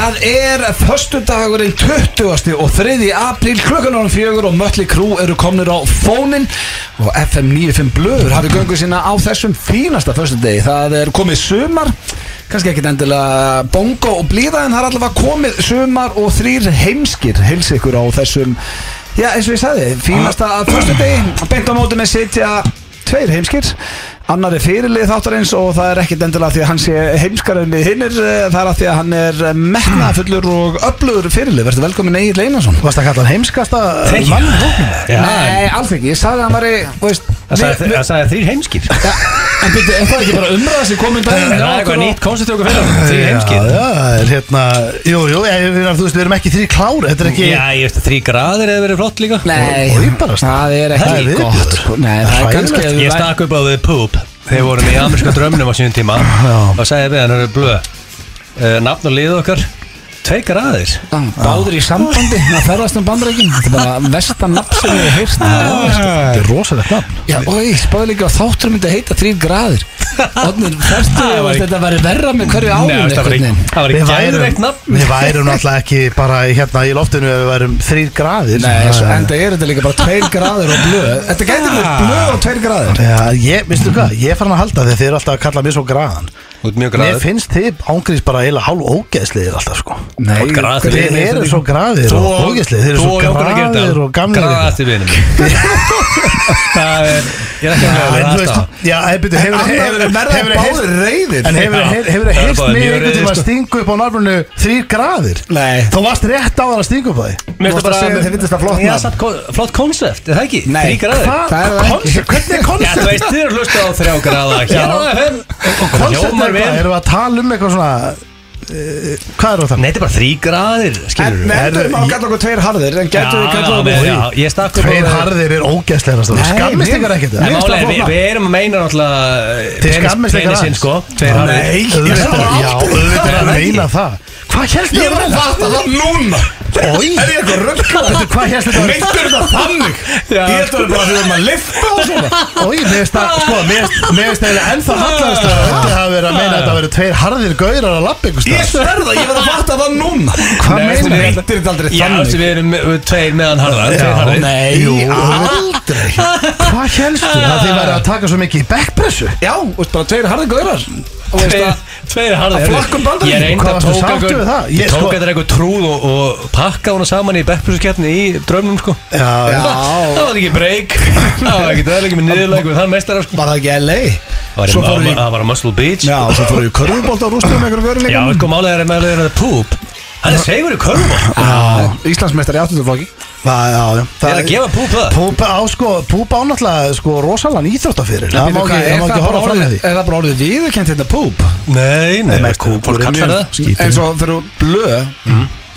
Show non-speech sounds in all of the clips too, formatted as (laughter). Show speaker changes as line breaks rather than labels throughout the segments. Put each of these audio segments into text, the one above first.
það er Föstudagurinn 20. og 3. apríl klukkan árum fjögur og Mötli Krú eru komnir á fónin og FM 95 Blöður hafi göngu sína á þessum fínasta föstudegi það er komið sumar kannski ekkit endilega bongo og blíða en það er allavega komið sumar og þrýr heimskir heils ykkur á þessum já eins og ég sagði, fínasta föstudegi beint á móti með sitja tveir heimskir annar er fyrirlið þáttarins og það er ekkit endilega því að hann sé heimskarinn í hinnir það er að því að hann er metnafullur og öflugur fyrirlið, verður velkomin Egil Einarsson.
Varst að kalla hann heimskasta mann í hóknum?
Já,
Nei, alls ekki, ég sagði að hann var
Það sagði- það sagði þrýr heimskir.
Ja, En byrju, er það ekki bara umræða sem komin daginn?
Það er eitthvað nýtt koncept okkur fyrir Þrýr heimskir.
já, það er hérna Jú, jú, ég, við, þú veist, við erum ekki þrý klári Þetta er ekki
Já, ég veist að þrý graðir hefur verið flott líka.
Nei, það er
Það er
ekki gott sko. Nei, það er kannski
Ég stakk upp á The Poop Þegar vorum í amerska drömnum á sínum tíma. Og sagði við hann, blöð uh, Nafn og lið okkar Tvei graðir?
Já, Báður í sambandi að ferðast um bandreikin Þetta er bara vestan nafn sem ég hef heyrst
Þetta er rosalegt nafn.
Já, og ég spáði líka að þáttur myndi að heita þrýr graðir. Fyrstu (laughs)
Það var
að þetta væri verra með hverju
Nei,
árun
það var ekki Það var
Við værum, náttúrulega ekki bara hérna í loftinu ef við værum þrýr graðir.
Nei, svo
Það-
er þetta líka bara tveir graðir og blöð. Þetta gæti verið blöð og tveir graðir.
Já, ég, veistu hvað, ég farin að halda þegar þið eru alltaf að kalla mér svo graðan Mér finnst þið ángrís bara eiginlega hálf ógeðsliðir alltaf sko.
Nei,
Þið eru svo graðir og ógeðsliðir Þið eru svo graðir og gamlir.
Graðasti vinum (laughs) Það er Ég er ekki að
þú veist, já, hefur
En
hefur hefur
báðir reyðir
En hefur
Það
heyrst
bara
mig
mjög
einhvern tíma að
sko.
stinga upp á nárbrunnu þrýr graðir?
Nei.
Þú varst rétt á það að stinga upp á því
Mér finnst
Þú varst að þið finnst það flott nafn.
flott koncept, er það ekki?
Nei. Hvað? Það er það
hvernig er (laughs)
Já, vel.
Erum við að tala um eitthvað svona uh, Hvað er það?
Nei, þetta er bara þrý graðir,
En má
ég-
kalla okkur tveir harðir En getur við kalla okkur
á
Tveir harðir er ógeðslegast
Nei,
Skammist ykkar ekkert.
Það
við, erum að meina náttúrulega
ykkar
penisinn, sko.
Nei, auðvitað- er að meina það. Hvað helst
Ég var að fatta það núna. Er ég eitthvað röggla?
hvað helst þetta
Meintur þetta þannig? Ég bara að við erum að lifta og svona.
Ói, mér finnst það, sko, mér finnst eiginlega ennþá hallarist að þetta hafi verið að meina að þetta hafi verið tveir harðir gaurar að lappa ykkur
Ég (laughs) sverða, ég verð að fatta það núna.
Hvað meinar
þú
þetta?
Þetta aldrei
Já,
þannig.
þessi við erum við tveir meðan harðar Tveir harðir.
Nei,
Jú,
aldrei.
Hvað helstu? Að þið verið að taka svo mikið í backpressu?
Já, veist bara tveir harðir gaurar. Og veist
Tveir,
að
tveir harðir
Að flakkum Bandaríkjum.
Ég reyndi
Hvað
að
varstu
tóka
sáttur við það? Ég
Ég tók
sko-
eitthvað eitthvað trúð og, og pakka hana saman í backprissukeppni í drömmum sko.
Já, já. (laughs)
Það var ekki break. (laughs) Það var ekki döðleiki með niðurleik við þann meistara sko.
Var það ekki LA
Það var í-
Svo fóru í
Það var að Muscle Beach.
Já, svo fóru í körfubólt á rústum með einhverjum
Já,
veruleikum
sko málega er með að poop. Hann er segur í körfum.
Já, Íslandsmeistar í áttundaflokki.
Það,
er að gefa poop það?
Púpa á sko, Púpa á náttúrulega sko má
Býtu,
ekki,
hvað,
það má ekki horfa fram með því.
er það bara orðið viðurkent þetta púp?
Nei, nei,
er
eins og þegar þú blöð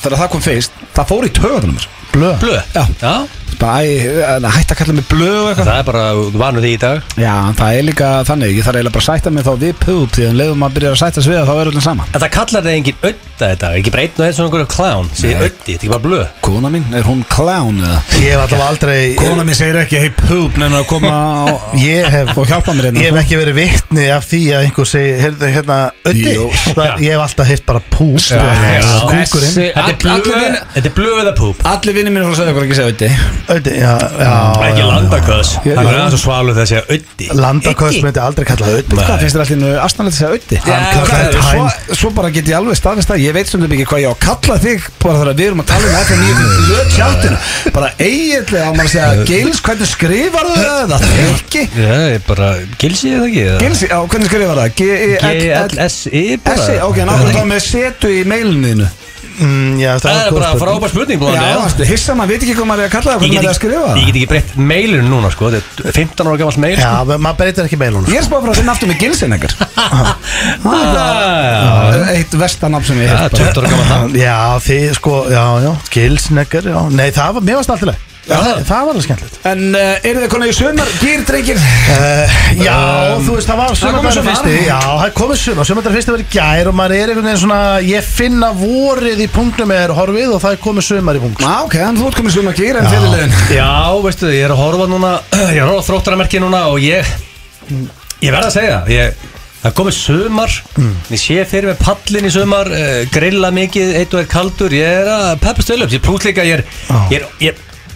þegar það kom fyrst, það fór í töðunum
Blöð
Hætti að kalla mig blöð eitthvað.
Það er bara, þú vanur því í dag.
Já, það er líka þannig, ég þarf eiginlega bara að sætta mig þá við púp því að leiðum maður byrjar að sætta við það þá er öllum sama.
En það kallar það engin ödda þetta Ekki bara einn og einn svona einhverju clown. Segir öddi, þetta er ekki bara blöð.
Kona mín, er hún clown eða?
Ég hef alltaf aldrei
kona mín segir ekki hei púp nefnir að koma á,
Ég hef
og hjálpa mér
Ég hef
hérna
ekki verið vittni af því að einhver segi, heyrðu hérna. Það- Ég hef alltaf heyrt bara púp
já.
Kúkurinn.
Þetta er
allir
blöð er eða poop
allir vinnir mín frá að segja okkur ekki segja auði
Öddi, já, já
Ekki landaköðs
Ég-
Það er aðeins að svalu þegar að segja öddi.
Landaköst myndi aldrei kalla það öddi.
Hvað finnst þér allir nú aðstæðanlega að segja auði
Hann kallaði Time
svo, svo bara get ég alveg staðvist að ég veit stundum ekki hvað ég á að kalla þig bara þegar við erum að tala um þetta nýjum lög tjátinu bara eiginlega á maður að segja Gils, hvernig skrifar þú það? Það ekki.
Já, ég er bara Gilsi eða ekki eða?
Gils, skrifar það? G-E-L-S-I
G-L-S-I bara
Mm, já,
Það er
góð
bara frábær spurning
hissa maður veit ekki hvað maður er að kalla það
Ég
hvernig
get
maður er að skrifa?
ekki- ég
það
get ekki breytt mailinu núna sko. Þetta er 15 ára gamalt mail
Já,
sko.
maður breytir ekki meilunum
Ég er spáð frá að finna aftur með Gilsin ekkert (laughs)
Ah,
Eitt vestanafn sem ég hef
20 ára gamalt nafn.
Já, þið sko, já, já, Nei, það var, mér varst alltaf leið
Já.
það, það var alveg skemmtilegt.
En uh, eru þið konar í sumar, gýrdreikir?
uh, Já,
Um,
þú veist, það var
sumar.
fyrsti. Já, það komið sumar, sumardagurinn fyrsti var í gær og maður er einhvern veginn svona, ég finna vorið í punktum er horfið og það er komið sumar í punkt.
Já, ok, en þú ert komið sumar gýr en
Já.
fyrirliðin
Já, veistu, ég er að horfa núna Ég er að þróttaramerki núna Og ég Ég verð að segja Ég Það komið sumar. Ég sé fyrir með pallin í sumar uh, Grilla mikið, eitt og eitt kaldur. Ég er að peppast vel upp. Ég er,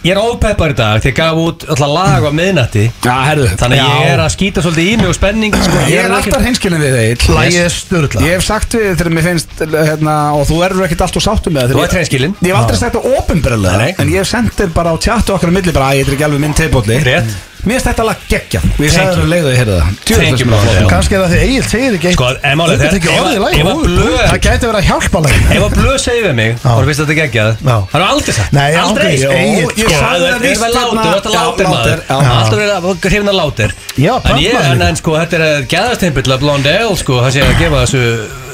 ég er, ég, ég ópeppar í dag Þegar ég gaf út alltaf lag á miðnætti
Já, herðu
Þannig að ég er að skýta svolítið í mig og spenning sko.
Ég er alltaf hinskilin við þeir
Lægið er störla
Ég hef sagt við þegar mér finnst hérna, og þú erur ekkert alltaf sáttum með það
Þú ert hreinskilinn.
Ég hef aldrei sagt það ofinberlega
Nei.
En ég hef sendt þér bara á tjattu okkar á milli bara að ég er ekki alveg minn teipolli
Rétt.
Mér finnst þetta lag geggjað. Og ég
Thank
sagði
you.
það um leiðu að ég heyrði það. Það er
það því Egil segir ekki
Sko, en málið
Þú
er-
ekki orðið
að blöð-
Það gæti verið að hjálpa lagi
Ef að blöð segir við mig. Og þú að þetta geggjað. Það er aldrei sagt.
Nei,
Aldrei. Ég
sko.
sagði það
Það er
víst
víst
Látur,
hérna-
þetta er
Já,
látur maður. Alltaf verið að hrifna látur.
Já,
En en, sko, þetta er gæðastimpill að Blondell, sko, það sé að gefa þessu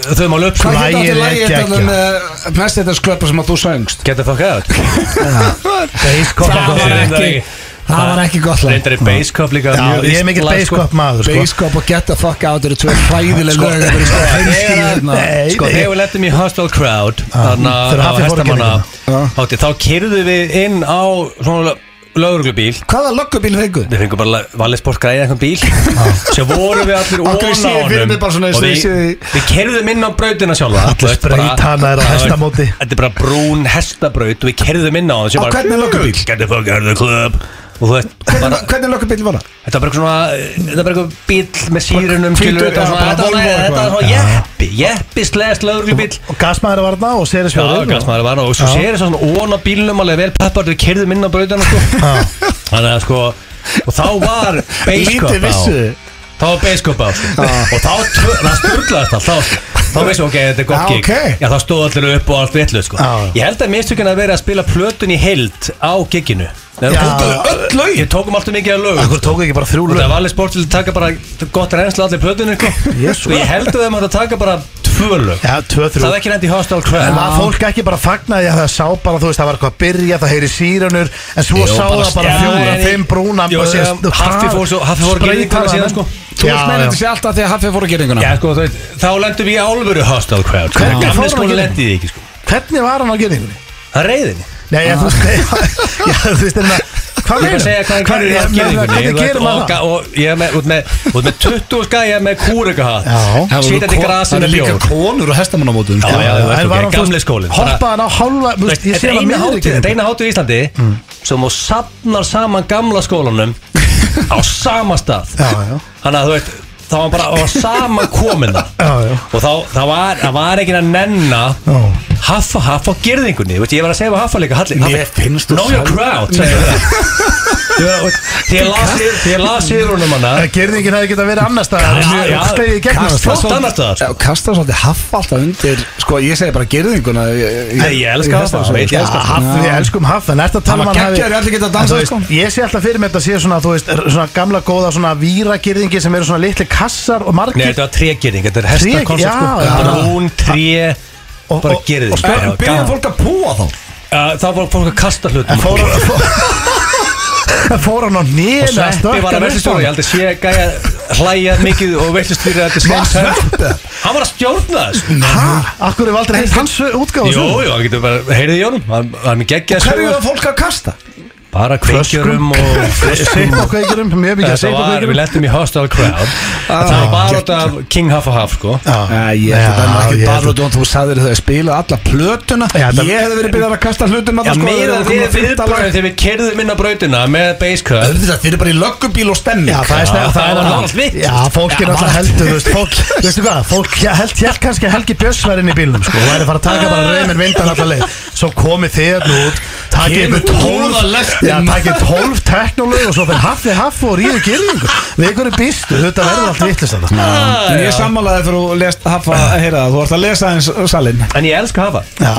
þau mál upp, sko.
Hvað
er
þetta lagið þetta með mest þetta sklöpa sem að þú söngst?
Get the fuck out.
Basecop
Það var ekki- Það var ekki gott lag
Reyndar er Basecop líka
Já, ég er mikill
lag, sko.
basecop maður sko.
Basecop og Get the fuck out eru tvö hræðileg lög Þetta er sko heimskilin hérna
Sko,
nei.
þegar við lettum í Hostile Crowd Þannig að
að
hestamanna
gera
hátti, Þá kyrðu við inn á svona lögreglubíl
Hvaða löggubíl fengu?
Við fengum bara Valesport græði eitthvað bíl Svo vorum við allir ón á honum Og við, við kerðum inn á brautina sjálfa
Allir
veist, bara-
spreytanaðir á hestamóti.
Þetta er bara brún hestabraut Og við kerðum inn á hann
Á hvernig löggubíl?
Get the fuck out of the club Veist, bara
Hvernig, hvernig löggubíl var það?
Þetta var bara svona, þetta var bara eitthvað bíl með sírunum, skilur, þetta var svona, þetta var var svona jeppi, jeppi slegst lögreglubíl.
Og gasmaður var þarna og séri
Já,
sjóður
gasmaður var það og svo sér þess að svona ón á bílnum alveg vel peppar, við kerðum inn á brautana, sko. Þannig að sko, og þá var (laughs) beisköp á. Þá var beisköp á, sko. Og þá, tvö- það sturglaðist allt, þá, þá vissum við, ok, þetta er gott gig. Já, þá stóð allir upp og allt vitlu, sko. Ég held að mistökinn að vera að spila plötun í heild á giginu.
Já.
Öll lögin
Ég tókum alltaf mikið af lögum.
Akkur tók ekki bara þrjú lög
það var alveg sport til að taka bara gott reynslu allir plötunni sko.
Jesú.
Sko ég held að þeim að taka bara tvö lög
Já, tvö, þrjú
Það er ekki nefnt í Hostel
En
Crowd
var fólk ekki bara fagnaði að það sá bara, þú veist, það var eitthvað að byrja, það heyri sírunur En svo
Jú,
sá
bara
það bara fjóra,
Nei, nei.
fimm brúna
Haffi fór svo- Haffi fór að ykkur síðan, sko.
Þú veist meina þetta sé alltaf þegar Haffi fór að gera ynguna
Já sko þú veit, þá lendum við í álveru Hostel Crowd sko.
Hvernig fór hann að
lendi því ekki sko
Hvernig var hann á gerðingunni?
Það reyðinni
Nei, ég, þú veist, já, þú veist, það Hvað
Ég er að segja hvað hann gerir í
Hvernig
afgerðingunni
gerir maður það?
Og ég er með, út með, út með 20 skæja með kúrikahatt
Já.
Sýtandi grasi
Það
með
er líka
bjór
konur og hestamannamótum
Já, já, þú veist,
En
ok,
var hann, þú
gamli
veist,
skólinn.
Hoppaði hann á hálfa, þú veist, ég sé
Þetta
hann
eina
á
hátíð- þetta er
miðri
eina hátíð í Íslandi sem þú safnar saman gamla skólanum á sama stað
Já, já.
Þannig að þú veit þá var bara á sama komin það
Já, já.
og þá það var, það var ekki að nenna
Já.
haffa haffa á gerðingunni Veit, ég var að segja haffa líka Halli,
Mér finnst þú
know your
sjálf-
crowd segir það Ég var- og- því ég las yfir- því ég las yfir húnum hana
Það gerðingin hefði getað verið annars staðar Mjög
já.
slegið í gegnum
Kast-
sko.
Flott annars staðar, sko.
Já, Kasta svolítið Haffa alltaf undir Sko ég segi bara gerðinguna
Nei, ég elska Haffa, veit ég elska
Haff, við elskum Haff En ertu að tala
Hann
um
var geggjaður, allir geta
En
dansað,
veist,
sko.
Ég sé alltaf fyrir mér þetta sé svona, þú veist, er svona gamla góða svona víragerðingi sem eru svona litli kassar og
Nei,
margir
þetta var trégerðing, þetta er
já,
sko. Brún,
Og-
bara
og-
gerðing
og spyr-
Byrja fólk að púa þá.
Þá var fólk að kasta hlutum.
En fór (laughs) (laughs) hann á
Og
nýna
Sveppi var að veistustjóra Ég held að sé gæja hlæja mikið og veistustjóra Þetta
Var
sem
Sveppi?
Hann var að stjórna þessu?
Akkur hefur aldrei heilt hans útgáð
Jú, jú, hann getur bara, heyrið í honum. Hann hann er geggjað
Hverju er fólk að kasta?
Bara kveikjurum og
Seipakveikurum, (laughs) mjög mikið
Þetta var, við
seipakveikurum
lettum í Hostile Crowd. Þetta var bara út af King Huff og Huff sko.
Æ, Ég að það er ekki bara út og þú sagðir þau að spila alla plötuna.
Það-
Ég hefði verið byrjað að kasta að það sko þegar við
við kerðum inn á brautina með basscut
Þið eru bara í löggubíl og stemning
Já, það er það
það
er
var vitt.
Já, fólk er náttúrulega heldur, fólk, held, held kannski að Helgi Björns væri inn í bílnum, sko, og væri að fara að taka bara reymin vindan allar leið, svo komið þið takið
Kemur
ykkur tólf, já, teknolög og svo fyrir haffi haffi og ríðu gyrðingu, við er býstu, þetta verður allt vittlist þetta.
En ég sammálaði fyrir að lest hafa að heyra það. Þú ert að lesa eins salin
En ég elska Haffa.
Já,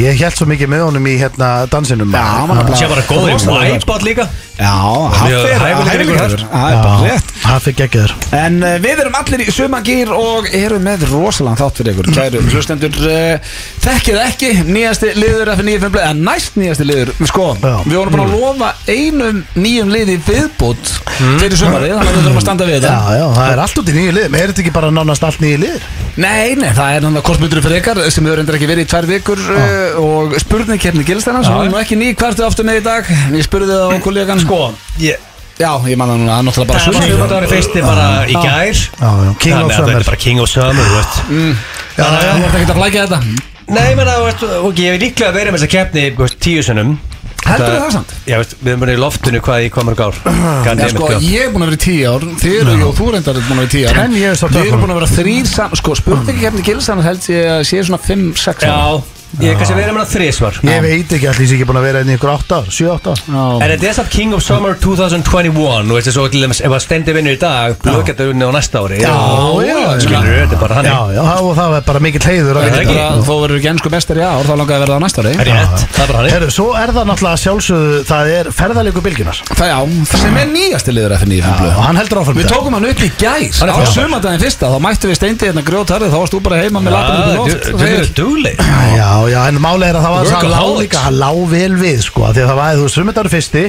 ég það held svo mikið með honum í hérna dansinum.
Já, hann
Sér bara góður í Wipeout líka.
Já, Haffi er hæfilegur. Það er bara rétt
Haffi geggjaður.
En uh, við erum allir í sumagýr og erum með rosalega þátt fyrir ykkur Kæru hlustendur, uh, þekkið ekki nýjasti liður F95 blöð, en næst nýjasti liður Sko,
Já.
við vorum bara að lofa einum nýjum liði viðbútt fyrir sumarið, þannig að við þurfum að standa við
Já,
þetta
já, það er allt út í nýju liðum, er þetta ekki bara nánast allt nýju liður?
Nei, nei, það er náttúrulega kortmyndur fyrir ykkar sem hefur endur ekki verið í tvær vikur uh, og spurningkeppni gilstæna sem
Já.
er nú ekki ný hvertu aftur með í dag? Ég spurði það á kollegan
Sko, ég,
Já, ég man það núna, það er náttúrulega bara
Það var fyrsti bara í gær. Þannig að
Summer.
Þetta er bara King of Summer, þú veist.
Já,
Þannig
já.
að þú ert ekki að flækja þetta?
Nei, menn að, ok, ég hef líklega verið með þessa keppni tíu sunnum
Heldur það samt?
Já, veist, við erum bara í loftinu hvað í hvað mörg ár. God
Já, sko, ég er búin að vera í tíu ár. Þið eru, og þú reyndar er búin að vera í tíu ár
10 years of
Við erum búin að vera þrýr saman Sko, spurningkefni gilsan held ég að sé svona 5-6
Já, ég hef kannski verið með það þrísvar
Ég veit ekki allir sem ekki búin að vera inn í ykkur 8 ár 7-8 ár
En þetta er samt King of Summer 2021 Þú veist, svo til dæmis, ef að stendi vinnur í dag getur unni á næsta ári
Já, já,
Skilur, þetta er bara hann
Já, já, og það er bara mikill heiður að
Það er
vinna
ekki.
þetta.
Þó verður ekki ennsku bestar í ár Þá langaði að verða á næsta ári
Það er rétt, það er bara hann
Herru, svo er það náttúrulega sjálfsögðu Það er ferðalíku bylgjunar
Það já, sem er nýjasti liður FNÍ
Og hann heldur áfram í
Við tókum hann
Hann
Já, en máli er að það var það lá
Workaholics.
líka, það lá vel við sko, því að það var, þú veist, sumar dagur fyrsti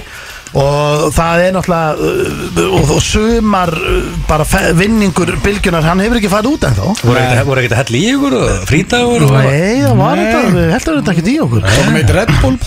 og það er náttúrulega uh, og, og sumar uh, bara vinningur bylgjunar, hann hefur ekki farið út
Voru ekkert- voru ekkert að hella í ykkur og frítagur og
Nei, það var þetta, við heldur þetta ekki í okkur.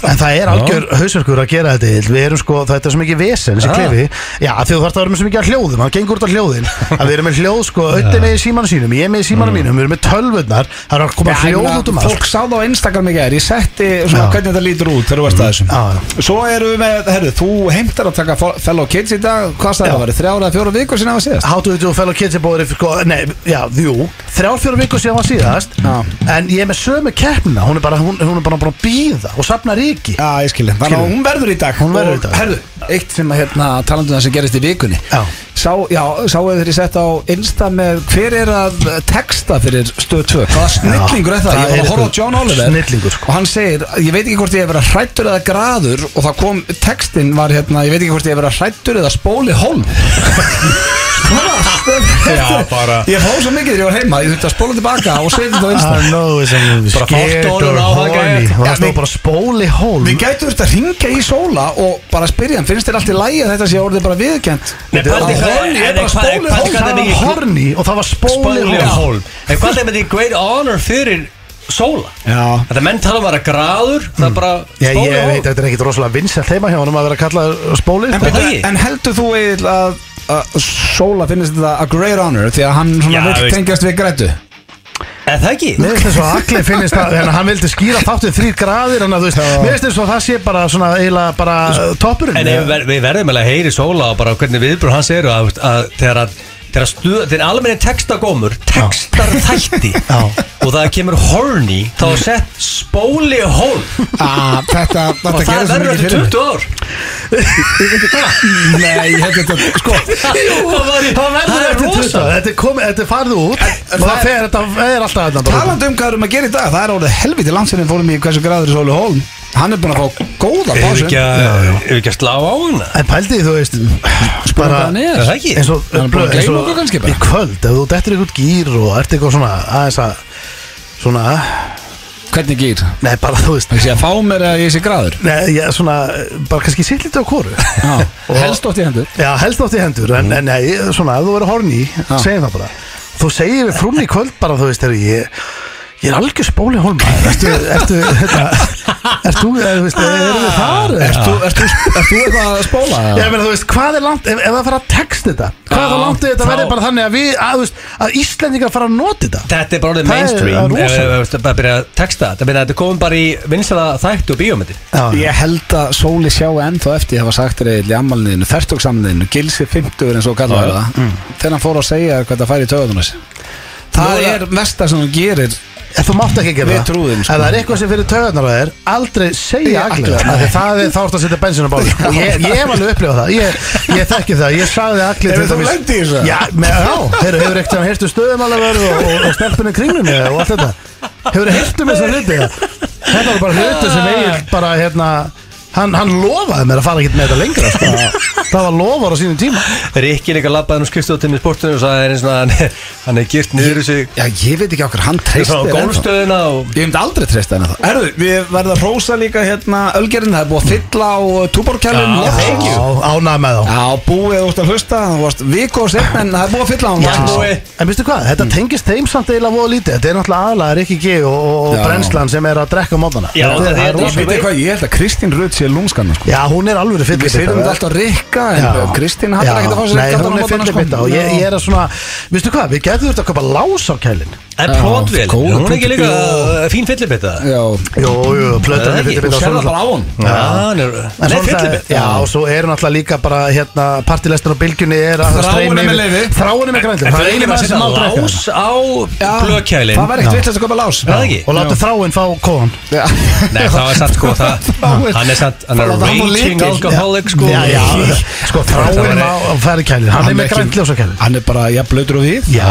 En það er algjör hausverkur að gera þetta. Við erum sko, þetta er svo mikið vesen þessi klefi Já, því þú þarfst að vera með svo mikið að hljóðum Hann gengur út á hljóðin. Að Við erum með hljóð sko, auðvitað með símanu sínum Ég er með símanu mínum, við erum með tölvurnar Það er að koma hljóð út um allt.
Fólk sá það á Instagram í gær Ég setti svona hvernig þetta lítur út þegar þú varst að þessum
Já, já.
Svo erum við með, herru, þú heimtar að taka fellow kids í dag Hvað
Já.
það var, þrjára eða fjóra vikur sinna að síðast?
How to do fellow kids er búið sko, Nei, já, jú Þrjár fjóra vikur síðan var síðast
Já.
En ég er með sömu keppnina Hún er bara, hún, hún er bara búin að býða Og safna ríki
Já, ég að hún verður í dag
Hún verður í dag.
Og, Herru, eitt sem að hérna talandu um það sem gerist í vikunni
Já.
Sá, já, sáu þeir ég sett á Insta með hver er að texta fyrir stöð 2 Hvaða snillingur er það?
það
Ég var að horfa á John Oliver
sko.
Og hann segir, ég veit ekki hvort ég hef verið hrættur eða graður Og það kom, textin var hérna Ég veit ekki hvort ég hef verið hrættur eða spóli hólm.
Já, bara-
Ég fóð svo mikið þegar ég var heima Ég þurfti að spóla tilbaka og setja þetta á Insta.
I know it's a
Bara
scared
fálkdólur
or
á það,
horny. Og
Já,
það stóð
við-
bara spóli hólm?
Við gætum þurft að ringa í sóla og bara spyrja hann, finnst þér allt í lægi að þetta sé orðið bara viðkjönd?
Nei, pældi hvað-
Horny er
en
bara
hvað-
spóli
pældi
hólm.
hvað
Það
er
var horny og það var spóli
Spóli
hólm.
hólm. En hvað er með því great honor fyrir sóla?
Já.
Þetta menn tala um að vera graður Það er bara
Já,
spóli
ég veit, þetta er ekkit rosalega vinsælt heima hjá honum að vera kallað spóli
En,
sko.
það
en, heldur þú Egill að, að Sóla finnst þetta a great honor því að hann svona
Já,
vill
veist-
tengjast við grætu?
En það ekki?
Mér finnst þess (laughs) að allir finnist það að hann vildi skýra þáttið þrýr graðir Þannig að þú veist Mér finnst þess að það sé bara svona eiginlega bara uh, toppurinn
En ef við, við verðum alveg að heyri sóla og bara hvernig viðbröð hans eru að, að þegar að stuð, þegar almenni textagómur textar þætti (laughs)
Já.
og það kemur horny þá er sett spóli hólm
Ah, þetta,
og
þetta
það
gerði svo
verður eftir
fyrir mig
20 ár
Nei, ég held þetta, sko.
Það var í-
Það verður
það er rosa.
20 Þetta er komið, þetta er farið út. Og
það
það fer, þetta er alltaf
Talandi um hvað erum að gera í dag, það er orðið helviti landsinni fórum í hversu græður er Sóli hólm Hann er búin að fá góða pásu
ekki að ef ekki að slá á hana?
En pældi því, þú veist
Bara er.
það ekki?
eins og,
Hann er búin að
eins
gleyma
og
okkur kannski bara.
Í kvöld, ef þú dettur ykkur gýr og ert eitthvað svona aðeins að Svona
Hvernig gýr?
Nei, bara þú veist.
Það sé að fá mér að ég sé græður
Nei, ég, svona Bara kannski sitt lítið á kóru
Já, (laughs) helst ótt í hendur.
Já, helst átt í hendur En, en nei, svona, ef þú verður horni Segjum það bara. Þú segir við frúnni í kvöld bara, þú veist, er ég Ég er algjör spóli hólma Ertu, ertu, hérna Ertu, eða, þú veist, erum við þar
þú ert þú eitthvað að spóla?
Ég meina, þú veist, hvað er langt Ef, ef það fara að texta þetta Hvað er það langt þetta verður bara þannig að við Að, þú veist, að Íslendingar fara að nota þetta?
Þetta er bara orðið
Það er-
mainstream.
það er
ef ef- bara byrja að texta þetta. Meina, Þetta komum bara í vinsala þættu og bíómyndi
Já,
Ég held að Sóli sjá ennþá eftir að hafa sagt þér eða í ammaliðinu, fertugsamliðinu, gilsi 50 eins og kallar það. Þegar hann fór að segja hvað það færi í töðunar Það
Nú er
er versta sem hann gerir
En þú mátt ekki gera
Við
það.
trúðum, sko.
Ef það er eitthvað sem fyrir töðunar að þér Aldrei segja agli
agli,
Það er það er þá ertu að setja bensin á báli (laughs) Ég ég hef alveg upplifað það. Ég, ég þekki það. Ég sagði agli
Hefur þú lent í þessu?
Já, með, já Hefur, hefur ekkert sem heyrstu stöðumálaverð og, og, og stelpunni kringlunni og allt þetta. Hefur heyrstu með þessar hluti Þetta var bara hluti sem (laughs) eigin bara hérna Hann, hann lofaði mér að fara ekkert með þetta lengra sko. (laughs) Það var lofar á sínum tíma.
Rikki líka labbaði nú skrifstóttinni í sportinu og sagði eins og hann, hann er girt niður í sig.
Já, ég veit ekki okkur, hann
Svo
treystir
á
ennþá.
og
Ég myndi aldrei treysta henni það Erðu, við verðum að rósa líka hérna Ölgerinn, það er búið að fylla á túborkjælun
Já, thank you.
ánægð með þá.
Já, búið þú ert að hlusta Það varst viku og setna en það er búið að fylla á hann.
en veistu hvað, þetta tengist þeim samt eiginlega voða lítið. Þetta er náttúrulega aðalega Rikki G og, og brennslan sem er að drekka mótana.
Já,
þetta,
það
Ég veit hvað, ég held að Kristín Rutt sé sé lúmskanna sko.
Já, hún er alveg
Við
fyllibita
segjum þetta alltaf Rikka En. Kristín hattar ekkert að fá sér
Nei,
Rikka
hún er fyllibita og ég, ég er að svona Vistu hvað, við getum þurft að köpa lás á kælin
En plótvél, hún er ekki líka fín fyllibita
Já,
Jú, jú, plötan er
þú
og
sér
svo
það bara á hún
Já, hann er
En
Nei,
svo
fyllibita
Já, og svo eru náttúrulega líka bara hérna partilestur á bylgjunni er að
Þráin
streyma
er með
yfir-
leyfi.
Þráin er með grændir
En
Það er
er ekki
maður
að
sem drekka
lás á blökkjælin
Það var ekkert vitlega að lás.
Er það ekki?
Og láta þráin fá kóðan.
Nei, það var satt sko. Hann er satt, hann er
og
raging alcoholic sko.
Já, já, sko þráin færa kælin Hann er með
ekki-
grænt ljósa kælin
Hann er bara, já, blöytur og við.
Já,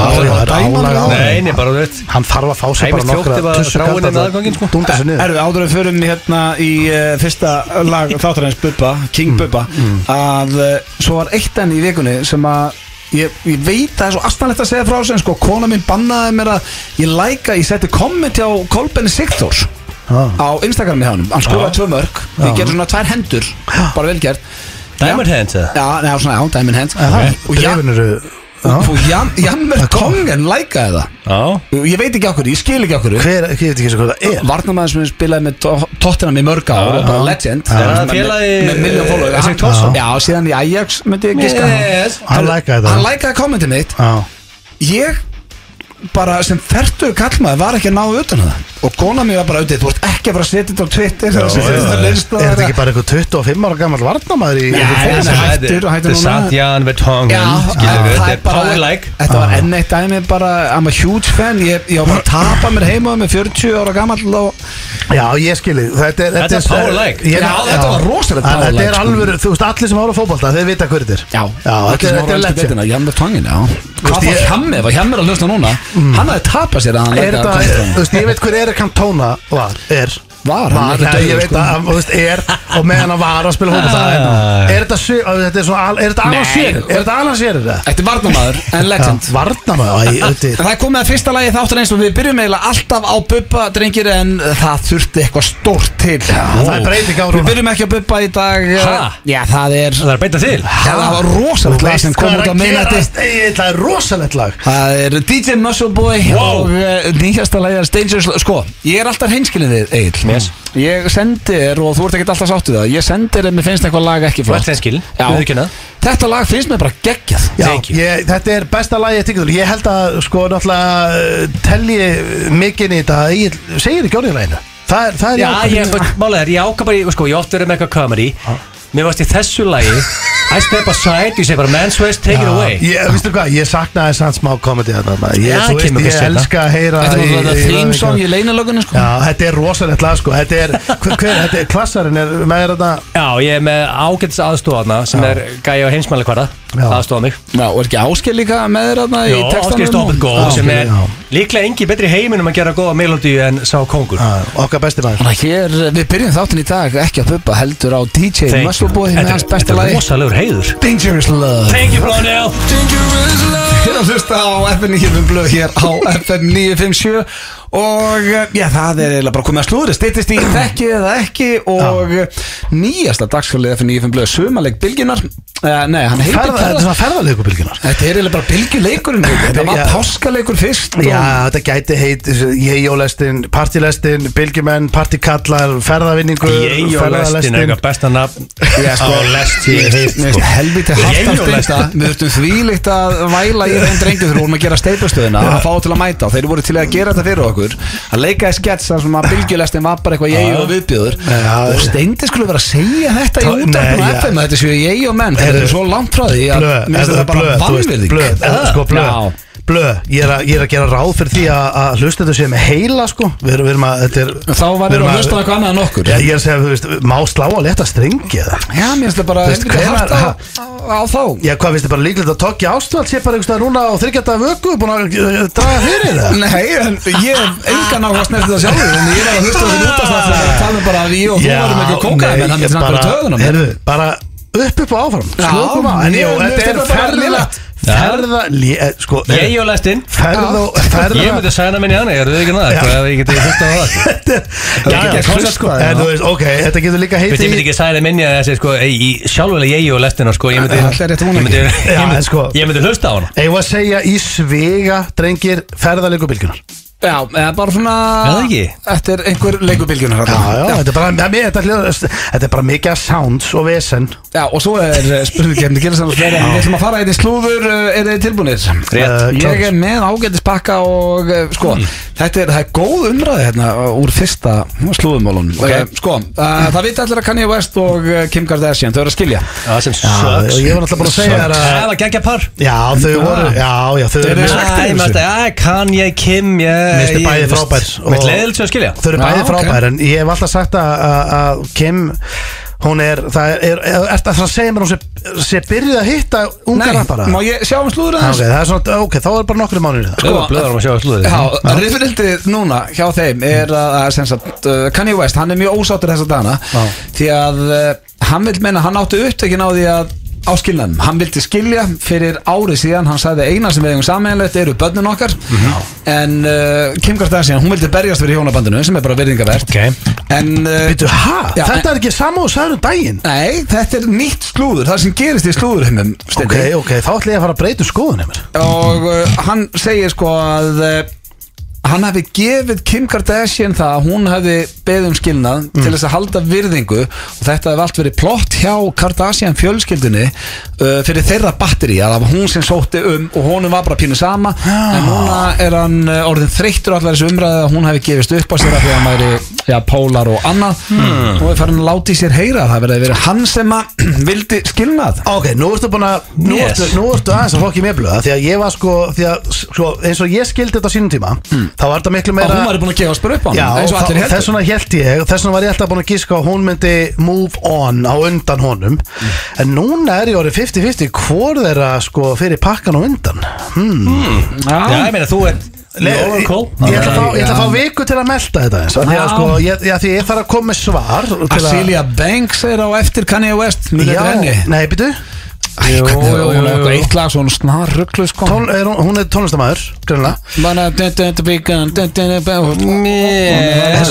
Hann.
Þarf að fá sér bara nokkra
er sko.
Dúnda sér niður.
Erðu áður að förum hérna í uh, fyrsta lag þáttarins Bubba, King Bubba að uh, svo var eitt enn í vikunni sem að ég, ég veit að það er svo astanlegt að segja frá þessu en sko kona mín bannaði mér að ég læka, ég setti komment hjá Kolbenni Sigþórs
Já.
á Instagrami hjá hann, hann skoraði tvö mörg ég gerði svona tvær hendur, bara vel gert.
Diamond Hands?
Já, neða svona, já, Diamond Hands. Og Jan-
Drefin eru
og Jammer Kongen lækaði það.
Já.
Ég veit ekki okkur, ég skil ekki okkur
Hver, ég veit ekki svo hvað það er.
Varnamæður sem spilaði með Tottenham í mörg ár og bara legend. Með-
félagi-
með million followers.
Þessi
Hann-
Torsson?
Já, síðan í Ajax myndi ég giska.
Hann lækaði það.
Hann lækaði kommentið mitt.
Já.
Ég bara sem fertuðu kallmaður var ekki að ná utan um það og kona mér var bara auðvitað, þú ert ekki að fara að setja þetta á Twitter
Já, já,
þetta
já. Er þetta ekki bara eitthvað 25 ára gammal varnamæður í í
hann er
fótbolta?
hættur og hættur
Þetta er
núna.
Satjan Vertongen Skilur við, þetta er power like
Þetta var enn eitt dæmi bara I'm a huge fan Ég, ég var bara að tapa mér heima með 40 ára gammal og
Já, ég skilji Þetta er,
Þetta er power like.
Ég-
Já, þetta var rosalegt
En Þetta
like,
er
sko.
alveg, þú veist, allir sem ára fótbolta Þeir vita hver þetta er
Já,
Já, þetta er- þetta er legend
Jammer Tongen, já Hvað
veist,
fór
ég-
Jammer? Var Jammer að hlusta núna? Hann hafði tapað sér að hann
Er þetta, þú veist, ég veit hver er Cantona var, er.
Var,
Var,
dauður,
ég veit
sko.
að, þú veist, er Og meðan hann var að spila fótbolta
Ah.
Er þetta, þetta er er þetta? Er þetta
er varnamaður en legend.
Varnamæður,
Það er komið að fyrsta lagi þáttur eins og við byrjum eiginlega alltaf á Bubba drengir en það þurfti eitthvað stórt til.
Það er breyting á
Við
Rúnar.
byrjum ekki á Bubba í dag? Já, það er
Það er að beita til.
Já, það var rosalegt lag sem kom út á
að
minnætti
Það er rosalegt lag.
Það er DJ Muscle Boy
Wow.
og uh, nýjasta lagi er Dangerous Sko, ég er alltaf hinskilin við, Egil.
Yes.
Ég sendi þér og þú ert ekkert alltaf sáttu það Ég sendi þér ef mér finnst eitthvað lag ekki flott.
það.
Þetta lag finnst mér bara geggjað.
Já, ég, þetta er besta lagi ég tekið Ég held að sko náttúrulega uh, telji mikinn í þetta. Ég segir ekki orðið læginu Það er, það er
Já, ég, málega er, ég ákvað bara, í- sko, ég oft verið með eitthvað comedy Mér varst í þessu lagi I step aside, ég segi bara Man's waist, take it away.
Ég, vistu hvað, ég saknaði sann smá komedi þarna maður. Ég,
Já,
þú veist,
kemur
ég
kannski
elska að heyra
Þetta er
í-
náttúrulega
í-
theme song í leinalögunni sko.
Já, þetta er rosalegt lag sko. Þetta er, hver, hver, þetta er klassarinn er með þetta
Já, ég er með ágætis aðstofana sem er gæja á heimsmæli hverða
Já.
aðstofa mig
Já, og er ekki áskil líka með þér þarna í
Jó,
textanum?
Áskil Stoppet Go
Já,
sem
Ásgeir,
er
já.
líklega engi betri í heiminum að gera góða melodíu en sá kongur
ah, Okkar besti maður
Þannig að hér, við byrjum þáttin í dag ekki að puppa heldur á DJ
Thank.
Boy með hans besta
Þetta er
lagi
rosalegur heiður
Dangerous Love
Thank you, Blondell
Hér að hlusta á FM 957 blöð hér á FM 957 og eh, já, það er eiginlega bara komið að slúðri. Stýttist í (clears throat) þekki eða ekki og já. nýjasta dagsfjölið FM 957 blöð sumaleg bylginar uh, Nei, hann heitir
Ferða, Þetta er svona ferðarleikubilginar
Þetta er eiginlega bara bylgjuleikurinn Þetta var páskaleikur fyrst og-
Já, þetta gæti heit Jejólestin, partilestin, bylgjumenn, partikallar, ferðavinningur
Ég og lestin er eitthvað besta nafn
Já, sko,
á lest ég heilt
Mér finnst helviti
Ég
haft
og
að
lestin.
steinda Við þurftum þvílíkt að væla í þeim drengjum þegar við vorum að gera steipustöðina að fá til að mæta og þeir voru til að gera þetta fyrir okkur að leika í skets þar sem að bylgjulestin var bara eitthvað ég og viðbjöður og steindi skulle vera að segja þetta í
já.
FM að þetta séu ég og menn. Þetta er svo langt frá því að mér finnst þetta bara vannverðing
blöð, sko blöð. Blöð, ég er, að, ég er að gera ráð fyrir því að, að hlusta þetta með heila sko. Við erum, við erum að, þetta er
Þá var það
erum
að hlusta á eitthvað annað en okkur.
Já, ég er að segja, þú veist, má slá að leta strengi eða?
Já, mér finnst þetta bara
veist,
hart á, á, á þá.
Já, hvað finnst þið bara líklegt að Tokki Ástvald sé bara einhverstað núna og þryggjata vöku búin að uh, draga fyrir það (laughs)
Nei, en ég hef engan áhuga að snerti það sjálfur En ég var að hlusta á þessi útastætt og tala um bara að ég og þú varum En er töðunum
Herðu, bara upp upp og áfram
Já,
Slökum á. En
ég- mér
þetta er
þetta bara
ferða eh, Sko,
Ég og
ferða og
Ég
ferða
myndi sæna minni hann, ég er við ekki ef ég geti hlusta á það? (laughs)
Þetta er-
er að
sko. getur líka heiti
ég myndi ekki sæna minni að sko í sjálfurlega ég og lestina sko Ég myndi Ég ég
sko-
Ég myndi hlusta á hana.
Eða að segja í svega drengir ferðalegu bylgjunar
Já, eða bara svona
Eða ekki?
Eftir einhver leikubilgjunar
Já, já, þetta er bara, mér, þetta, hljóð- þetta er bara mikið af sounds og vesen.
Já, og svo er spurningkefni Gilsan og fleiri En við ætlum að fara í slúður uh, Er þið tilbúinir?
Rétt.
Eh,
Ég er með ágætis pakka og uh, sko, þetta er, það er góð umræði hérna uh, úr fyrsta slúðumálun
Ok.
Sko, uh, það viti allir að Kanye West og uh, Kim Kardashian, þau eru að skilja.
Það sem
Já,
sucks.
og ég var náttúrulega búin að segja þér að
Það var geggja par.
Já, þau voru, já, já, þau
Þeir
eru
eru sagt
Æ,
þessu.
maður, já, kann ég, Kim, ég
Mér finnst þið bæði frábær
Mitt
og-
leiðilegt sem að skilja.
Þau eru bæði frábær En ég hef alltaf sagt að, að, að Kim Hún er, það er, er, er það að segja mér hún sé, sé byrjuð að hitta unga rappara.
má ég sjá um slúður
Já,
aðeins?
Ok, það er svona, ok, þá er bara nokkru mánuðir. Í það
Sko, blöðar að sjá slúðið
Já, rifrildið núna hjá þeim er að, að sem sagt, uh, Kanye West, hann er mjög ósáttur þessa dana
Já.
því að uh, hann vil menna, hann átti upptökin á því að áskilnaðum, hann vildi skilja fyrir árið síðan, hann sagði eina sem við hefum samanlegt eru börnin okkar. En uh, Kim Kardashian, hún vildi berjast fyrir hjónabandinu sem er bara virðingavert
Ok.
en uh,
Býtu, hæ?
Já,
Þetta er ekki og sagður um daginn?
Nei, þetta er nýtt slúður. Það sem gerist í slúðurheimum
Ok, ok, þá ætla ég að fara að breyta um skoðun
og uh, hann segir sko að uh, hann hefði gefið Kim Kardashian það að hún hefði beðið um skilnað til þess að halda virðingu og þetta hefði allt verið plott hjá Kardashian fjölskyldunni uh, fyrir þeirra batteri að það var hún sem sótti um og honum var bara pínu sama. En núna er hann uh, orðin þreyttur allar þessu umræði að hún hefði gefist upp á sér af því að væri já, pólar og annað og er farin að láta í sér heyra að það verði verið hann sem að (clears throat) vildi skilnað.
Ok, nú ertu búin að Nú,
Yes.
ertu, nú ertu aðeins að fokki mér blöða Því að ég var sko, því að, sko Eins og ég skildi þetta á sínum tíma Þá var þetta miklu
að
meira
hún væri búin að gefa spur upp á hann og
þess vegna held ég Þess vegna var ég alltaf búin að gíska að hún myndi Move on á undan honum. En núna er ég orðið 50-50 Hvor þeirra sko fyrir pakkan á undan. Hmm.
Já, ég meina, þú er
Le- Ég, ætla að fá, ég ætla að fá viku til að melda þetta eins Því að
Já.
Sko, ég, já, því ég þarf að koma með svar til að-
Azealia Banks er á eftir Kanye West. Munið
Já,
þetta henni
nei, býtu
Æ,
Jú,
hvernig er
jú,
hún
jú,
eitthvað
jú.
eitt lag svona snar rugglu sko?
Tón, er, hún- Hún er tónlistamæður, grunlega
Bara Þetta byggan
Yes.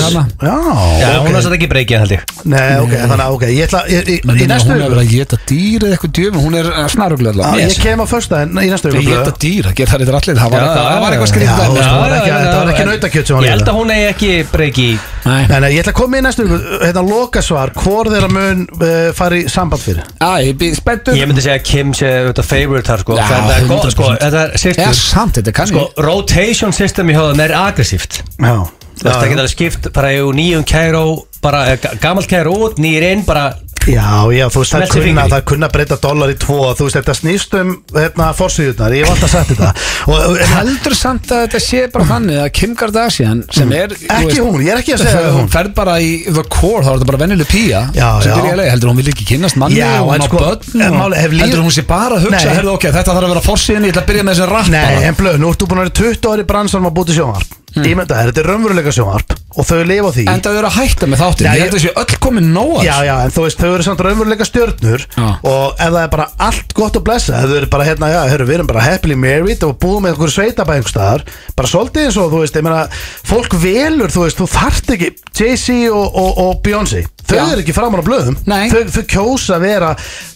Þetta
Já,
Já, hún har satt ekki breykið held ég.
Nei, ok, þannig að ok, ég ætla Í, í, í
Hún
næstu
er
viku
verið að geta dýr eða eitthvað djöfum Hún er snaruglu
Já,
alltaf
Ég kem á föstudaginn í næstu viku.
Geta dýr, það geta þetta allir. Það var
Já,
eitthvað- það var eitthvað
já,
skrítið
já,
sko.
var ekki- þetta var ekki nautakjöt sem var
Ég held að hún eigi ekki breykið
Nei.
Nei, nei, ég ætla að koma í næstu viku. Hérna lokasvar, hvor þeirra mun uh, fara í samband fyrir?
Æ, ég spenntur.
Ég myndi segja að Kim sé auðvitað favorite þar sko.
Já,
Þetta er gott sko.
100%.
Þetta er
Já,
system
samt, þetta kann
Sko,
ég.
rotation system í höfðum er aggressíft.
Já,
það geta alveg skipt bara í nýjum kæró bara eh, ga- gamalt kæró út, nýjir inn bara
Já, já, þú veist, það kunna, það kunna breyta dólar í tvo. Þú veist, þetta snýst um, hérna, forsýðunar Ég hef alltaf sagt þetta. Og, en,
Heldur samt að þetta sé bara þannig að Kim Kardashian sem er þú
Ekki hún, ég er ekki að segja það.
hún
hún
ferð bara í The Core þá er þetta bara vennileg pía
Já,
sem byrja að leið, heldur hún vil ekki kynnast manni
Já,
og
en
ná
sko,
börn og
máli- ef líf-
heldur hún sé bara að hugsa herðu, ok, þetta þarf að vera fórsíðin, ég ætla að byrja með þessi rapp
Nei,
bara.
en blöð, nú ertu búin að vera 20 ári bransan og búið til sjónvarp.
Hmm.
Ég myndi að þetta er raunveruleika sjónvarp Og þau lifa á því.
En það eru að hætta með þáttin,
Já,
ég held að þessi öll komin nóa
Já, já, en þú veist, þau eru samt raunveruleika stjörnur
Já.
Og ef það er bara allt gott að blessa Ef þau eru bara hérna, já, hörru, við erum bara happily married Og búum með einhverju sveitabæðingstaðar Bara svolítið eins og, þú veist, ég meina Fólk velur, þú veist, þú þarft ekki Jay-Z og, og, og Beyoncé. Þau
Já.
eru ekki framan á blöðum.
Nei.
þau, þau kjósa að vera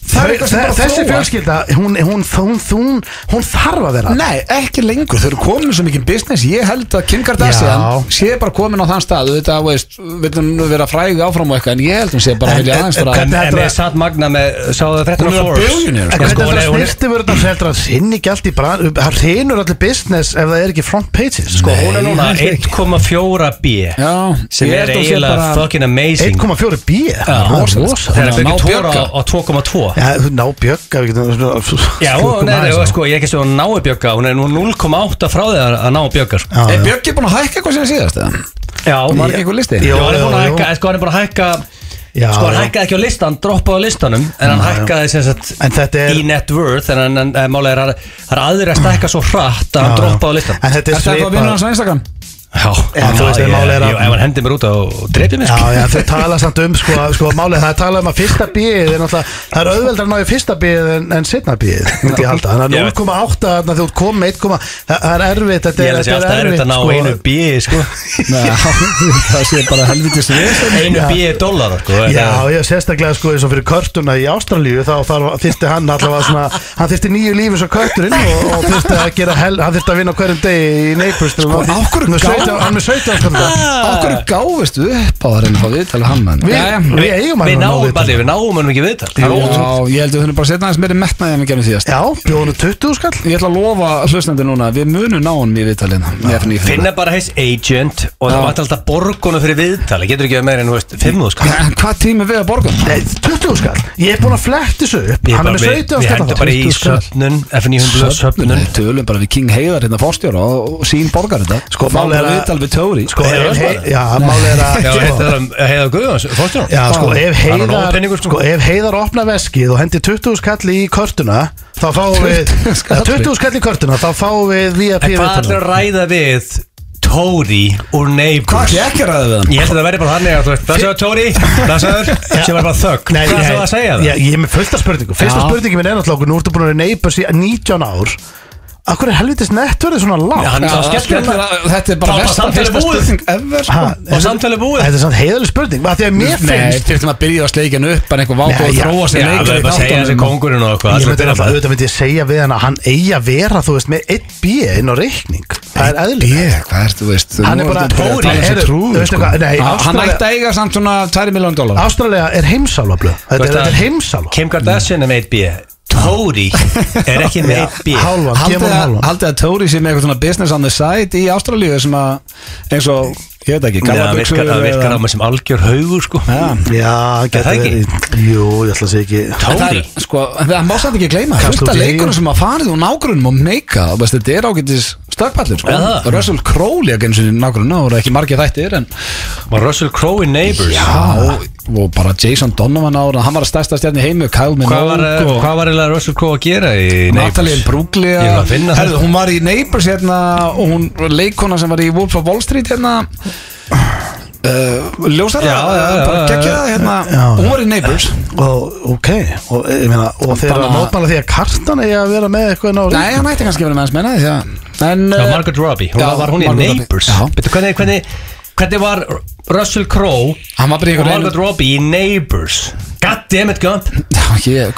Það er eitthvað sem bara
Þessi
þróast.
fjölskylda, hún, hún, hún, hún, hún þarf að vera.
Nei, ekki lengur, þau eru komin svo mikið business. Ég held að Kim Kardashian sé bara komin á þann stað Þetta, veist, vil hún vera fræði áfram og eitthvað En ég held hún sé bara
En-
vilja aðeins fara
En
Þetta
með
er-
satt magna með Sáðu það fréttur
Hún er
á
að sko.
Sko, hún
það
hún er-
snirtifurðan heldur að sinni ekki allt í brann Það reynur allir business ef það er ekki front pages
Sko, hún er núna
Nei, ekki.
1,4 B sem er
hún
eiginlega fucking amazing.
1,4 B.
Það er að
Ná
byggja tóra
bjögga.
á 2,2
Já, þú ná bjögga
sko, ég er ekki svo að nái bjögga Hún er nú 0,8 frá því að ná bjögga
búin að hækka eitthvað sem síðast? eða?
Já,
Var ekki eitthvað listi?
Jó,
Já, hann er búin að hækka, sko, hann er búin að hækka
Já,
Sko, hann
já.
hækkaði ekki á listan, droppaði á listanum En hann hækkaði sem sagt
En þetta er-
í net worth En hann, en málega er að það er aðrir að stækka svo hratt Að hann droppaði á listan
En þetta
Er
er
þetta eitthvað að vinna hans
svipað
á Instagram?
Já,
En þú veist,
ég-
málið er að-
ég- Ef hann hendir mér út á dreipið mér
Já,
sko.
já, þau tala samt um sko, sko málið, það er talað um að fyrsta bíð er náttúrulega, það er auðveldar að ná í fyrsta bíð en, en setna bíð, myndi ég halda þannig
Ég
að
veit.
0,8 þannig að þú ert komið með 1, það það er erfitt þetta
Ég
er,
held að sé
þetta
alltaf
er
erfitt að ná
sko.
einu bíi sko. (laughs)
Nei, það sé bara helviti svið
Einu bíi dólar sko.
Já, já, sérstaklega sko hann hann hann á
á
með
gáðu
17 Hann er með 17 skall
Okkur gáfistu upp á að reyna að fá viðtalið hann mann
Við-
Jæja.
við eigum að
Við
ná
náum
viðtal.
bara, við náum hann ekki viðtal. Það er
Já, ég held að þau bara setja aðeins meiri metnaði en við gerum síðast.
Já, bjóðinu 20 skall.
Ég ætla að lofa hlustandi núna Við munum ná hann í viðtalið. Hérna
Finna bara his agent og það vant alltaf borgunum fyrir viðtali Getur ekki að meira en, þú veist, 5 skall.
Hvað tími við að borga?
Nei, 20 skall. Ég er búin að fletta þessu upp. Hann er með
við,
17
við
skall
hendum bara í
20 skall.
söfnun F900 söfnun
Við bara Heiðar
Sko,
viðtal við Tóri
Sko,
Heiðar
ef
var
hei-
það?
Já, málið er að
Já,
sko,
þetta er heiða Guðjóns, fórstjórn
Já, sko, ef
Hann er
heiðar,
ópeningur, sko.
sko, ef heiðar opna veskið og hendi 20 skall í körtuna þá fáum við
20 skall?
20 skall í körtuna, þá fáum við VIP
En hvað ætlar
viðtalið.
að ræða við Tóri úr
Hvað
Neighbors?
ekki ræða við hann?
Ég held að það verði bara þannig að þú veist Það séu Tóri, það séu sem var bara þögg
Nei,
Hvað ætlar að segja það?
Ég, ég er með fullta spurningu Fyrsta
Já.
spurningi minn er náttúrulega okkur Nú ertu búin að vera neighbors í 19 ár Akkur er helvitis nettverðið svona lág
Já, hann er svo skemmtilega-
Þetta er bara
samtalið
fyrsta
búið.
spurning ever sko.
Ha,
Og samtalið búið.
Þetta er svona heiðaleg spurning Því að mér
Nei,
finnst
þurftum að byrja að sleikja hann upp en eitthvað váku
Nei,
og þróa sig
Já, það er bara að segja þessi
þáttunum.
kongurinn og eitthvað
Ég myndi
er
alltaf, auðvitað myndi ég segja við hann að hann eigi að vera, þú veist, með 1 B inn á reikning. Það er eðlilega
Ég, hvað er þú veist
Hann er
nú
bara-
ertu byrjað að
Tóri,
tala eins og
heyrðu,
trúður,
veistu
sko.
hvað, nei,
Hann- Hann
Ástralia-
ætti að eiga samt svona 2 miljón dólar
Ástralega er heimsálfa blöð Þetta
Veist
er, þetta
að-
er heimsálfa
Kim Kardashian er með 1B Tóri er ekki með 1B
Hálfan,
Haldið að, að Tóri sé með eitthvað svona business on the side í Ástralíu sem að eins og, ég veit ekki,
virkar það virkar á mig sem algjör haugur sko.
Já,
Já,
það
getur
ekki?
Jú, ég ætla að segja ekki.
Það
Tóri
er, sko, það má samt ekki gleyma. Af
í
leikunum sem að farið úr nágrunum og meika og Þetta er ágættis stökkpallin sko.
Er það?
Russell Crowe líka eins og nágrunum og ekki margir þættir en
Var Russell Crowe í Neighbors?
Já, og bara Jason Donovan ára Hann var að stærsta stjarni heimu Kyle
Hvað var,
Minogue og
hvað var eiginlega Russell Crowe að gera í Ég var að.
Herðu, Hún var í Neighbors hérna og hún leikona sem var í Wolf of Wall Street hérna uh, Ljósara bara
já.
það hérna. Hún var í Neighbors
Og, ok, og, ég meina, og þeir eru að mótmála því að kartan eigi að vera með eitthvað ná
Nei, hann ætti kannski að vera með hans menna En
Já,
uh,
Margaret Robbie, hún
Já,
var hún í
Já.
Veitu, hvernig, hvernig, hvernig var Russell Crowe og Margaret Robbie í Neighbors God damn it Gump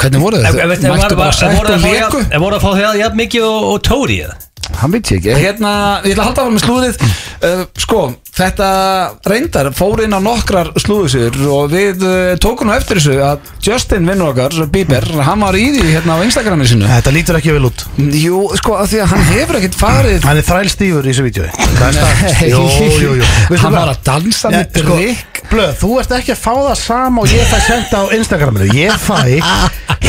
Hvernig voru
ef-
Mættu bara sætt og
að
leku
voru að fá það jafn mikið og, og Tóri eða?
Hann veit ég ekki. Hérna, ég ætla að halda að með slúðið uh, Sko, þetta reyndar fór inn á nokkrar slúðisur og við uh, tókum nú eftir þessu að Justin vinnur okkar, Bieber hann var í því hérna á Instagraminu sinu
Þetta lítur ekki vel út.
Jú, sko, af því að hann hefur ekkert farið
Hann er þrælstífur í þessu.
Nei.
Jú, jú, jú.
Hann var að dansa með
sko,
drikk.
Blöð, þú ert ekki að fá það sama og ég fæ senda á Instagraminu. Ég fæ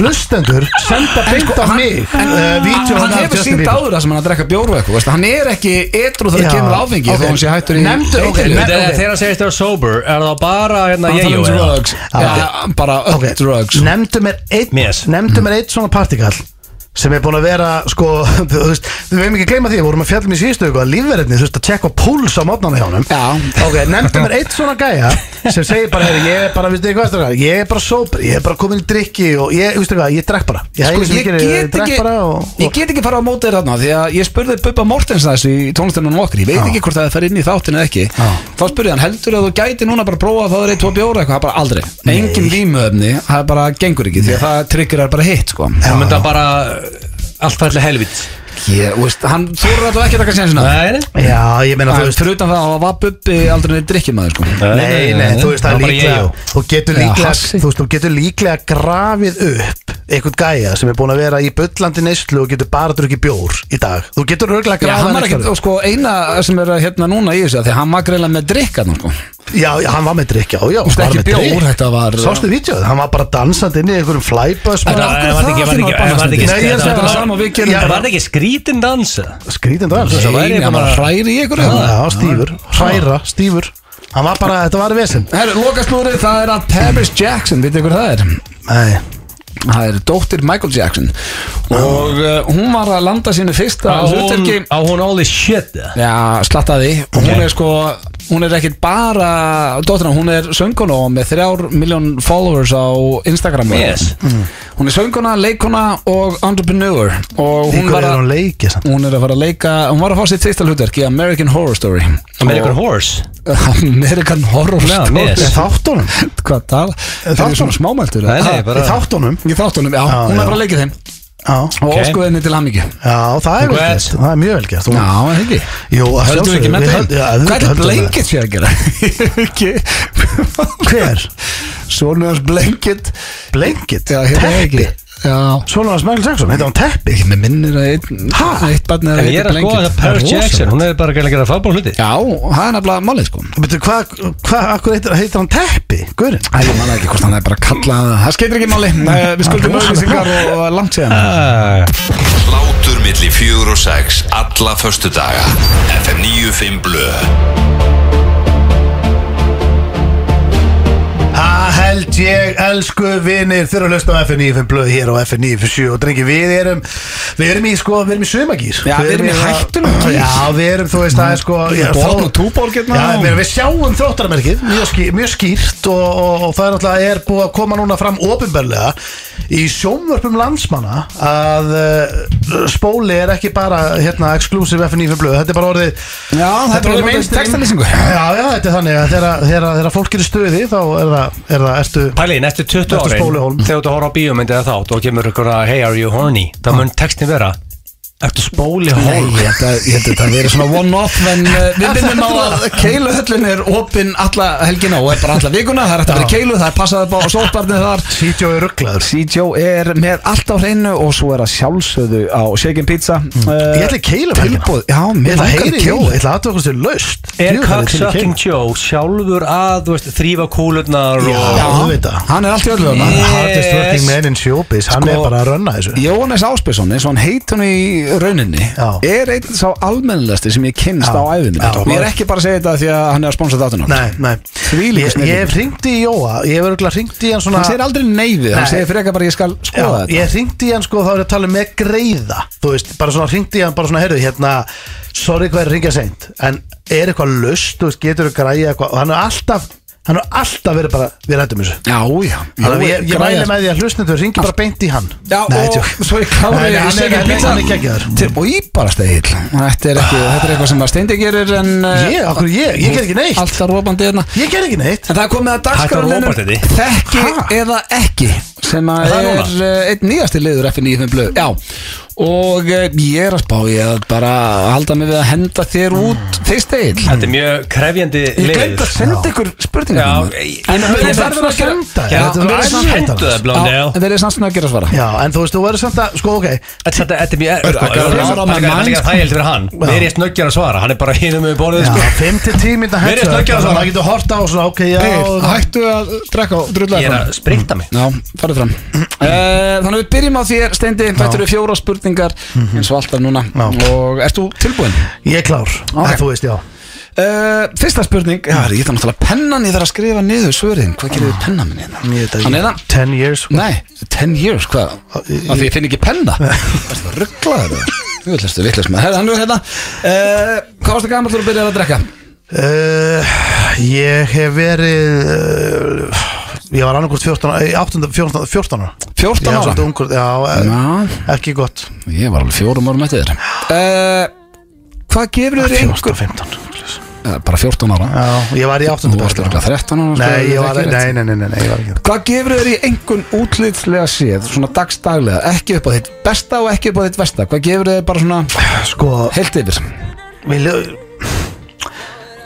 hlustendur senda beint á mig
En
uh, vídeo
hann
af
hefur sínt áður það sem hann að drekka veist, Hann er ekki etru þegar
Já,
kemur áfengi þó hann sé hættur í
Þegar hann segist þér sober Er það bara hérna
Hann
ég
um
og
drugs. Já, bara drugs.
Nefndu mér eitt svona partikall sem er búin að vera sko, (laughs) þú veist, við veim ekki gleyma því við vorum að fjallum í síðustu ykkur að lífverðinni þú veist að tjekka púls á mótnana hjá honum.
Já.
ok, nefndu (laughs) mér eitt svona gæja sem segir bara, heyri, ég er bara, veistu hvað strákar, ég er bara sóper, ég er bara komin í drikki og ég, veistu hvað, ég drekk bara. Ég,
Sko,
sem
ég,
gerir,
get
drekk
ekki,
bara og, og,
ég get ekki fara á móti þér þarna því að ég spurði Bubba Mortens þessu í tónlistunum okkur ég veit ekki hvort það fer inn í þáttinu
Allt fælli helvit
ég, veist, hann þóru alltaf ekki að taka sénsina
já, ég meina, þú veist
fyrir utan það að var Bubbi aldrei neitt drikkjumæður sko.
Nei, nei, þú veist það er líklega Þú getur líklega. Þú veist, þú getur líklega grafið upp einhvern gæja sem er búin að vera í bullandi neyslu og getur bara drukkið bjór í dag Þú getur örgulega
Já, hann var ekkert, og sko, eina sem er hérna núna í þessu, að því að hann var greiðlega með drikka nú, sko.
Já, já, hann var með drikk, já, já
Þú veist,
bara
ekki
með
bjór,
drykk.
þetta var-
Sástu vídeoð, hann var bara dansandi inn í einhverjum flybus
Þetta-
bara.
af hverju
var
það
ekki- var
þín
ekki-
var
var ekki-?
Nei, ég
þetta
segi
var-
bara-
sama og við gerum
Já,
Var það ekki skrítin dansa?
Skrítin dans
Það væri
Nei, hann var
bara-
hræri í ykkur
Já, stífur, hræra, stífur Hann var bara, þetta var vesinn
Herru, lokaslúrið, það er að Paris Jackson, vitið ykkur það er?
Nei,
Það er dóttir Michael Jackson. Og uh, hún var að landa sínu fyrsta
Á hún,
hlutverki.
á hún all this shit?
Já, slattaði. Og hún er sko, hún er ekkit bara Dóttirna, hún er sönguna og með þrjár miljón followers á Instagram
Yes.
Hún er sönguna, leikuna og entrepreneur Og hún að
hún leikið samt
Hún er að fara að leika, hún var að fá sitt fyrsta hlutverk í American Horror Story
American Horse (laughs)
American Horror
Já,
Story
yes.
Þáttunum? (laughs)
Hvað tal? Það er svona smámæltur
bara
Í þáttunum?
Í þáttunum, já,
Já,
hún er
já.
bara að leika í þeim og
Ok.
ósku henni til hamingju
já það er gert Það er mjög vel gert Þú-
Já, það er ekki
Jú, að
Höldu
sjálfsögðu,
ekki með
við já,
Hvað er
höldum við
blanket sé að gera? (laughs)
Það. Hver?
Sónu hans blanket
Blanket?
Já, hérna er ekki
Svona hans Michael Jackson, heitir hann Teppi?
Með minnir að? Eitt barn er
En ég er að skoða Paris
rosalegt.
Jackson. Hún er bara að gera fábár hluti.
Já, það er nefnilega málið sko.
Betur, hvað, hvað, akkur heitir, heitir hann Teppi? Guðurinn?
Æ, ég manna ekki hvort hann er bara að kalla það skeitir ekki máli, við skuldum auðlýsingar og, og langt síðan.
Ah,
Hlátur milli fjögur og sex Alla förstu daga FM 95 Blö
held ég, elsku vinir Þeir eru að hlusta á FN95 blöð hér á FN97 Og drengi, við erum Við erum í, sko, við erum í sumagýr
Já, við erum í hættunum gír.
Já, við erum, þú veist, það er sko þó-
og túborg hérna.
Já, við, sjáum þróttaramerkið Mjög, ský, mjög skýrt og, og, og það er náttúrulega er búið að koma núna fram Opinberlega í sjónvörpum landsmanna Að uh, spóli er ekki bara, hérna, exclusive FN95 blöð Þetta er bara orðið
Já, er
Þetta
bara
orðið
orðið
mainstream.
textalýsingu.
Já, já, þetta er þannig að þegar, fólk er í stuði Þá er það, er það, ertu
Pæli, næstu 20
Ertu
árin? Þegar þú horfa á bíómyndi eða þátt og kemur ykkur að Hey, are you horny? Það mun textin vera Ertu spóli
Nei,
hólm?
ég held að held að þetta verið svona one-off en uh, við minnum á að keiluhöllin er opinn alla helgina og er bara alla vikuna. Það er hægt að vera keilu, það er passað upp á sótbarnið þar.
Sítjó er rugglaður.
CJO er með allt á hreinu og svo er að sjálfsögðu á Shaken Pizza. Uh,
Ég ætla í keilu
Tilbúð, já, mér
að
langar keilu.
Ég ætla að aðtöku sér laust.
Er Cocksucking Joe sjálfur að, þú veist, þrýfa kúlurnar
Já,
og...
þú veit það.
hann er allt í öllu.
Hardest working man in showbiz. Hann
Sko-
er bara að
rauninni
Já.
er einn sá almennilegasti sem ég kynst
Já.
á æfinni
Já,
og ég er ekki bara að segja þetta því að hann er að sponsa þáttun
Nei, nei. Ég, ég hef ringt í Jóa. Ég hef örgulega ringt í hann svona
hann segir aldrei neyfið, hann
Nei.
segir frekar bara ég skal
Já,
skoða þetta.
ég ringt í hann sko þá er ég að tala með greiða. Þú veist, bara svona ringt í hann bara svona heyrðu hérna Sorry hvað er að ringja seint? En er eitthvað lust, þú veist, getur þú græja eitthvað? Og hann er alltaf, hann er alltaf verið bara Við rættum þessu.
Já, já,
Þannig ég, ég mæli með því að hlustendur ringi bara beint í hann.
Já,
Nei,
og
tjók.
svo ég
nei, hann er- er- hann er geggjaður.
Til- Og íbarast egil Þetta er ekki, þetta er eitthvað sem að Steindi gerir en uh,
Ég, okkur ég, ég ger ekki neitt.
Alltaf rópandi hérna.
Ég ger ekki neitt.
En það er komið að
Hættu að rópa
dagskráninu
þetta.
Þekki
Ha?
eða ekki. Sem að
Er það
er
núna?
uh, einn nýjasti liður F95 blöð. Já Og uh, ég er að spá ég að bara halda mig við að henda þér út fyrst egil
Þetta er mjög krefjandi
Ég glemt að senda ykkur
ég-
En
ég-
verður verður að gera
senda er
verður
það,
en verður samt að svara.
Já, en þú veist, þú verður samt að, sko, ok.
Þetta þetta er mjög Það. er þægild fyrir hann. Mér er snöggjar að svara. Hann er bara með borðið
Já,
sko.
5-10 minna
svara.
Það
Egil, hættu að drekka
Ég er að sprinta mig.
Já, farðu fram. Uh, (clears throat) Þannig að við byrjum á þér, Steindi. Þetta eru fjóra spurningar eins og alltaf núna
Já.
Og ert þú tilbúin?
Ég er klár,
Ok.
en þú veist, já
Uh, fyrsta spurning Já, ég þarf náttúrulega pennan Ég þarf að skrifa niður svörin Hvað gerir þið pennan minn hérna?
Ég veit
Hann er
ekki,
það
10 years.
Nei, 10 years, hvað? Af því ég finn ekki penna (laughs) Það rugglaður Þú ætlastu vitlaus með hérna uh, Hvað varstu gammal þú að byrja að drekka?
uh, Ég hef verið uh, Ég var annarkvort 14, eh, 18, 14, 14 ára.
14
Ég var
ára?
svolítið ungur, já, eh,
Já,
ekki gott.
Ég var alveg fjórum árum eftir þér. Uh, Hvað gefur þér
14,
einhver?
15
Uh, bara 14 ára.
Já, ég var í 8.
Þú varst örgulega 13 ára sko,
Nei, var, nei, nei, nei, nei,
Hvað gefur þér í einhvern útlýtslega séð Svona dagstaglega, ekki upp á þitt besta og ekki upp á þitt versta? Hvað gefur þér bara svona
Sko,
heilt yfir?
vilja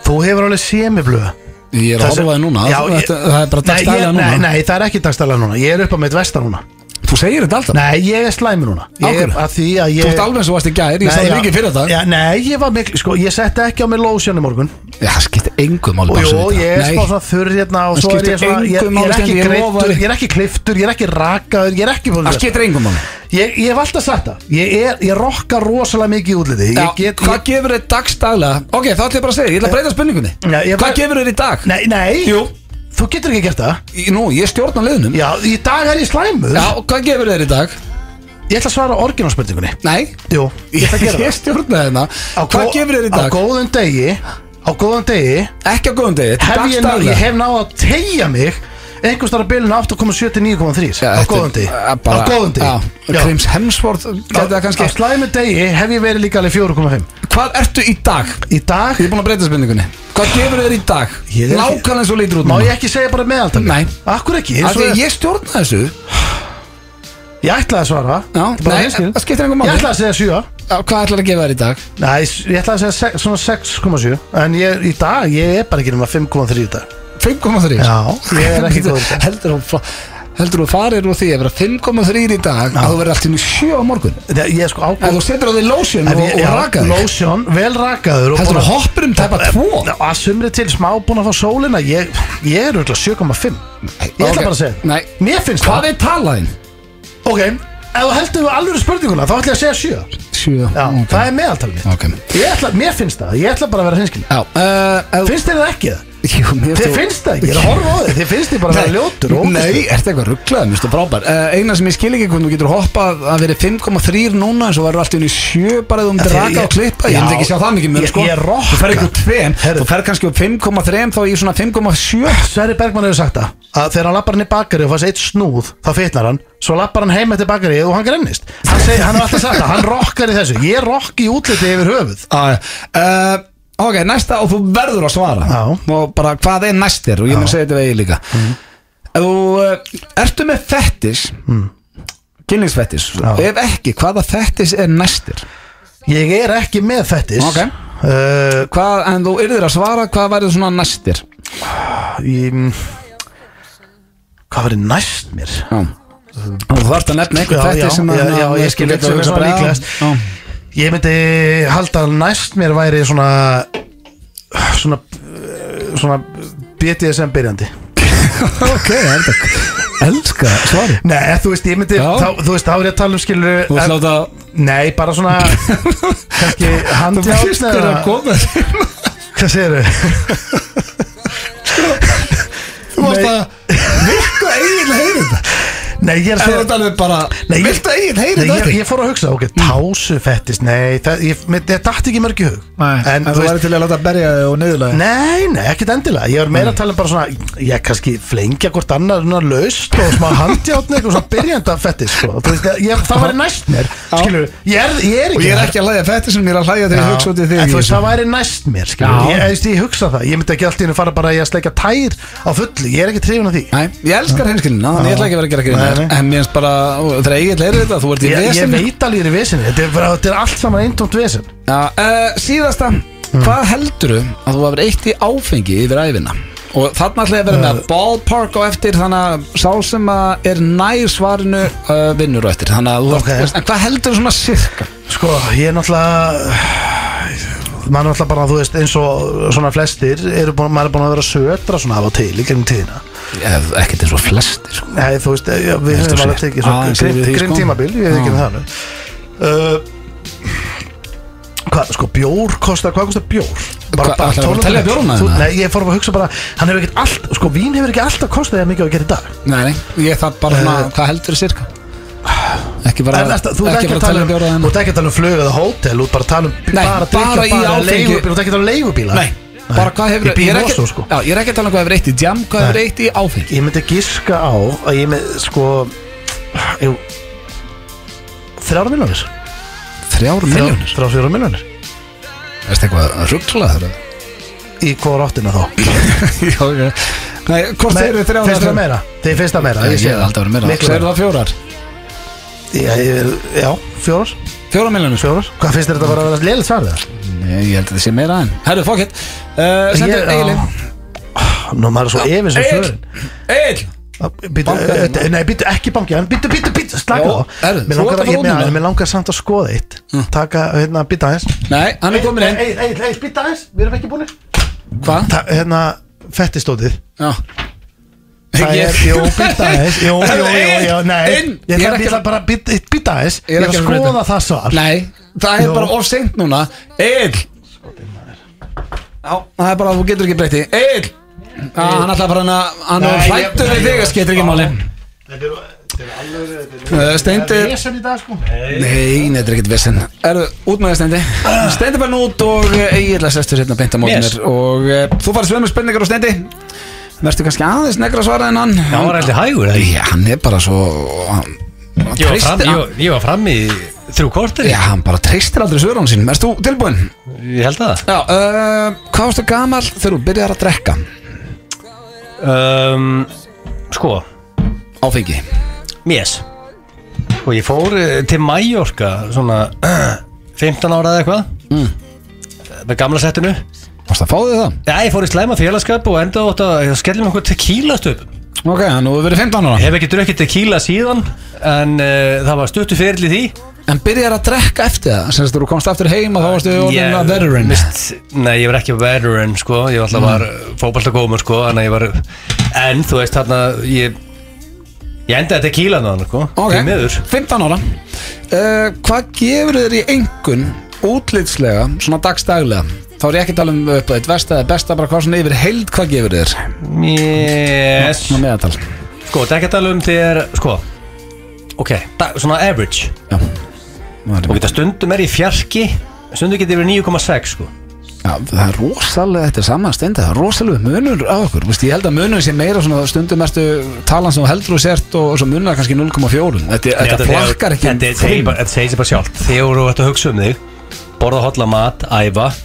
Þú hefur alveg semiflöð
Ég er að horfa þig núna.
Já, ég-
Það er bara
ég-
núna.
Nei, nei, það er ekki dagstælega núna. Ég er upp á mitt vestar núna
Þú segir þetta alltaf
Nei, ég er slæmi núna Ég er
hverju?
að því að ég
Þú ert alveg eins og varst í gær, ég
Nei,
sagði
já.
mikið fyrir þetta
já, Nei, ég var miklu, sko, ég setti ekki á mig lotion í morgun
Já, það skiptir engum máli
Og jú,
þetta.
ég er
Nei.
smá svona þurr hérna og
Það
svo er
skiptir
ég svona Ég,
engu
ég
máli,
er ekki
Steindi, ég lofa
greittur,
þér.
ég er ekki kliftur, ég er ekki rakaður Ég er ekki búin
Það skiptir engum máli
Ég, ég hef alltaf sagt það Ég, er, ég rokka rosalega mikið í útliti
Já,
Ég get
Hvað
ég,
gefur þér dagstaglega Ok, þá ætlum ég bara að segja, ég ætla að breyta spurningunni
Já, ég-
Hvað gefur þér í dag?
Nei, nei
Jú.
Þú getur ekki gert það.
Í- Nú, ég stjórna liðnum.
Já, í dag er ég slæmur.
Já, hvað gefur þér í dag?
Ég ætla að svara orginalspurningunni.
Nei?
Jú, ég ætla að gera (laughs)
Ég
það.
stjórna hérna.
Á
Hvað
gó-
gefur þér í
Á
dag?
góðum degi Á góðum degi
Ekki á góðum degi,
hef ég, ná, ég hef náð að tegja mig einhvers þar að byluna 8,7 til 9,3
Já,
á góðum degi. Á góðum degi.
Krims Hemsworth Gæti það
á
kannski.
slæmu degi hef ég verið líka alveg 4,5
Hvað ertu í dag?
í dag
Ég er búin að breyta spurningunni Hvað gefur þér í dag?
Ég er ekki-
Nákvæmlega eins og lítur út
má
núna.
ég ekki segja bara meðaltal
Nei.
akkur ekki
Af því
og
að ég stjórna þessu
Ég ætlaði að svara
Já,
Þetta er bara
nei,
hreinskilið.
það skiptir engum
Ég
máli
ætlaði að segja 7
Já, Hvað ætlar að gefa þér í dag?
Nei, ég ætlaði að segja sex- svona 6,7 En ég, í dag, ég er bara ekki nema 5,3 í dag
5,3
Já, ég er ekki (laughs) góður í dag.
Heldur þú Heldur þú farir úr því að vera 5,3 í dag að þú verður allt í einu 7 á morgun?
Þegar Ég sko
Ef
ákvæm
þú setur á því lotion og, og raka þig
Lotion, vel rakaður og
Heldur þú hoppur um tæpa 2
Já, Að sumri til smá búin að fá sólina. Ég, ég er auðvitað 7,5 Ég ætla bara að segja.
Nei.
Mér finnst
Hvað
það.
er talaðinn?
Ok, ef þú heldur alveg spurninguna Þá ætla ég að segja 7
7
Já, það er meðaltalið mitt.
Ok.
Ég ætla, mér finnst það, ég ætla bara að vera hinskil
Já uh,
Finnst þér það ekki það?
Jú,
Þið finnst það ekki, ég er að horfa á þið Þið finnst þið bara að vera ljótur
Nei,
ógeðslegur.
ertu eitthvað rugglaður, mér finnst það frábær. Uh, Eina sem ég skil ekki hvernig þú getur hoppað að vera 5,3 núna en svo verður allt í unni 7 bara eða um
Af
til
því
raka
ég-
og klippa Ég myndi ekki sjá það mikið mér sko. Þú fer ekki úr 2,
Heyrðu.
þú fer kannski úr 5,3 þá í svona 5,7
Sverri Bergman hefur sagt það að þegar hann lappar hann í bakari og fannst eitt snúð þá fitnar hann, svo lappar hann heim eftir bakari og hann grennist. Hann, seg, hann har alltaf sagt það, hann rockar í þessu. Ég rokki í útliti yfir höfuð.
Uh, Ok, næsta og þú verður að svara
Já.
Og bara hvað er næstir og ég mun segja þetta við eigi líka Ef þú uh, ertu með fettis mm. Kynningsfettis
Já.
Ef ekki, hvaða fettis er næstir?
ég er ekki með fettis
Ok.
uh,
Hvað, en þú yrðir að svara, hvað væri svona næstir?
í, hvað var næst mér
Já Og þú þarfst að nefna einhver
Já,
fettis
já,
sem
já,
að-
já, ég
að-
skil
að-
ekki sem er svona líklegast.
Já.
Ég myndi halda næst mér væri svona svona svona BDSM byrjandi. (laughs)
Ok, það er Elska svari
Nei, þú veist, ég myndi, þá, þú veist, þá er ég að tala um skilur
Þú veist láta
Nei, bara svona kannski
Þú
handjátt
veist hver að koma
Hvað segir þau?
Þú varst að Viltu eiginlega heyri þetta?
Nei, ég er að
En
segja
ert alveg bara
Nei, ég-
Viltu eiginlega heyri
Nei, ég,
þetta?
ég fór að hugsa, ok, tásu fettist Nei, það, ég, mér, ég dætti ekki mörg í hug.
En þú væri til að láta berja þig og niðurlega
Nei, nei, ekkert endilega. Ég var meira að tala um bara svona Ég kannski flengja hvort annar svona laust og smá handjátni eitthvað svona byrjanda fettis sko. Þú veist, ég, Það væri næst mér Skilur, ég er, ég er
Og
ekki
ég er ekki að hlæja fætti sem ég er að hlæja þegar ég hugsa út í þig
En þú
í
veist, það væri næst mér skilur.
Já.
ég, ég, ég, ég hugsa það, ég myndi ekki alltaf fara bara í að sleika tær á fullu. Ég er ekki trefin af því.
Nei, ég elskar hinskilina, þannig ég ætla ekki að vera að gera
Nei, nei.
En mér finnst bara, þegar ég leiri þetta, þú ert í
Ég, ég
vesinu
veit alveg ég er í vesinni Þetta er, bara, þetta er allt saman eintómt vesin
Já, uh, síðasta Hvað heldurðu að þú hafur eitt í áfengi yfir æfina? Og þarna ætla ég að vera með ballpark á eftir Þannig að sá sem að er nær svarinu uh, vinnur á eftir Þannig að þú
Ok.
ert, en hvað heldurðu svona sirka?
Sko, ég er náttúrulega maður er náttúrulega bara, þú veist, eins og svona flestir, búin, maður er búin að vera södra svona af og til í gegnum tíðina
Ég, ekkert eins og flestir sko.
Nei, þú veist, já, við
Heldur
höfum alveg tekið grimm
sko.
tímabil, ég veit ekki um
Já.
það uh, Hvað, sko, bjór kostar, hvað kostar bjór?
Hvað, ætlarðu að fara að telja bjórana
Þú-? Nei, ég fór að hugsa bara, hann hefur ekkert allt, sko, vín hefur ekki alltaf kostað það mikið á að gera í dag
Nei, nei, ég þarf bara svona,
Eh.
hvað heldurðu sirka? Ekki bara,
En ert
ekki
ekki
bara
að tala um,
bjóra
þú ert ekki að tala um flug eða hótel, þú ert bara að tala um
Nei,
bara,
bara í
bara
áfengi.
þú ert ekki að tala um leigubíla
Nei, bara hvað hefur
Ég
ég er ekki-
sko.
Já, ég er ekki að tala um hvað hefur eitt í jam Hvað hefur eitt í áfengi?
Ég myndi giska á að ég með, sko Þrjára miljónir
Þrjár miljónir
Þrjára miljónir
Veistu eitthvað rugglaður?
Í hvað áttina þá? (laughs)
Já, Nei, hvort
Nei,
segir þið þrjár
Finnst það meira? Finnst það meira?
Ég
sé
það alltaf verið meira Segir
meira
það fjórar?
Já, fjórar
Fjórar miljónir
Fjórar? Hvað finnst þér þetta að vera leiligt svarið?
Nei, ég held að það sé meira en Herru, fuck it. Uh, Sendu
Ég-
Egilin
Nú, maður er svo efins um
Egil!
svörin.
Egil!
Býtu,
Banka-
eh, Nei, býtu ekki banki en Býtu, býtu, býtu, slaka
herru,
Mér langar
að
ég-
núna.
mér- langar samt að skoða eitt. Taka, hérna, býta aðeins.
Nei, hann er komin inn.
Ei, ei, býta aðeins. Við erum ekki búinir
Hvað?
Hérna, fettistótið.
Já
Það er, jú, býta aðeins. Jú, jú, jú, jú, nei. Ég
Ég er
ætla
ekki-
ég ætla bara að býta aðeins.
Ég er
Ég að
að
skoða það svar.
Nei, það er bara of seint núna. Egil. Já, það er bara að þú getur ekki breytti Egil. Hann ætla að fara hann að Hann
Nei,
er
ég-
hrættur við þig
ég-
að skeitir ekki máli.
Þetta er er-
Steindi-
Það er vesen í dag sko.
Nei, nei, þetta er ekkert vissin Erðu út með það Steindi. Steindi fann út og Egil að sestur hérna beint á mótin
Yes.
yes. Og uh, þú farið svömmur spurningar á Steindi Verstu kannski aðeins negra svara en hann.
Það var eitthvað hægur eða?
Já, hann er bara svo hann, hann
Ég var fram,
treystir-
ég, var- ég var fram í þrjú kortir
Já, hann bara treystir aldrei svörunum sínum. Erst þú tilbúinn?
Ég held það.
Já, uh, hvað varstu gamal þegar þú byrjar að drekka?
Um, Sko.
Áfengi?
Mjess Sko ég fór eh, til Mallorca Svona (clears throat) 15 ára eða eitthvað.
Mm.
Með gamla settinu
Varst það að fá þig það?
Já, ég fór í slæma félagskap og enda átt að skellum einhver tequila stöp
Ok, nú hefur verið 15 ára.
Hef ekki drukkið tequila síðan En uh, það var stuttu fyrir því.
En byrjar að drekka eftir það? Senst þú komst aftur heim og þá varstu orðin að veteran.
mist, Nei, ég var ekki veteran sko. Ég var alltaf var fótballtagómur sko Þannig að ég var En þú veist þarna Ég, ég endaði tequila náðan sko.
Ok,
Því miður.
15 ára. Uh, Hvað gefur þér í engun útlitslega, svona dagstaglega Þá er ég ekki að tala um upp að eitt versta eða besta bara hvað svona yfir heild hvað gefur þér?
Yes.
Svona meðatal
Sko, þetta er ekki að tala um þér Sko. Ok, da, svona average.
Já, Nú er
Og þetta stundum er í fjarki Stundum getur yfir 9,6 sko.
Já, það er rosalega, þetta er saman stendi Það er rosalega munur á okkur. Vist, Ég held að munur sé meira svona stundum mestu talan sem þú heldur og sért og, og svo munur kannski 0,4 Þetta, þetta flakkar ekki
Þetta segir bara- þetta segir sér bara sjálft. Þegar þú ert að hugsa um þig Borða hotla mat, æfa uh,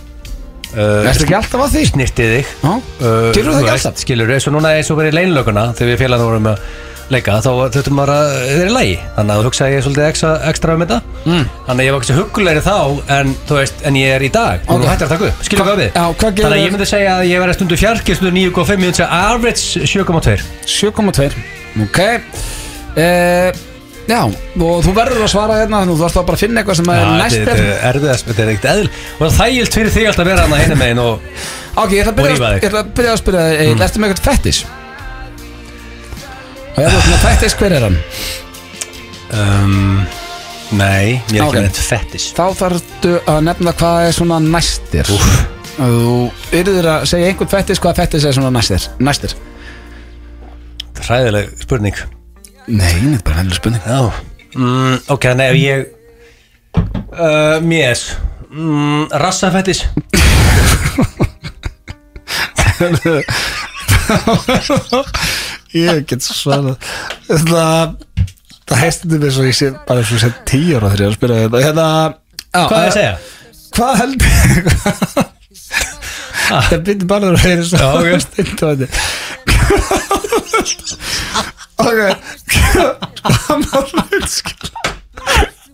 Erstu ekki alltaf að því?
Snirtið þig. Uh,
gerur það ekki alltaf?
Skilur, eins og núna eins og verið í leinlöguna Þegar við félagarnir vorum að leika Þá þurftum maður að þeir eru í lægi Þannig að þú hugsaði ég svolítið ekstra, ekstra um þetta. Mm. Þannig að ég var ekki huggulegri þá En þú veist, en ég er í dag. Nú
Ok.
hættir að taka upp, skilur hvað við?
Já, hvað
Þannig að
gerir-
ég myndi segja að ég verði stundu fjarki Stundu 9,5, ég myndi segja average 7,2
7,2 Ok. Uh, Já, og þú verður að svara hérna Þú þarfst bara að finna eitthvað sem er næst
þetta er erfiðast, þetta er ekkert eðl Og það er þægilt fyrir þig alltaf að vera hana hinum megin og
Ok, ég ætla að byrja, að, ég ætla að, byrja að spyrja þig mm. Ertu með eitthvað fettis? Og ef þú ert með fettis, hver er hann?
um, Nei, ég er
Ok.
ekki með þetta fettis
Þá þarftu að nefna hvað er svona næstir Þú yrðir að segja einhvern fettis Hvað fettis er svona næstir? Næstir Nei, þetta er bara hendur spurning.
Mm, Ok, nei, ef ég uh, Mjess mm, Rassafettis
Ég get svarað. Það Það heistir mér svo ég sé bara svo sem tíu ára þegar ég er að spyrja þetta. Hérna já,
Hvað er að
eh,
segja?
Hvað heldur Það byrði bara að heyra svo
Já, ok.
Að Ok Hann var reynskil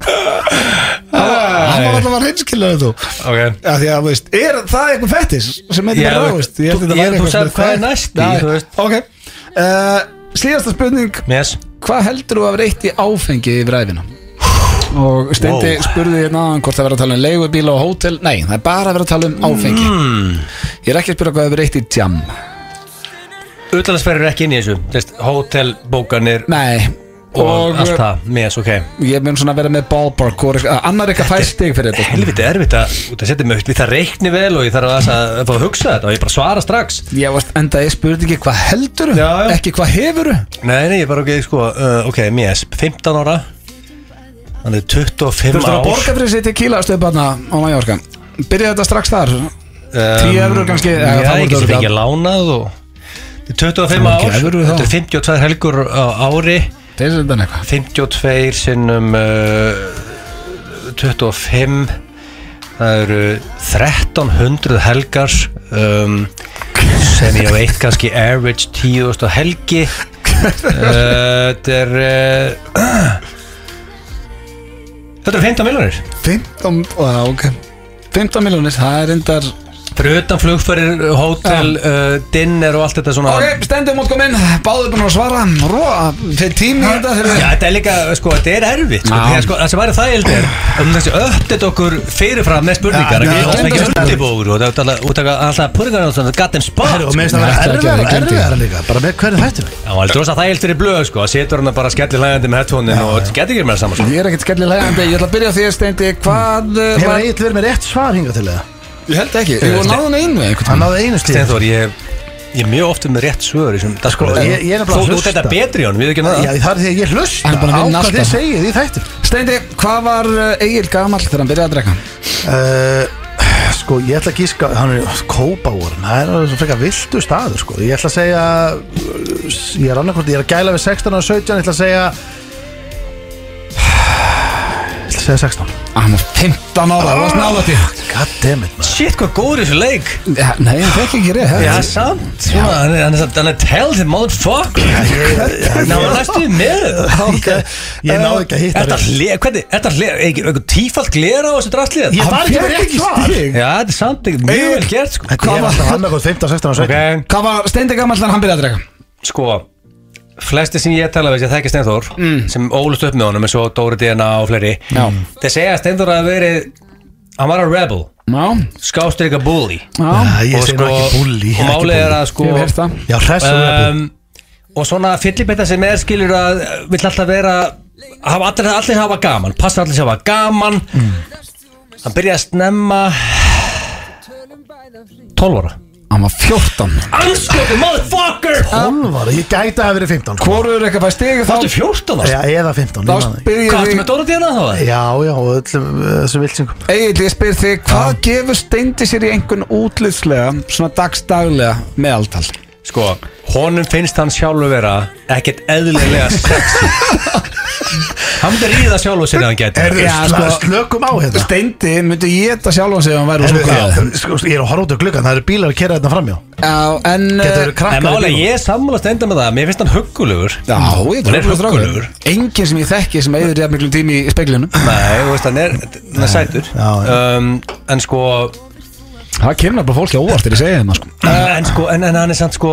Hann var alltaf að reynskilja þú
Ok
Já því að, veist, er það eitthvað fettis sem heitir bara ráðist? Ég held þetta
ég-
væri eitthvað
hvað er
það-
næst í.
Ok uh, Síðasta spurning
Mjess
Hvað heldur þú að vera eitt í áfengi í ræðina? Og Steindi
Wow.
spurði hérna hvort það verið að tala um leigubíla og hótel Nei, það er bara að vera að tala um áfengi
mm.
Ég er ekki að spyrja hvað það verið eitt í jam
Utlandsferður ekki inn í þessu. Þess, Hótel, bókanir
Nei.
Og, allt það, Mjess, ok.
Ég mun svona vera með ballpark og eitthvað- Annar eitthvað fær stig fyrir þetta sko.
Helviti erfitt að út að setja mig Við það reikni vel og ég þarf að, að, að að hugsa þetta Og ég bara svara strax.
Ég varst enda ég spurði ekki hvað heldur
Já, já.
Ekki hvað hefur
Nei, nei, ég bara ok, sko uh, Ok, Mjess, 15 ára. Hann er 25
Þú veist
ár
að borga fyrir sér tequila stöðbarna á Mallorca. Byrjaði þetta strax þar? Tíu evrur kannski,
Já,
það örugglega-
fengið lánað og er 25
Það voru
ár. Þetta er 52 helgur á ári.
Þeir sem þetta eitthvað?
52 sinnum uh, 25 Það eru 1300 helgar um, sem ég veit kannski average 10.000 helgi. Uh, Þetta er uh, Þetta er 15 miljonir
15, á, ok. 15 miljónir, það er endar
Fyrir utan flugferðir, hótel, uh, dinner og allt þetta svona.
Ok, stendum út kominn, báður búin að svara. Róa, fyrir tími í þetta þegar
Já, þetta er líka, sko, þetta er erfitt sko,
Já.
Þegar, sko, Það sem væri það ég held er um þessi uppdate okkur fyrirfram með spurningar
Já, já,
oft ekki
já.
undirbúður og það er útaka alltaf purringar og svona got them spot.
Og
sko.
það
Nei,
að
þetta er
vera
gleymdi
erfiðara líka Bara með hverju þættir
Já, það er rosa þægilt fyrir blöð, sko, að setur hann bara skellir lægandi með headphone-in og þetta getur ekki meira saman, sko.
Ég er ekkert skellilega hægandi, ég ætla að byrja á því að steindi Hvað uh,
Hefur
var-
Egil verið með rétt svar hingað til það?
Ég held ekki, ég var náðan einu.
Hann náði einu stíð
Steinþór, ég, ég er mjög oft með rétt svör í þessum
Sko, ég- ég er nefnilega
Þú
að
þú
hlusta.
ert þetta betri í honum, við ekki
Já,
það.
Það er því að ég hlusta
Hann er búinn að
á
vinna
hvað þið
alltaf.
segið í þættir
Steindi, hvað var Egil gamall þegar hann byrjaði að drekka?
uh, Sko, ég ætla að gíska Hann er kópávorn Það er alveg svo frekar viltu staður, sko. Ég ætla að segja uh, Ég er annarkvort, ég er að gæla við 16 og 17 Ég ætla að segja Segja 16
Ah, Hann var 15 ára, það var snáða til
Goddammit maður
Shit, hvað góður þessu leik
Já, Nei, hann fekk ekki reyð
Já, samt Svona, Hann er- hann er samt- hann er talented motherfucker Ná, hann næstu við með þetta.
Ég náði ekki að hitta
Þetta
rétt.
hle, hvernig, þetta hle, ekki, eitthvað tífalt glera á þessu drastlið
Ég var ekki með rétt svar
Já, þetta er samt ekki mjög vel gert, sko
Þetta er alltaf annarkoð 15, 16 og 17
Ok,
Hvað var þegar hann byrjaði að drega?
sko Flesti sem ég tala við sem þekki Steinþór sem ólust upp með honum eins og Dóri DNA og fleiri
Já.
Þeir segja að Steinþór hafi verið hann var að rebel,
Já,
skástríka bully.
Já.
Nei, ég
og,
bully
og málið er að sko
Já,
um, og svona fyllibetta sem er skilur að vill alltaf vera hafa allir, allir hafa gaman passa allir sem hafa gaman. Hann byrjaði að snemma 12 ára
Hann var 14
Anskotu motherfucker!
12 ára, ég gæti að hafa verið 15 sko.
Hvoru er eitthvað stigi þá?
Þáttu 14 ára
Já, eða 15
Þá
ég man það ekki.
spyr ég
Hvað ertu
þig
með Dóra DNA þá?
Já, já, og öllum uh, þessum vilsingum.
Egil, ég spyr þig Hvað gefur Steindi sér í einhvern útlýðslega Svona dagsdaglega meðaltal
Sko, honum finnst hann sjálfur vera ekkert eðlilega sexy. Hann myndi ríða sjálfur sér ef hann
Erðu,
Já,
sl
sko-
slökum á hérna.
Steindi myndi geta sjálfan sig ef hann væri
sko, Ég er að horfa út á gluggan, það eru bílar að kera þetta framjá
Já, en
Getur
eh,
verið
En málega,
bílum.
ég er sammála stenda með það. Mér finnst hann huggulegur
Já, ég
Hann er
er
huggulegur.
Engin sem ég þekki sem eigður jafn miklum tími í speglinu
Nei, þú veist, hann er, hann er sætur.
Já, já.
um, En sko
Það kemur bara fólki óvart þegar ég segja þeim sko.
En sko, en, en hann er samt sko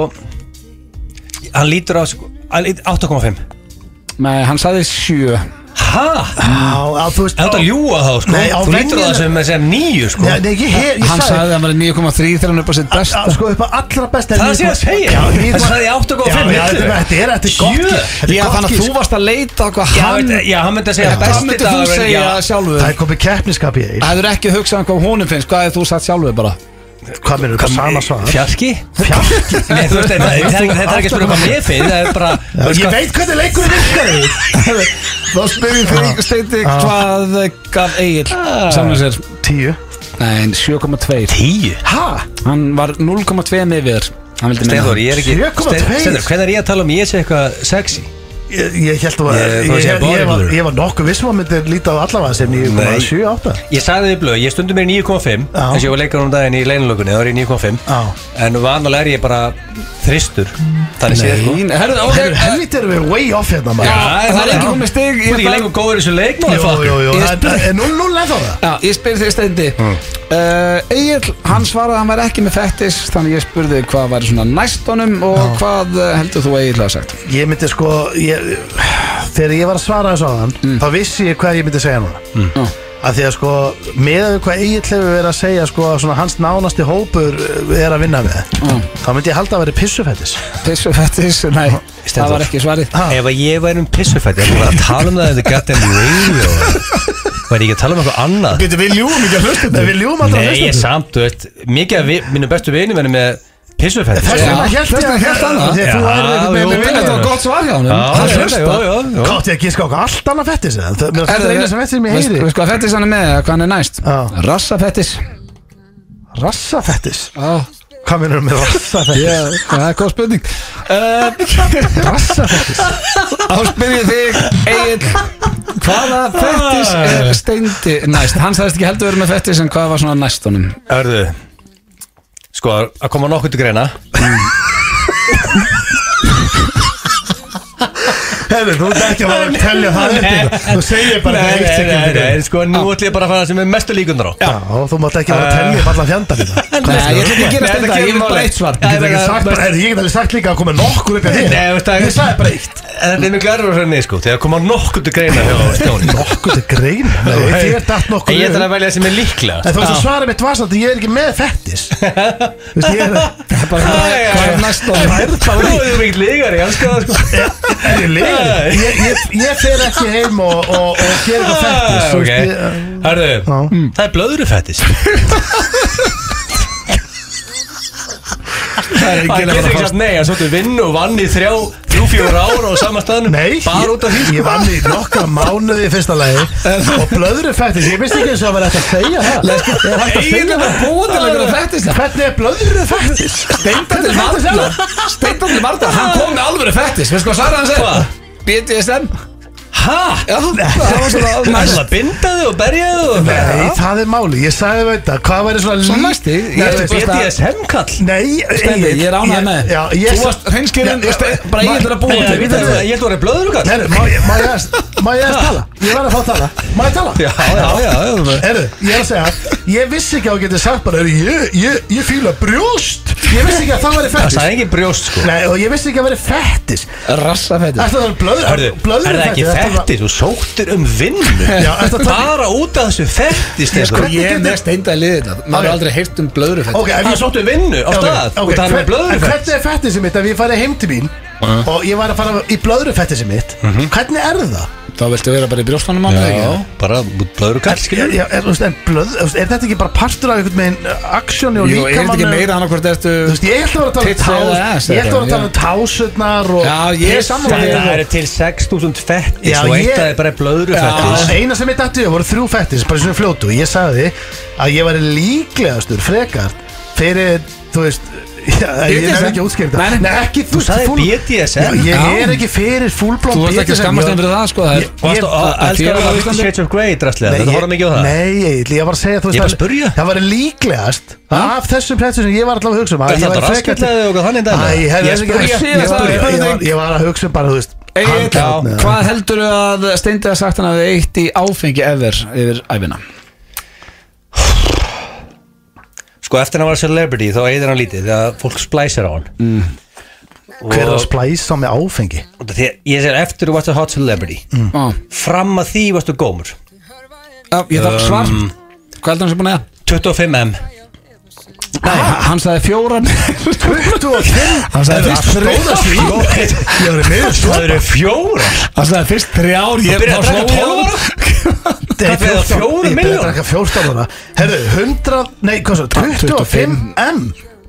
Hann lítur á sko hann lít- 8,5
Nei, hann sagði sjö
Hæ?
Þú veist
Er þetta ljúa þá sko?
Nei, á
Þú lítur á það sem, sem nýju sko
Nei, nei, ég, ég, ég
Hann sagði að hann var 9,3 þegar hann upp á sitt besta
að Sko upp á allra besta
Það sé að segja. Það
ég-
sagði 8,5
Já, já. Þetta er- þetta er þetta er gott
Sjö.
þetta er
Já,
gott
þannig að
gísk.
þú varst að leita hvað
Já,
hann
veit- já, hann myndi að segja
Hvað
besti
myndir þú
dagurinn,
segja
já.
sjálfur?
Það er komið keppniskap í eil
Það hefur ekki hugsað um hvað honum finnst Hvað hefur þú sagt sjálfur bara?
Hvað mér er það sama svar?
Fjarki?
Fjarki
Nei, þú veist, þetta er ekki- þetta er ekki að spyrja hvað mér finnst Það er bara
Ég veit hvernig leikur virkar.
Þá spyrir þig Steindi hvað gaf Egil? Saman sér.
Tíu.
Nei, 7,2
Tíu?
Hæ?
Hann var 0,2 með við þér. Hann vildi
Steinþór,
minna
ég er ekki
7,2.
Steinþór, hvernig er ég að tala um ég sé eitthvað sexy?
Ég, ég held að
Ég-
ég, ég, var,
bodybuilder.
ég var nokkuð vissum að myndi líta á allavega sem ég kom
Nei.
að 7-8
Ég sagði þið blöð, ég stundum mér 9,5
Já.
Þess að ég var leikar um daginn í leinulökunni, þá er ég 9,5
Já.
En vanalega er ég bara þristur Þannig séð sko
helviti erum við way off hérna
það er ekki komið stig
Þú er ekki lengur góður í þessu leik,
Jú, jú,
motherfucker.
jú,
Ég spyr-
en 0-0
Já, uh, Egil, hann svaraði að hann væri ekki með fettis Þannig ég spurði hvað væri svona næst honum Og hvað uh, heldur þú Egil hafa sagt?
Ég myndi sko ég, Þegar ég var að svara þessu á þann Þá vissi ég hvað ég myndi segja núna
Já.
Af því að sko Með hvað Egil hefur verið að segja sko að svona Hans nánasti hópur eh, er að vinna með
Já.
Þá myndi ég halda að vera pissufettis
Pissu fettis, (laughs) nei Það var ekki svarið
Ha.
Ef að ég væri um pissufætti, ég var að tala um það in the goddamn radio (laughs) Væri ég ekki að tala um eitthvað annað?
Getur við ljúum ekki að hlusta
Nei, við ljúum alltaf
Nei, ég samt, þú veist Mikið af vi- mínum bestu vinum er með pissufætti
Þess vegna
vegna
ég
hélt hann það.
Því að þú væri einhvern veginn með
Þetta var gott svar hjá hann Hann hlusta
já.
Kátt ég að gíska okkur allt annað fettis eða? Það finnst þetta eina sem fettis sem ég heyri
veist hvað fettis hann er með, hvað hann er næst?
Já.
Rassafettis.
Rassafettis.
Já,
Hvað minnur með rassafettis? (laughs)
yeah, það er góð spurning uh,
Rassafettis
Þá spyr ég þig, Egil Hvaða fettis er steindi næst? Hann sagðist ekki heldur verið með fettis En hvað var svona næst honum?
Hörðu Sko, að koma nokkuð til greina
Hefur, þú ert ekki að fara að telja það upp Þú segir bara eitt
nei,
sem
nei, sko, nú ætlum ég bara að fara sem er mestu líkundar á.
Já, þú mátt ekki fara að upp allan fjandan í það (laughs)
Nei, ég ætla ekki að gera
þetta
Ég
máli.
eitt svar.
Ég get ekki sagt líka að koma nokkur upp í þér
Nei, það
Ég sagði bara eitt.
Þetta er miklu erfur fyrir mig, sko Þegar koma nokkuð til greina (laughs)
Nokkur til grein Nei, þér datt
En
nokkur
ég ætla
upp.
að velja sem er líklega.
En þú (laughs) að svara að ég er ég er
er?
Það er
er ég það, sko
Er fer ekki heim og, og, og ger eitthvað fettis þú
Ok, hörðu
Já.
Það er blöðrufettis (laughs)
Það er
Það
ekki
ekki sagt nei, hann svolítið vinn og vann í þrjá, þrjú, fjóra ára á sama staðnum.
Nei,
Bara út af því,
ég,
sko.
ég vann í nokkra mánuði í fyrsta lagi og blöðru fettis, ég vissi ekki eins og að vera hægt að segja það. Ég er hægt að segja
er bara búið til einhverja fettis
Hvernig er blöðru fettis?
Steindandi Vardar Steindandi Vardar, hann kom með alvöru fettis. Veist hvað svarað hann segir?
Hvað?
BDSM
Hæ?
Já, það var svona
Það er
næst.
að binda þig og berja þig og
Nei, það er máli, ég sagði veit það Hvað væri svona
Svo
lí-
næsti, ég er
það-
BDSM-kall
Nei,
Steindi, ég er ánægð með
Já, ég
Þú varst hreinskilin,
Já, já,
bara ég er að búa til
að ég held að vera blöðurkall
Herru, má ég- aðeins- tala? Ég var að fá að tala. Má ég tala?
Já, já, já
Herru, ég er að segja Ég vissi ekki að þú getur sagt bara "Heyrðu, Ég, fíla brjóst. Ég vissi ekki að það væri
Það
fettis
sagði ekki brjóst sko.
Nei, og ég vissi ekki að það væri fettis
Rassafættir
Ætla það er blöður
Hörðu, er það fettis? Þú sóttir um vinnu.
Að
Bara út af þessu fettis
Ég sko, ég er með steinda liðið þetta. Maður har aldrei heyrt um blöðrufættir
Ok, ef
Hann
ég
sóttu vinnu á stað. og það er með blöður
En hvernig er fettisinn mitt? Ef ég farið heim til mín Og ég var að fara í blöðrufettisinn mitt Hvernig er það?
Þá viltu vera bara í brjóstanum mig
Já,
ekki?
bara blöðurkall skilur
Já, er, þú veist, en blöð, er þetta ekki bara partur af einhvern veginn uh, aksjóni og
Jú, er þetta ekki
líkamannu?
meira annarkvort ertu
Þú veist, ég ætla að vera að tala um
Tits eða ass,
tás Ég ætla að vera að
eða,
tala um tásutnar og
Já, ég er sammála
pissið
þér.
Það
og-
eru til 6000 fettis
Já,
og eitt
ég-
af það er bara
Já,
blöðurfettis
eina sem ég dætti voru þrjú fettis bara svona fljótu og ég sagði að ég var líklegastur frekar fyrir, þú veist já, ég er ekki útskýrta
Nei,
ekki
Þú sagði BDSM?
Ég er ekki fyrir fullblóm
Þú ert ekki að skammast þeim fyrir það sko það er-
það? Shades of Grey drastlega Þetta horfum mikið á það.
Nei, ég, var að segja þú
Ég var að spyrja.
Það var líklegast Af þessum plættum sem ég var allavega að hugsa um. Að ég
þetta
væri frekar til-
raskatlega og þannig
herri,
Ég
var- var að hugsa um bara, þú veist
Hvað heldur að Steindi að sagt hann að þið eitt í áfengi ever yfir æfina?
Sko eftir hann var celebrity þá eigður hann lítið þegar fólk splæsir á hann.
Hver er að splæsa með áfengi?
Því að Ég segir eftir þú varst að hot celebrity
Já,
Fram að því varstu gómur.
Já, ég þarf svar. Hvað heldur hann sem búin að
25M
Nei, hann sagði fjóran
25
Hann sagði fyrst
Ég með
Það eru fjóra
Hann sagði fyrst þrjár
Þú byrjaði að drekka 12 ára? Hvað fyrir það, fjórar
Ég byrjaði að drekka 14 ára. Herru, 100 Nei, hvað svo? 25 M.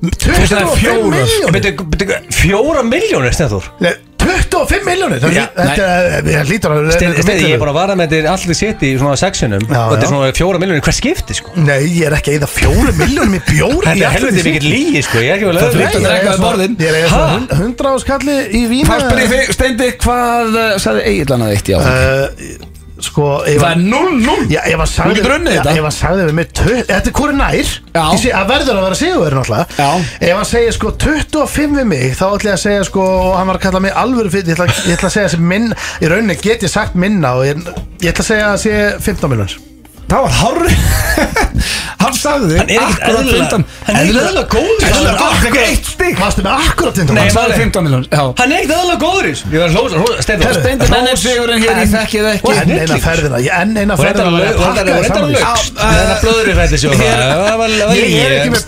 25
fjórar.
miljónir
Byrju, byrju, Fjóra miljónir Stenþór
Nei, 25 miljónir þetta lítur að
Stendi, ég er bara að vara með þetta allir sitt í svona sexunum
Já,
og þetta
já.
er svona fjóra miljónir hver skipti sko?
Nei, ég er ekki að eða fjóru miljónum í bjór
Þetta er helviti mikið lígi sko, ég er ekki vel
Það
öðru
flýtur að drekka við borðin.
Ég er eiga svona 100 áskalli í vína.
Hvað spyrir þig, Steindi, hvað uh, sagði Egil hann að eitt í áfengi?
Uh, Sko,
Það er 0-0
Já, að sagði
Þú getur unnið þetta.
Ef að sagði við mig tö- Þetta er hvori nær
Já.
Ég sé að verður að vera sigur náttúrulega
Já.
Ef hann segir sko 25 við mig Þá ætla ég að segja sko og Hann var að kalla mig alvöru fyrir Ég ætla, ég ætla að segja sem minn Í rauninni get ég sagt minna Og ég, ég ætla að segja að sé 15 miljonir
Það var hárri (laughs) Hann sagði
Hann er ekkert
akkúrat
eðlilega-
15
hann er ekkert eðlilega góður.
Eðlilega góður,
Akkurat.
eitt stík
Varstu með akkurat 15
Nei,
Hann sagði
maður-
15 miljón Já.
Hann er ekkert aðalega góður Ég var að hlósa,
Herru,
Steindi menn er sigurinn hér í þekkið ekki.
Hann
Enn
er
eina ferðina ég- Enn eina ferðina. að
og þetta
pakka
var
þér
þetta
í
lögst
þessu.
Já,
Þetta blöður fætti svo Það var
Ég er ekki með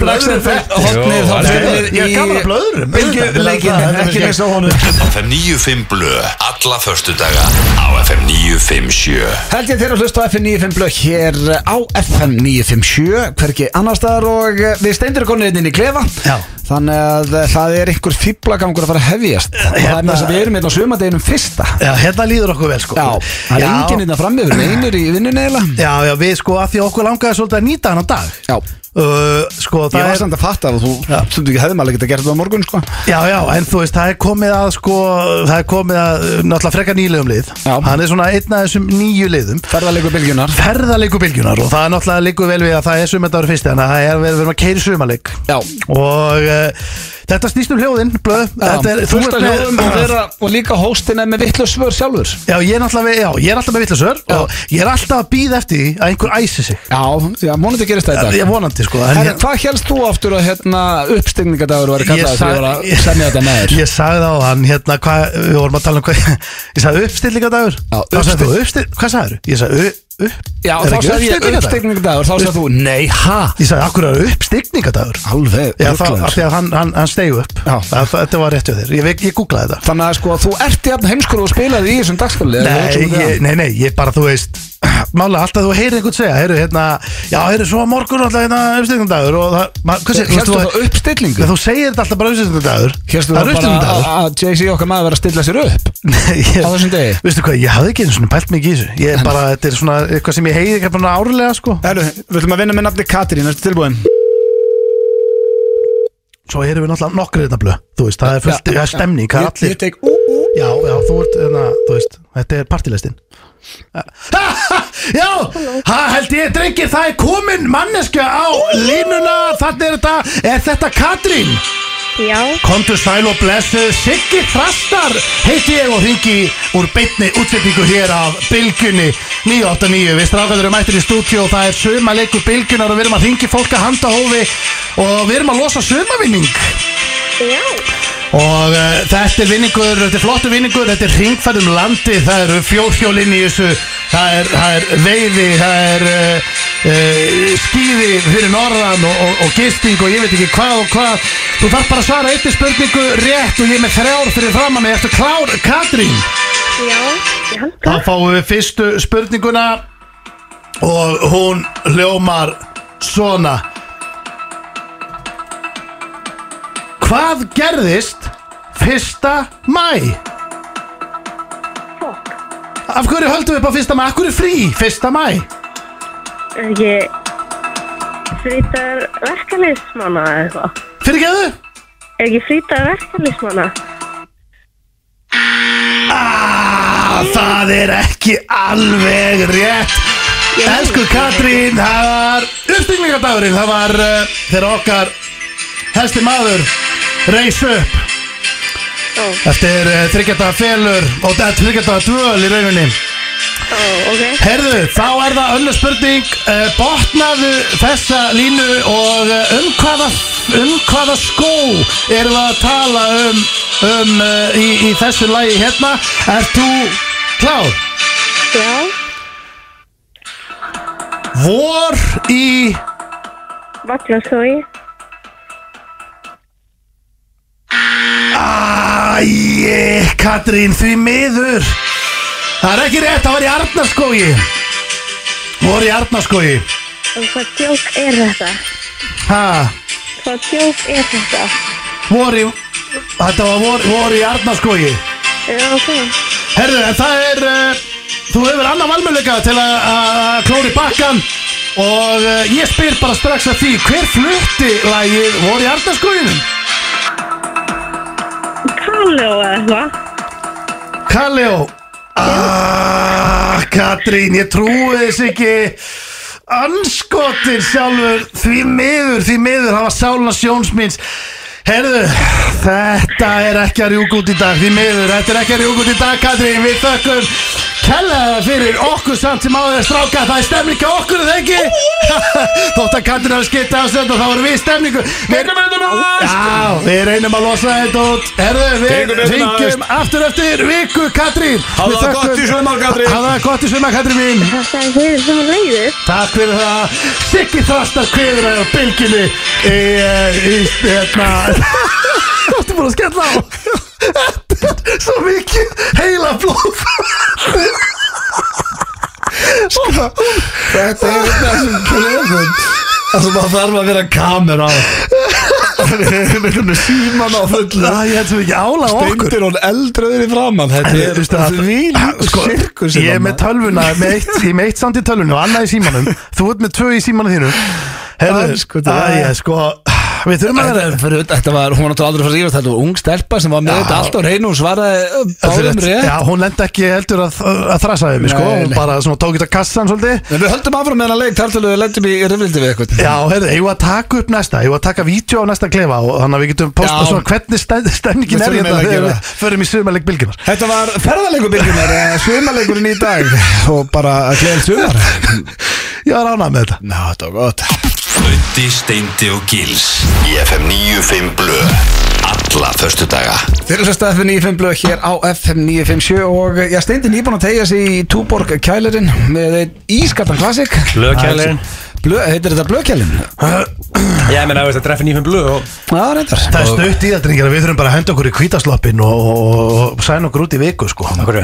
hann er-
við
Ég er gaman að blöðrum.
Bylgjuleikin Ekki með svo honum.
FM 95 Blö Alla förstudaga á FM 957
Held ég þeirra hlust á FM 95 blöð hér á FM 957 hverki annar staðar og eh, við steindir konið inn í klefa.
Já.
þannig að eh, það er einhver fýblagangur að fara að hefjast. Og það er
Hérna-
með þess að við erum hérna á sumadeginum fyrsta.
Já, hérna líður okkur vel sko.
Já, það er enginn hérna fram yfir einur í vinnunni
Já, já, við sko að því okkur langaði svolítið að nýta hann á dag.
Já,
uh, Sko,
ég var samt að fatta og þú stundu ekki hefðum alveg geta gert það á morgun sko.
Já, já, en þú veist, það er komið að sko, það er komið að uh, náttúrulega frekar nýlegum lið.
Já.
Hann er svona einn af þessum nýju liðum.
Ferðarleikur bylgjunar
Ferðarleiku bylgjunar og það er náttúrulega líku vel við að það er sumandagur fyrst Þannig að það er við erum að keiri sumarleik.
Já.
Og uh, þetta snýst um hljóðin, blöð er,
Þú að hljóðum og, vera, og líka hóstin er með vitlu svör sjálfur
Já, ég er já, er alltaf með vitlasör
Já.
Og ég er alltaf að býða eftir því að einhver æsi sig
Já, já, mónandi gerist þetta
er vonandi, sko
Herri,
ég-
hvað helst þú aftur að hérna, uppstigningardagur var kallað þegar ég var að semja þetta með þér?
Ég sagði á hann hérna hvað, við vorum að tala um hvað (laughs) Ég sagði uppstillingadagur
Já,
þú uppstill, hvað sagður? Ég sagði upp, upp
Já,
er
þá
ekki
sagði ég
uppstigningardagur?
uppstigningardagur, þá sagði þú, nei, ha?
Ég sagði, akkur er uppstigningadagur
Alveg,
Já, þá, af
ruglaður.
því að hann, hann, hann stegu upp
Já.
það, Þetta var rétt við þér, ég, ég googlaði þetta
Þannig að sko, þú ert jafn heimskur og spilaði í þessum dagskvöli
Nei, ég, nei, nei, ég bara, þú veist (clears throat) Málega, alltaf þú heyrir einhvern segja Heyru, hérna, já, heyru, svo á morgun alltaf hérna uppstigningardagur Og það, ma, hvað segir,
Hérstu
þú,
þá uppstillingu?
þú, þú segir þetta alltaf bara uppstigningardagur
Hérstu
Það
þá
er
bara að- að Jay-Z okkar maður verið að stilla sér upp? (laughs)
Nei, ég,
Á þessum degi?
Veistu hvað, ég hafði ekki einu svona pælt mikið í þessu Ég er bara, þetta er svona eitthvað sem ég heiði ekki bara árlega sko.
Herru, við ætlum að vinna með nafni Katrín, ertu tilbúin?
svo erum við náttúrulega nokkur þetta blöð Þú veist, það er fullt, það er stemning, það er
Ég,
allir.
Ég tek ú, ú.
Já, já, þú ert, hérna, þú veist, þetta er partilistin Já, ha, held ég, drengir, það er komin manneska á línuna. Þannig er þetta, er þetta Katrín?
Já,
Komdu sæl og blessuð. Siggi Þrastar heiti ég og ringi úr beinni útsettingu hér af Bilgunni 989 Við strákaður erum mættir í stúdíu og það er sumaleikur Bilgunar og við erum að ringi fólk að handahófi og við erum að losa sumavinning
já,
og uh, þetta er vinningur, þetta er flottu vinningur þetta er ringfærum landi, það eru fjórhjólinn í þessu. Það er, það er veiði, það er uh, uh, skýði fyrir norðan og, og, og gisting og ég veit ekki hvað og hvað þú þarf bara að svara eittir spurningu rétt og ég er með þrjár fyrir framann eftir klár Katrín
já, ég held
þá
það.
fáum við fyrstu spurninguna og hún hljómar svona Hvað gerðist fyrsta mæ?
Fokk.
Af hverju höldum við upp á fyrsta mæ? Af hverju er frí fyrsta mæ?
Ekki frítar verkefnismanna eða eitthvað?
Fyrir geðu?
Er ekki frítar verkefnismanna?
Ah, það er ekki alveg rétt Elsku Katrín, það var uppbygglingadagurinn Það var uh, þegar okkar helsti maður reis upp
Ó,
Eftir uh, þryggjata felur og þryggjata dvöl í rauninni
ó, ok.
Herðu, þá er það önnur spurning uh, Botnaðu þessa línu og uh, um hvaða um hvaða skó erum við að tala um, um uh, í, í þessu lagi hérna Ert þú klár?
Já,
Vor í
vallaskói.
Æ, Katrín, því miður Það er ekki rétt, það var í Arnarskógi Vor í Arnarskógi
Og hvað djók er þetta?
Ha,
Hvað djók er þetta?
vor í Þetta var vor, vor í Arnarskógi
Já, ok.
Herðu, en það er uh, Þú hefur annan valmöðleika til að að klóri bakkan Og uh, ég spyr bara strax að því Hver flutti lagið vor í Arnarskóginum?
Kalló eða eitthvað?
Kalljó ah, Katrín, ég trúi þess ekki. Anskotin sjálfur Því miður, því miður Það var sálna sjónsmins Herðu, þetta er ekki að rjúk út í dag Því miður, þetta er ekki að rjúk út í dag Katrín, við þökkum Kella fyrir okkur samt sem áður að stráka Það er stemning á okkur, er það ekki? Þótt að Katrín hafi skipt afstönd og þá varum við í stemningu. Við, Já, við reynum að losa þetta út. Herðu, við ringjum aftur eftir viku Katrín. Við
það gott í sumar, Katrín.
Hafðu það gott í sumar Katrín mín.
Þetta er fyrir sem að leiðu.
Takk fyrir það. Siggi þrastar kviður á bylginni hérna Þú ertu búin að skella á? Þetta er svo mikið heila blóð.
Þetta er þessum klefum Það sem að þarf að vera kamera á. Síman á fullu.
Það held svo ekki ála á okkur.
Steindir og eldröður í framann Þetta er
það-
því
Sko,
sirkus
Ég er með tölvuna með eitt, Ég er með eitt samt í tölvunu og annað í símanum. Þú ert með tvö í símanum þínu. Herðu,
Andskotinn.
að ég sko Við þurfum að vera
Þetta, þetta var, hún var náttúrulega aldrei fara að rífast Þetta var ung stelpa sem var með þetta allt á reynu og svaraði uh, báðum rétt.
Já, hún lendi ekki heldur að, að þrasa við mig sko, hún bara svona tók þetta kassan svolítið.
En við höldum áfram með hennar leik Þar til við lendum í rifrildi við eitthvað.
Já, heyrðu, ég var að taka upp næsta, ég var að taka vídeo á næsta klefa og þannig að við getum postað
Já.
svona hvernig
Við
er
þurfum
hérna þegar við förum í sumarleik bylginar
Þetta var ferðarleikubyrjunar Sumarleikurinn (laughs)
Ötti, Steindi og Gils. Í FM 95 Blö. Alla förstu daga
Þeir eru sérst FM 95 blöð hér á FM 957 og ég steindi nýbúin að tegja sig í Túborg kælirinn með einn ískaldan klassik.
Blöðkælirinn.
Blöð, heitir þetta blöðkælin? (clears throat)
Ég meina, þú veist að treffa nýjum blöð og
Já, reyndar.
Það er stutt í þetta, drengir, að við þurfum bara að henda okkur í kvítasloppin og, og, og sæna okkur út í viku, sko.
Af hverju?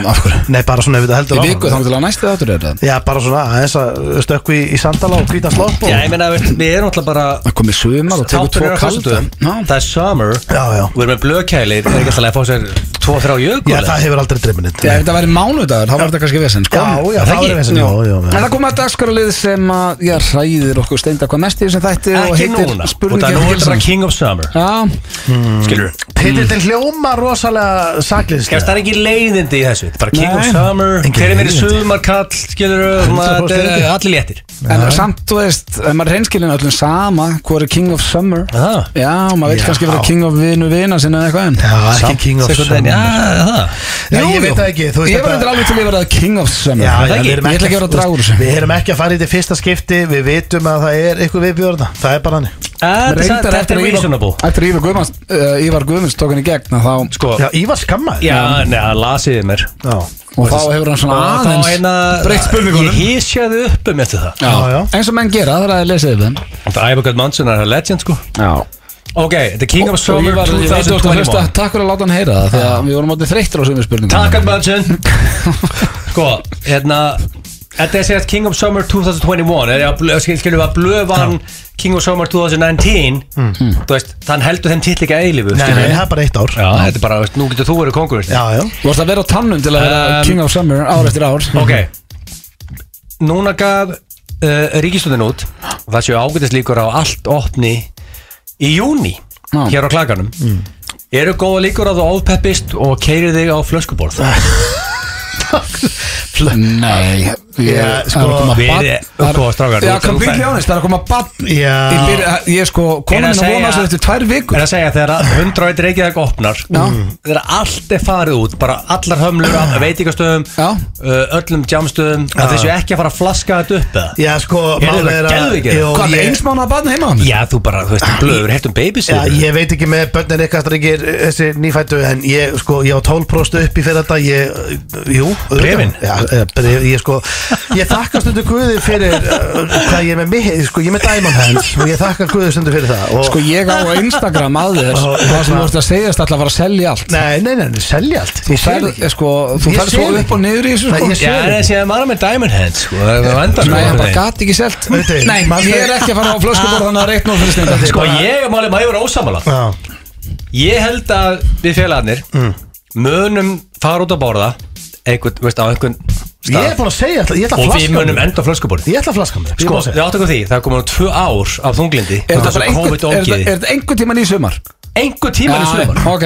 Nei, bara svona ef þetta heldur
Í viku þá til að næstu þáttur er þetta?
Já, bara svona, aðeins að stökku í, í sandala og kvítaslopp og...
Já, ég meina, veist, við erum alltaf bara
Það komið sumar og tekur
Þáttur
tvo
á.
Já,
Það er summer.
Já, já.
Við erum með blöðkælir Er ekki alltaf að fá sér tvo, þrjá jökul
Já, það hefur aldrei dreifin
Já, ef þetta væri mánudagur, þá var þetta kannski vesen, sko.
Já, já,
Er það
það
ekki?
Já.
já, já,
það já, hræðir okkur steinda hvað mest í þessum þætti og
Ekki
heitir
núna. Og það er nú er þetta bara King of Summer.
Já,
Skilur
Titillin hljóma rosalega
Kemst
saklinslega
það er ekki leiðindi í þessu? Bara King of
Nei.
Summer
Engin
Hver er meiri
leiðindi.
sumarkall Skilur
100%
Þetta er allir léttir.
En samt, þú veist, ef maður er reynskilin öllum sama, hvað er King of Summer?
Það
Já, maður vil
Já.
kannski vera King of vinu vina sinna eða eitthvað en
Já, ekki King of
Summer. Já, það.
Já, ég veit það ekki, þú veist
Ég var
þetta-
eitthvað alveg til að vera King of Summer.
Já,
Það
já,
ekki?
við erum
Ég ætla ekki að vera að draga úr þessu.
Við erum ekki að fara í þetta fyrsta skipti Við vitum að það er eitthvað viðbjörna Það er bara hann
Þetta er-
að
reasonable.
eftir að Ívar Guðmunds uh, Ívar Guðmunds tók hann í gegn að þá,
Sko
Já, Ívar skammaði.
Já, neða, lasiði mér.
Já,
og þá hefur hann svona
Og þá
aðeins
hérna
breytt spurningunum.
Ég hísjaði upp um eftir það.
Já, já.
eins og menn gera, það er að lesa yfir þeim.
Þetta er Ævagat Mansson er legend sko.
Já.
Ok, er King of
Og
Summer
Ívar, ég veit þú ert að hlusta,
2021
takk fyrir að láta hann heyra það því að við vorum áttið þreyttir á sömu spurningum
Takk að Mansson (laughs) Sko, hérna Þetta er segjast King of Summer 2021 er að blö- skil- Skilur við að blöð vann King of Summer 2019 Þú veist, þann heldur þeim till ekki að eilífu
Nei, nei, það er bara eitt ár.
Já, þetta er bara, veist, nú getur þú verið kongur
Já, já.
Þú vorst að vera á tannum til að vera
Um,
King of Summer ár eftir ár.
Ok. Núna gaf uh, ríkistöndin út og það séu ágætis líkur á allt opni í júni
Já.
hér á klaganum Eru góða líkur að þú ofpeppist og keirir þig á flöskuborð? (laughs) (laughs)
Nei ég- það er
sko,
við erum- strákar,
Já, completely
fær-
honest, það er að koma bann. Ég Ég er sko,
Er
komin
að
vona þessu eftir tvær vikur.
Er að segja þegar að 101 Reykjavík opnar þegar allt er farið út bara allar hömlur af veitingastöðum
Já.
uh, öllum jamstöðum að þessu ekki að fara að flaska þetta upp eða?
Já, sko,
Er þetta
er að
Hvað, með
ég-
eins mánu að barn heima?
Já, þú bara, þú veist, blöður, heilt um babys
Já, ég veit ekki með börnin eitthvað strengir þessi nýfættu en ég, sko, ég á 12% upp í fyrir þetta ég, jú auðvitað.
Bréfin?
Já, eh, bref, ég sko ég þakka stundu Guði fyrir uh, hvað ég er með mig, sko, ég er með Diamond Hands og ég þakka Guði stundu fyrir það og,
Sko, ég á Instagram að þér
Og-
Það sem þú ert að segjast alltaf að fara að selja allt.
Nei, nei, nei, nei, selja allt.
Þú
Ég sé
ferð,
ekki.
sko, þú
Ég
ferð
sé
svo
ekki.
upp og niður í þessu,
Nei,
sko.
ég sé
Já, en þessi að maður með Diamond Hands sko, það er vandar
Nei, hann bara gati ekki selt.
Veitu,
Nei,
maður-
ég er ekki að fara á flöskuborð þannig að reikna og fyrir steinda
Sko, ég, máli, maður vera ósamála
Já,
Ég held að við félagarnir munum fara út að borða einhvern, veist, á einhvern
ég er
stað
búin að segja alltaf, ég ætla að
og við
flaska
munum enda á flöskuborð
Ég ætla að flaska er
Sko,
búin að
við
segja
áttum því, það er komin tvö ár af þunglindi.
Er þetta einhvern- er er einhvern tíman í sumar?
Einhver tíma í sumar.
Ok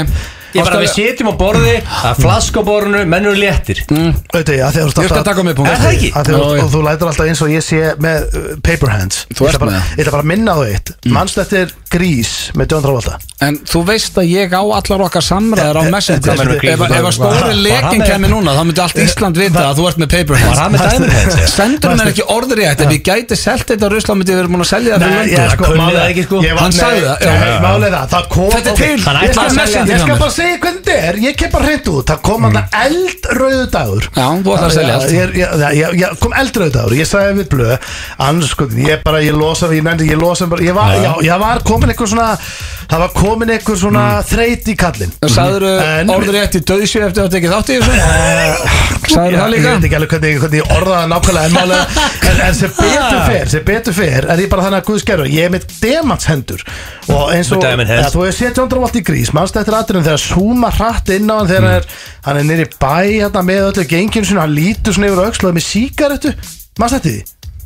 Ég bara, við setjum á borði, það er flask á borðinu, mennur léttir
Veitu, að þegar þú ert
Ég skal taka mig punkt
Er það ekki?
að
Já,
þú-
já.
og þú lætur alltaf eins og ég sé með uh, paper hands
Þú
Ég
ert
ætla bara-
með það. Mm.
Ég ætla bara að minna á eitt Manst eftir grís með John Travolta
En þú veist að ég á allar okkar samræðar á
Eh,
Messenger
eh,
eh,
Ef ef að stóri
var-
lekin
var hann með-
kemur núna þá myndi allt Ísland vita að þú ert með paper
Var
hands
hann með Diamond Hands? eða?
Sendur hann ekki orður í Ef ég gæti selt þetta rusla myndi við erum búin að selja það fyrir
Nei,
löngu
ég sko,
kunni
málið er-
ekki, sko.
ég var-
Hann
nei,
sagði það,
nei,
já.
Málið er það, það kom
Þetta er til.
Hann
Ég
ætlaði
skal-
að selja
Ég
þetta hjá
bara
mér.
segja hvernig þetta er? Ég kem bara hreint út. Það kom hann eldröðu dagur.
Já, þú ætlar að selja allt
Ég- ég- ég- ég- ég- kom eldröðu dagur. Ég sagði við blöð Annars sko, ég bara, ég losa Ég nefndi, ég losa bara Ég var, já, ég var komin eitthvað svona Það var komin eitthvað svona þreyt í kallinn.
Sagður
En-
orður í eftir döðsjö eftir að tekið þátt í þessu? Sagður það
Ég
líka?
veit ekki alveg hvernig, hvernig ég orðaði það nákvæmlega en, málega, en, en sem betur fer sem betur fer er ég bara þannig að Guð skerur ég er með demantshendur. Og eins og
Með diamond hands.
ja, þú hefur séð John Travolta í grís mannst eftir aðrunum þegar súma hratt inn á hann þegar
Mm.
er, hann er nýri bæ hérna, með öllu genginu sinni, hann lítur svona yfir aukslaði með síkaretu mannst eftir því?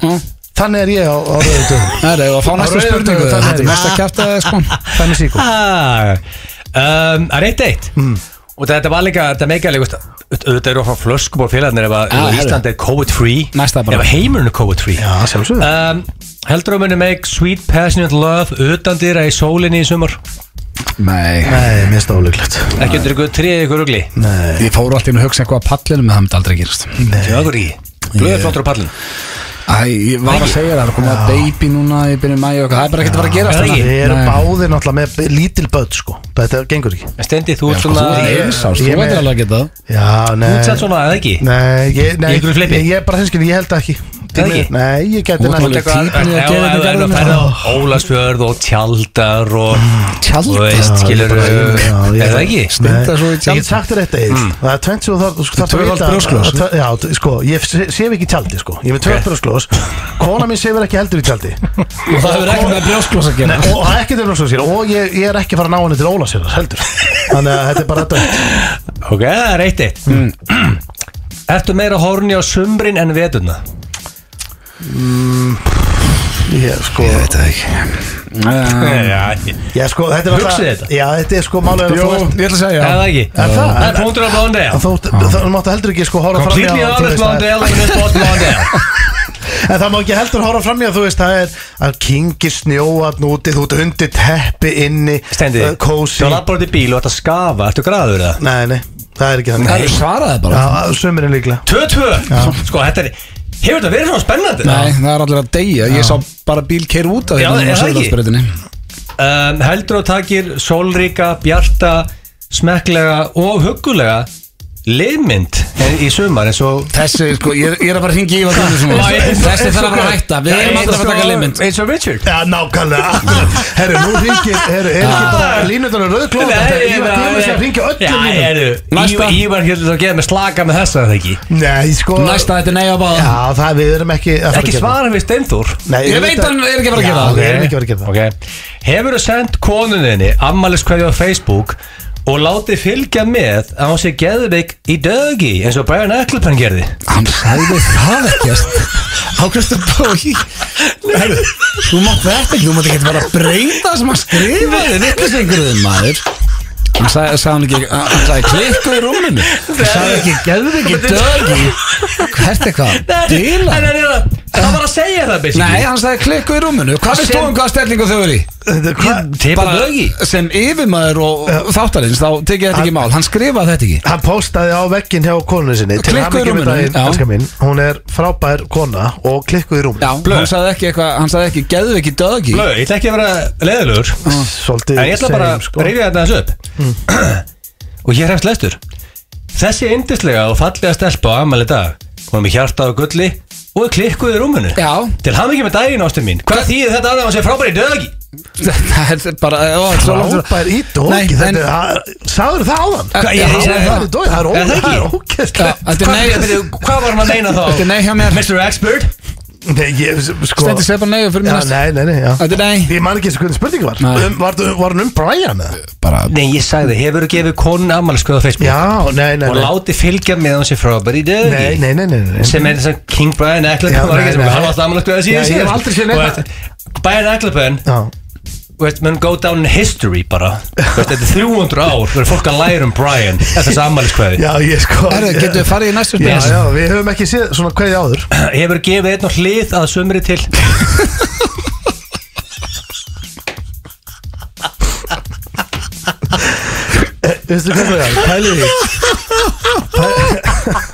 Mm.
þannig er ég á, á rauðu dögum. (laughs)
Það er að fá næstu spurningu Þetta er mest að kæfta það (laughs) sko.
Þannig síkum
Ah, um, Það er eitt. Eitt Og þetta var líka, þetta er veist, Auðvitað eru að fá flöskum á félagarnir Ef að
Já,
ef
herru.
Ísland er COVID-free. Ef að heimurinn er COVID-free.
Já sjálfsög
um, Heldur þú muni make sweet passionate love Utan dýra í sólinni í sumar
Nei.
Nei, mér finnst það ólíklegt.
Ekki undir ykkur trið ykkur rugli?
Nei,
Ég fór alltaf inn að hugsa eitthvað að pallinu með það myndi aldrei gerast.
Það er ekki Blöður flottur á pallin
Æ, ég var að segja það, það er komið að baby núna í byrjun mæju og eitthvað, það er bara ekkert að fara að gerast
Er það
þarna.
ekki?
við erum
Nei.
báðir náttúrulega með lítil börn sko. Þetta gengur ekki.
Stendi, þú ert svona
Þú ert eins ást,
ég
þú
með-
veitir alveg að geta það
Já, nei.
Þú ert satt svona, eða ekki?
Nei, ég, nei,
Í einhverju flipi?
ég, ég er bara hinskil, ég held ekki
Það ekki?
Nei, ég geti
típinn í að gera þetta
þú færði á Ólasfjörð og tjaldar og
Tjaldar?
Er það ekki?
Stinda svo í
Ég þér þetta eil Það er tvennt sem þú þarf að vita- að- sko, ég se- sef ekki tjaldi sko. Ég er með tvöld brjósklós Kona mín sefur ekki heldur í tjaldi.
Og það hefur ekki með brjósklós að gera.
Og það er ekki til brjósklós Og ég, ég er ekki að fara að ná henni til Ólasjörðar heldur. Þannig að þetta er bara dött
Ok, það er eitt eitt.
Mm. (clears throat)
Ertu meira horni á sumrin en veturna?
Ég sko
Ég veit það ekki. Uh,
Já,
Já sko, þetta er
Hugsið
alltaf-
þetta.
Já, þetta er sko málega
Jó, ég ætla að segja
eða ekki?
Er það?
Það er punktur á Blondale
Þú þú máttu heldur ekki sko horfa fram
Blondale (laughs)
En það má ekki heldur horfa fram í að þú veist Það er að kingi snjóat núti Þú ert undir teppi inni
Stendi,
uh, Kósi.
þú lappar út í bíl og ætti að skafa. Ertu graður það?
Nei, nei, það er ekki
Það
þannig
er svaraði bara.
Já, sömurinn líklega.
2-2 Sko, þetta er Hefur þetta verið svona spennandi?
Nei, það er allir að deyja Ég sá bara bíl keir út af hérna
er
á
það ekki?
Söðlandsbreytinni
um, Heldur og takir sólríka, bjarta Smekklega og huggulega Liðmynd? Í sumar eins og
Þessi, sko, ég, ég er að fara að ringa í (laughs) Þessi þarf að fara að hætta. Við erum aldrei að taka limit
Eins og Richard.
Já, nákvæmlega. (laughs) Herru, nú ringir Herru, er ekki bara línundar og rauðklóð Þetta er Ívar Guðmunds að ringja öllum
Já,
línum.
eru
Næsta.
Ívar hér að gefa mig slaka með þessa, er það ekki?
Nei, sko
Næsta þetta er nei á báða.
Já, það við erum ekki að fara
Ekki svara við Steinþór.
Nei,
Ég veit hann er ekki að fara að gera
Já,
það
við erum ekki að fara að gera það.
Ok. Hefur þú sendt konuninni ammaliskveði á Facebook og látið fylgja með að hún sé geðveik í dögi eins og Brian Ecclepen gerði.
Hann sagði það ekkert. Ákvæmstur Bói Herru, Þú mátt þetta ekki Þú mátt ekki bara breyta það sem hann skrifaði. Vittlisengurðin maður Hann sagði, sagði hann ekki Hann sagði klikku í rúminu. Hann sagði ekki Geðu ekki dögi. Hvert Dila
er það Það var að segja það basically.
Nei, hann sagði klikku í rúminu. Hvað veist þú um hvaða stellingu þau eru í?
Er hvað
dögi.
sem yfirmaður og þáttarins þá tekið þetta ekki mál, hann skrifaði þetta ekki.
Hann postaði á veggin hjá konunni sinni hamingju
í rúminu,
Hún er frábær kona og klikkuð í rúm
Já, hann sagði ekki eitthvað, hann sagði ekki dögi.
Blöð, ég ætla ekki að vera En ég ætla bara að
sko.
rifja þetta þessu upp (clears throat) Og hér hefst lestur Þessi yndislega og fallega stelpa á ammali dag Hún er með hjarta og gulli Og er klikkuð í rúminu
Já,
Til hann ekki með daginn ástin mín Hvað þýðir þetta annað að hann sé frábær í dögi?
það er bara ó, þetta er svo langt
Frábær í
Nei,
dóki
en-
Þetta er Sáður það áðan?
Hvað,
ég- ég
það
það.
er dóki, það er ó-
Er það
er
Já,
ógæstlegt
Þetta er
Hvað,
nei,
veitu, hvað var hann að meina þá?
þetta er nei hjá mér
Mr. Expert
Nei, ég, sko
Stendi segir bara nei fyrir
Já,
mér næst
nei, nei, nei, já
Þetta er nei
Ég man ekki eins og hvernig spurning var
Nei.
um, Var var hann um Brian? eða?
Bara,
Nei, ég sagði, hefur gefið konun ammaliðsköð á Facebook
Já, nei, nei,
og
nei
láti fylgja með frábær í dögi
Nei, nei, nei, nei, nei.
sem er þess að King Brian
Já,
Eccleston var
nei,
ekki sem
nei.
hann var alltaf ammaliðsköð að
Já,
síðan
ég hef aldrei séð neitt
Og Brian Eccleston
Já,
veist, mun go down in history bara. Veist, þetta er 300 ár verður fólk að læra um Brian þess (laughs) ammaliðskveði
já, ég sko
herru, getur við farið í næstu
Já,
spil
já, við höfum ekki séð svona kveði áður. (clears throat)
Hefur gefið einn og hlið að sumri til? (laughs)
Veistu hvað það er? Pælið því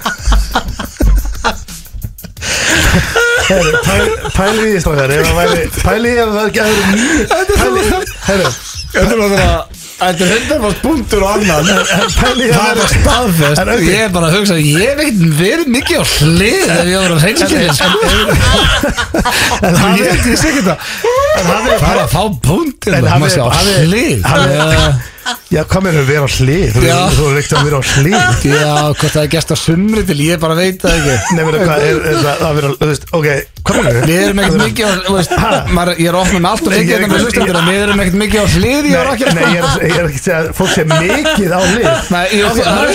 (laughs) Herru, pæl- Pælið því strákar ef það ekki Pælið Herru,
Þetta er hundar fórst punktur og annan
pælið því
Það er staðfest. Ég er bara að hugsa Ég hef ekkert verið mikið á hlið Ef ég var að hreinskilja
En hann
Ég veit ég sé ekki það.
Er
Það er að fá punktur
En
Það
er-
sé á
hann er-
hlið
er-
Já,
hvað mér að vera á hlið? Þú
Já.
þú er ekkert að vera á hlið. (laughs)
Já, hvort það er gæst á sumri til Ég bara veit það ekki.
Nei, mér hvað er, er það að vera Þú veist, ok, hvað mér
Við erum ekkert mikið á þú veist, maður, Ég er ofnað með allt og
Nei, ég
mikið
er
hérna með hlustendur en Við erum ekkert mikið á hlið Ég er ekki
Nei, ég er, ég ekki að segja að fólk sé mikið á hlið.
Nei, það er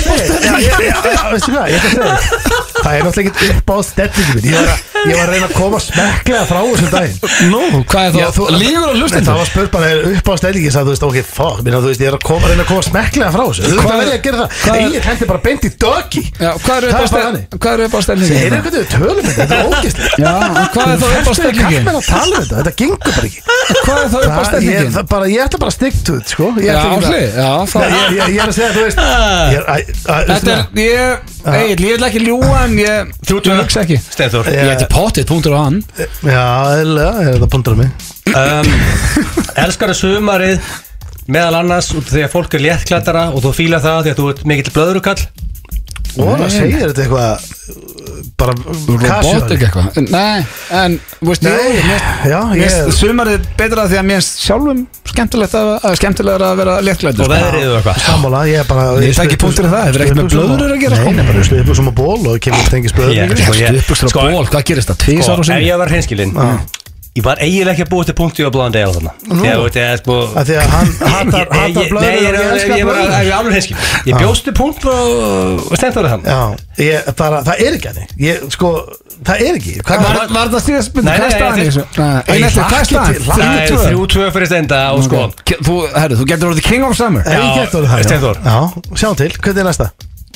hvað, ég ætla að þér. Það? er upp að, að að Það bara að reyna að koma smekklega frá þessu. Þú
Hvað-
að verði að gera það.
er-
Egið hendi bara beint í
Já, hvað er upp á
Það bara
stel-
þannig.
hvað upp á stellingi?
Það er eitthvað við tölum þetta, þetta er
en hvað er þá upp á
er að um þetta, þetta gengur bara ekki.
Hvað er þá upp á
Það- ég,
stellingin?
það bara, ég ætla bara að sko. Ég að- Nei,
það
ég, ég, ég er að segja, þú veist ég að, að,
Þetta ég, Egil, ég vil ekki ljúa en ég
Þú
hugsa ekki. Ég ætti pottið punktur á hann.
Já, eðlilega, er það punktur á mig.
Um, Elskar að sumarið meðal annars út af því að fólk er léttklættara og þú fílar það því að þú ert mikill blöðrukall
Og það segir þetta eitthvað uh, Bara
Robotik eitthvað Nei, en, þú veist,
ég
finnst sumarið betra því að mér sjálfum skemmtilegt að, að skemmtilegra að vera léttglætur
og veðrið og eitthvað
Sammála, ég er bara
Ég ekki punktur í það, hefur ekkert með blöðrur að gera, sko.
Nei, nei, bara stuðið sem að ból og kemur tengis blöður.
Sko,
Stupukstra
sko-
ból, hvað gerist það?
Sko,
og
ef ég var hreinskilinn Ég var eiginlega ekki að búið til punkti á ég er sko
Af því að hann (laughs) hatar, blöður
Nei, ég er
og ég elskar
ég var
blöður
ég alveg hinskip Ég bjóstu punkt og stendur það
Já, ég, bara, það er ekki að Ég, sko, það er ekki Hvað
Var, það síðast spurning?
Nei,
Hvað
nei,
staðan í
nei,
þessu? Nei,
Ei,
Ein eftir, hvað
hlakka
staðan?
til, hlakka
Það er þrjú tvö fyrir stenda og sko
Þú, getur orðið king of summer
Ég
Já,
get orðið það, já.
Steinþór.
Já, sjáum til, hvernig er næsta?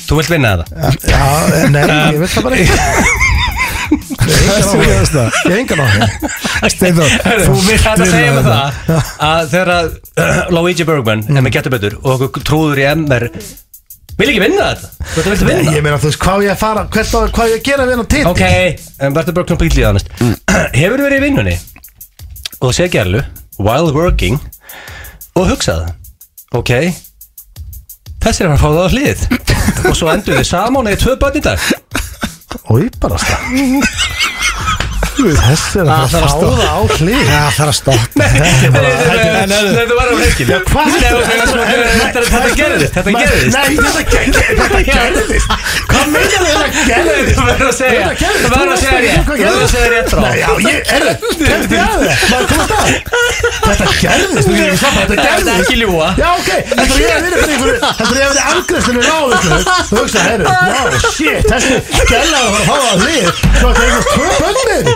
Þú vilt vinna þetta
Já, eh, nei, ég vil það bara (laughs) ekki Ég engan á
Steinþór, (laughs)
Þú vilt þetta segja með það að þegar að (clears throat) Luigi Bergman er með getur betur og okkur trúður í MR vil ekki vinna þetta? Þú viltu
Nei,
vinna?
Ég meina, þú veist, hvað á ég að fara hvað á ég að gera við hann til
Ok, en verður bara kompletely honest. (clears throat) Hefur verið í vinnunni? Og sé gerlu while working og hugsaði Ok Þessi er að að fá það á hlið. (laughs) Og svo endur þið saman eða tvö börn í dag
Ói, bara stað (laughs) Þessi er að fara að það á hlið.
Það þarf að stoppa.
Þetta var á
er
Þetta gerðist Þetta gerðist.
Þetta gerðist. Gerðist. Hvað meinar þetta gerðist?
Þú verður að segja
gerðist.
Þú verður að segja Þú verður að segja rétt frá
er að að Þetta? Gerðist. Þetta
er
gerðist.
ekki ljúa
þetta er ég að vinna fyrir Þetta er ég að vinna angriðsinu ráðu Þú hugsa, herru, já, shit. Þessi gæla að fara að fá að hlið. Svo að það eignast tvö bönnir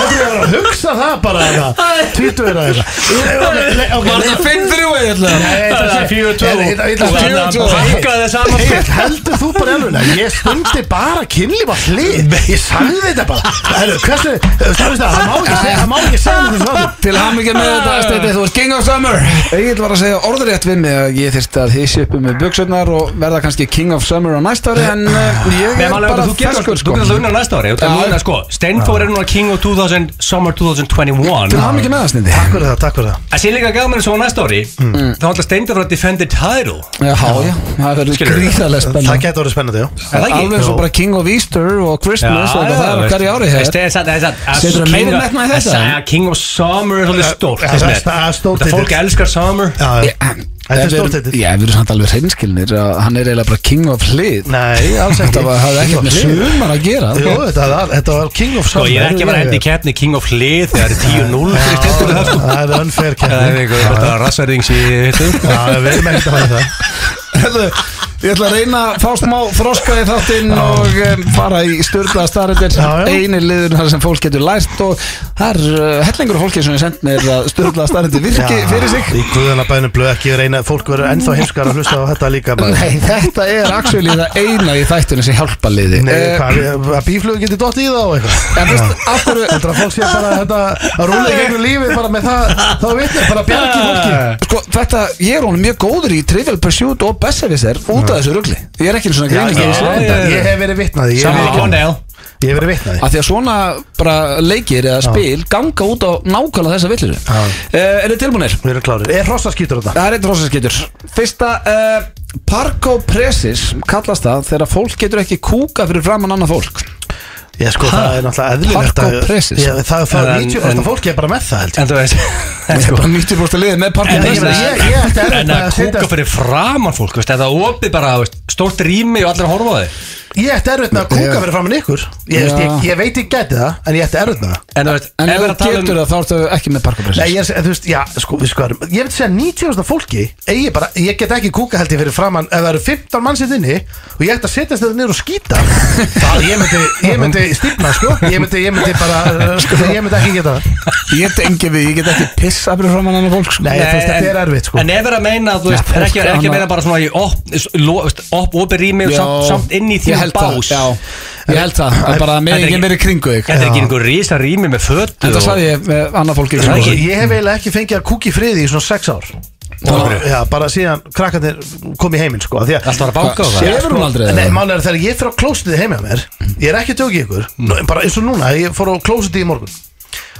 Þetta er ég að hugsa það bara Tvítur eða eitthvað Ok,
Var það 5-3 eða?
Það er fjögur tvö
Ég- ég- ég-
Og
ég-
þannig að
ég-
Hækka þið saman
heldur þú bara alveg Nei, Ég stundi bara kynlíf á hlið. Ég sagði þetta bara. Hversu Það? Það, það má ekki segja Það
Til ham ekki með þetta þú ert king of summer. Egil var að segja orðrétt við mig að ég þyrfti að hísi upp með buksurnar og verða kannski king of summer á næsta ári en uh, ég
Nei,
er bara
þú getur
ferskur
þú
sko.
getur það unna næsta ári. Sko Steinfór er núna King of 2000 Summer 2021
Til ham ekki með það Steindi
Takk fyrir það, takk fyrir það.
Það sé líka gaman svo næsta ári Þá ætla Steinfór að defend the title.
Já, já, það verður gríðarlega
Það
spennandi
getur orðið spennandi, já.
Er það ekki?
Alveg svo bara king of Easter og Christmas og það er hverju ári hér
Það er satt, það er satt. Að
Seturðu
King
meiri
of-
metnað í þetta?
King of Summer er svolítið stórt
það er- það er stórt
fólk elskar Summer.
Já, já. Þetta er stórt titill.
Já, við erum samt alveg hreinskilnir að hann er eiginlega bara king of hlið.
Nei, alls ekki.
Þetta var- hafði ekkert með sumar að gera.
Jú, þetta var- þetta var King of
Sko,
Summer
ég er ekki að vera hendi í keppni King of Hlið þegar það er 10-0 fyrir Steinfór það sko
Það er unfair
Það er
keppni.
einhver þetta rassarings í hittu
Já, við erum ekkert að fara í það
Ég ætla að reyna að fá smá þroska í þáttinn og um, fara í störla starrendir
Já, já.
eini liður þar sem fólk getur lært og það er uh, hellingur fólki sem er sendt mér að störla starrendir virki fyrir sig.
Í guðana bænum blöð ekki reyna Fólk verður ennþá heimskar að hlusta á þetta líka bara.
Nei, þetta er actually það eina í þættinu sem hjálpa liði.
Nei,
Eh,
hvað, við- að bíflugur geti dott í það og eitthvað?
En veist, af hverju
Þetta að fólk sé bara þetta að rúla í gegnum lífið bara með það, þá vitnir, bara bjargi fólki.
Sko, þetta, ég er honum mjög góður í Trivial Pursuit og Besserwisser út af þessu rugli. Ég er ekki eins og svona grín
ég, hef verið vitnaði Ég hef verið-
Condell
ég hef verið vitnaði
Af því að svona bara leikir eða spil ganga út á nákvæmlega þessa villiru
Já.
uh, Er þið tilbúinir?
Við erum klárir. Er hrossaskýtur þetta?
Það er eitt rosaskeitur Fyrsta, uh, parkopresis kallast það þegar fólk getur ekki kúka fyrir framann annað fólk
Ég sko, það er náttúrulega eðlilegt að-
Parkopresis.
Ég- Það það er
En-
90%
en-
af fólki er bara með það held ég
En þú veist
Það er bara 90% liðið með
En ég
parkopresis
meina,
ég- ég ætti erfitt
En
með
að
setja-
kúka fyrir framan fólk veist, Eða opið bara veist, stórt rými og allir að horfa á þig
Ég ætti erfitt með að kúka
Já.
fyrir framann ykkur ég,
Já.
ég, ég veit ég gæti það, en ég ætti erfitt með það
En þú veist,
En
ef
þú
að tala
getur
um
það þá ertu ekki með parkopresis
Nei, ég þú veist, já, sko, við sko erum Ég veit segja 90% af fólki eigi bara, Ég get ekki kúka held ég fyrir framann Ef það eru 15 mannsitt inni Og ég ætti að setjast þetta niður og skýta (laughs) Það, ég myndi, ég myndi stífna, sko. Ég myndi, ég myndi bara, (laughs) sko, ég myndi ekki geta það.
Ég get engi við, ég get ekki pissa fyrir framann annað fólk sko.
Nei, þú veist, þetta er erfitt, sko.
En ef erum að meina þú veist, er ekki, er að meina bara svona í op, lo- veist, op, opið rými og samt, samt inn í
ég
þínu
held það,
bás.
Já, ég held það. Það er bara með
Þetta er
ekki verið kringu þig.
Þetta er ekki einhver rísa rými með fötu
En það sagði ég með annað fólki
er.
Ég hef eiginlega ekki fengið að kúka í friði í svona 6 ár og, já, bara síðan krakkarnir kom í heiminn sko, því að-
Alltaf var að banka á það.
Sefur hún aldrei
Nei, málega er þegar ég fyrir á klósitið heima mér Ég er ekki að tjóki ykkur nú, Bara eins og núna, ég fór á klósitið í morgun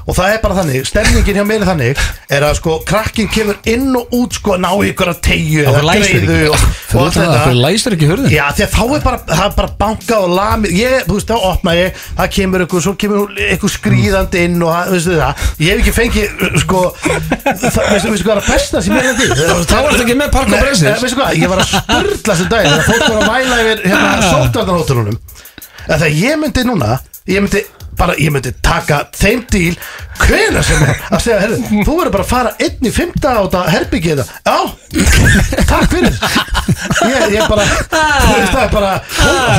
Og það er bara þannig, stemningin hjá mér er þannig Er að sko, krakkin kemur inn og út sko Ná ykkur að tegju eða greiðu og, og allt
utan það,
þetta
læsir ekki hurðin?
Já, því að þá er bara, það er bara bankað og lamið. Ég, þú veist, þá opna ég Það kemur ykkur, svo kemur ykkur skrýðandi inn Og það, veistu það. Ég hef ekki fengið, sko það, Veistu, veistu hvað er að besta sem ég er að
Þá varstu ekki með park og
eh, Veistu hvað, ég var að spurla sem daginn Þegar fólk var að væla yfir hérna, (laughs) sótarnarhóttunum Bara, ég myndi taka þeim díl Hvena sem er. Að segja, herru, (laughs) þú verður bara að fara einn í fymta á þetta herbyggið þetta. Já, takk fyrir. Ég, ég bara, þú veist það er bara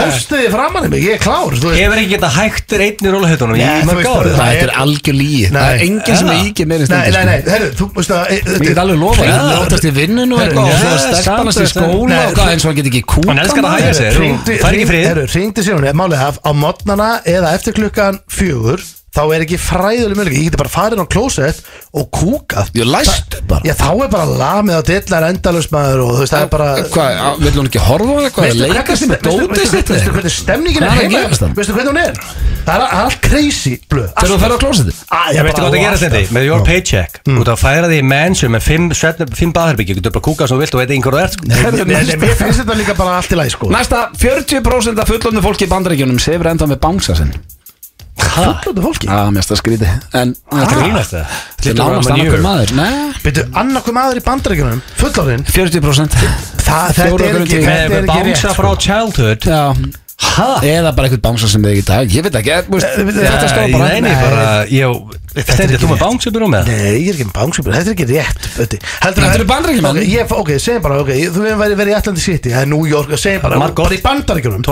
Hóstiði framan í mig, ég er klár þú.
Hefur ekki getað hægtir einn í rólahautunum
þú það.
Þetta er algjör líi Það er enginn sem er íkið meira
Nei, nei, nei, herru, þú veist að e,
Ég get alveg lofa. Það lótast í vinnun og eitthvað og svo að stelpana sig í skóla og hvað eins og hann get ekki kúka
Hann elskar að hægja sig.
Hringdi-
Fær ekki frið.
Ringdi sér hún, málega af á modnana eða eftir klukkan fjögur þá er ekki fræðuleg mjög ég geti bara farið á klósett og kúkað.
Ég læst bara.
Já, þá er bara lamið á dillar endalust maður og þú veist, það er bara
Hvað, vill hún ekki horfa á eitthvað?
Veistu
að
hvernig-
leika sem er
veistu- hvernig stemningin er
er
heima? Veistu hvernig hún er? Það er er allt crazy blöð.
Þegar þú ferð á klósetti
Ég veistu hvað það gerast þetta með your paycheck. Út að færa því í mansion með fimm, baðherbyggi Þú getur bara kúkað sem þú vilt og veit einhver og ert sko.
Mér finnst þetta líka bara allt í læg sko
Næsta 40% af fullondu fólki Já, mér finnst það skríti En þetta er
Grínast það?
Þetta er nánast annarkur maður. Nei,
Byrju, annarkur maður í bandaríkjunum? Fullorinn
40%
Það, þetta er ekki,
til.
þetta er ekki rétt
bánsa
sko.
frá childhood?
Já? Eða bara eitthvað bánsa sem þið ekki í dag. Ég veit ekki eh, veist,
Eh,
Þetta stóð bara
Nei, nei, bara Ég Þetta er þú með upp í rúmið
Nei, ég er ekki með bánsupur, þetta er ekki rétt Þetta
Þetta eru Bandaríkjamenn.
Ok, segjum bara, ok, þú hefur verið í Atlantic City Það er New York, segjum bara, bara í bandaríkjunum.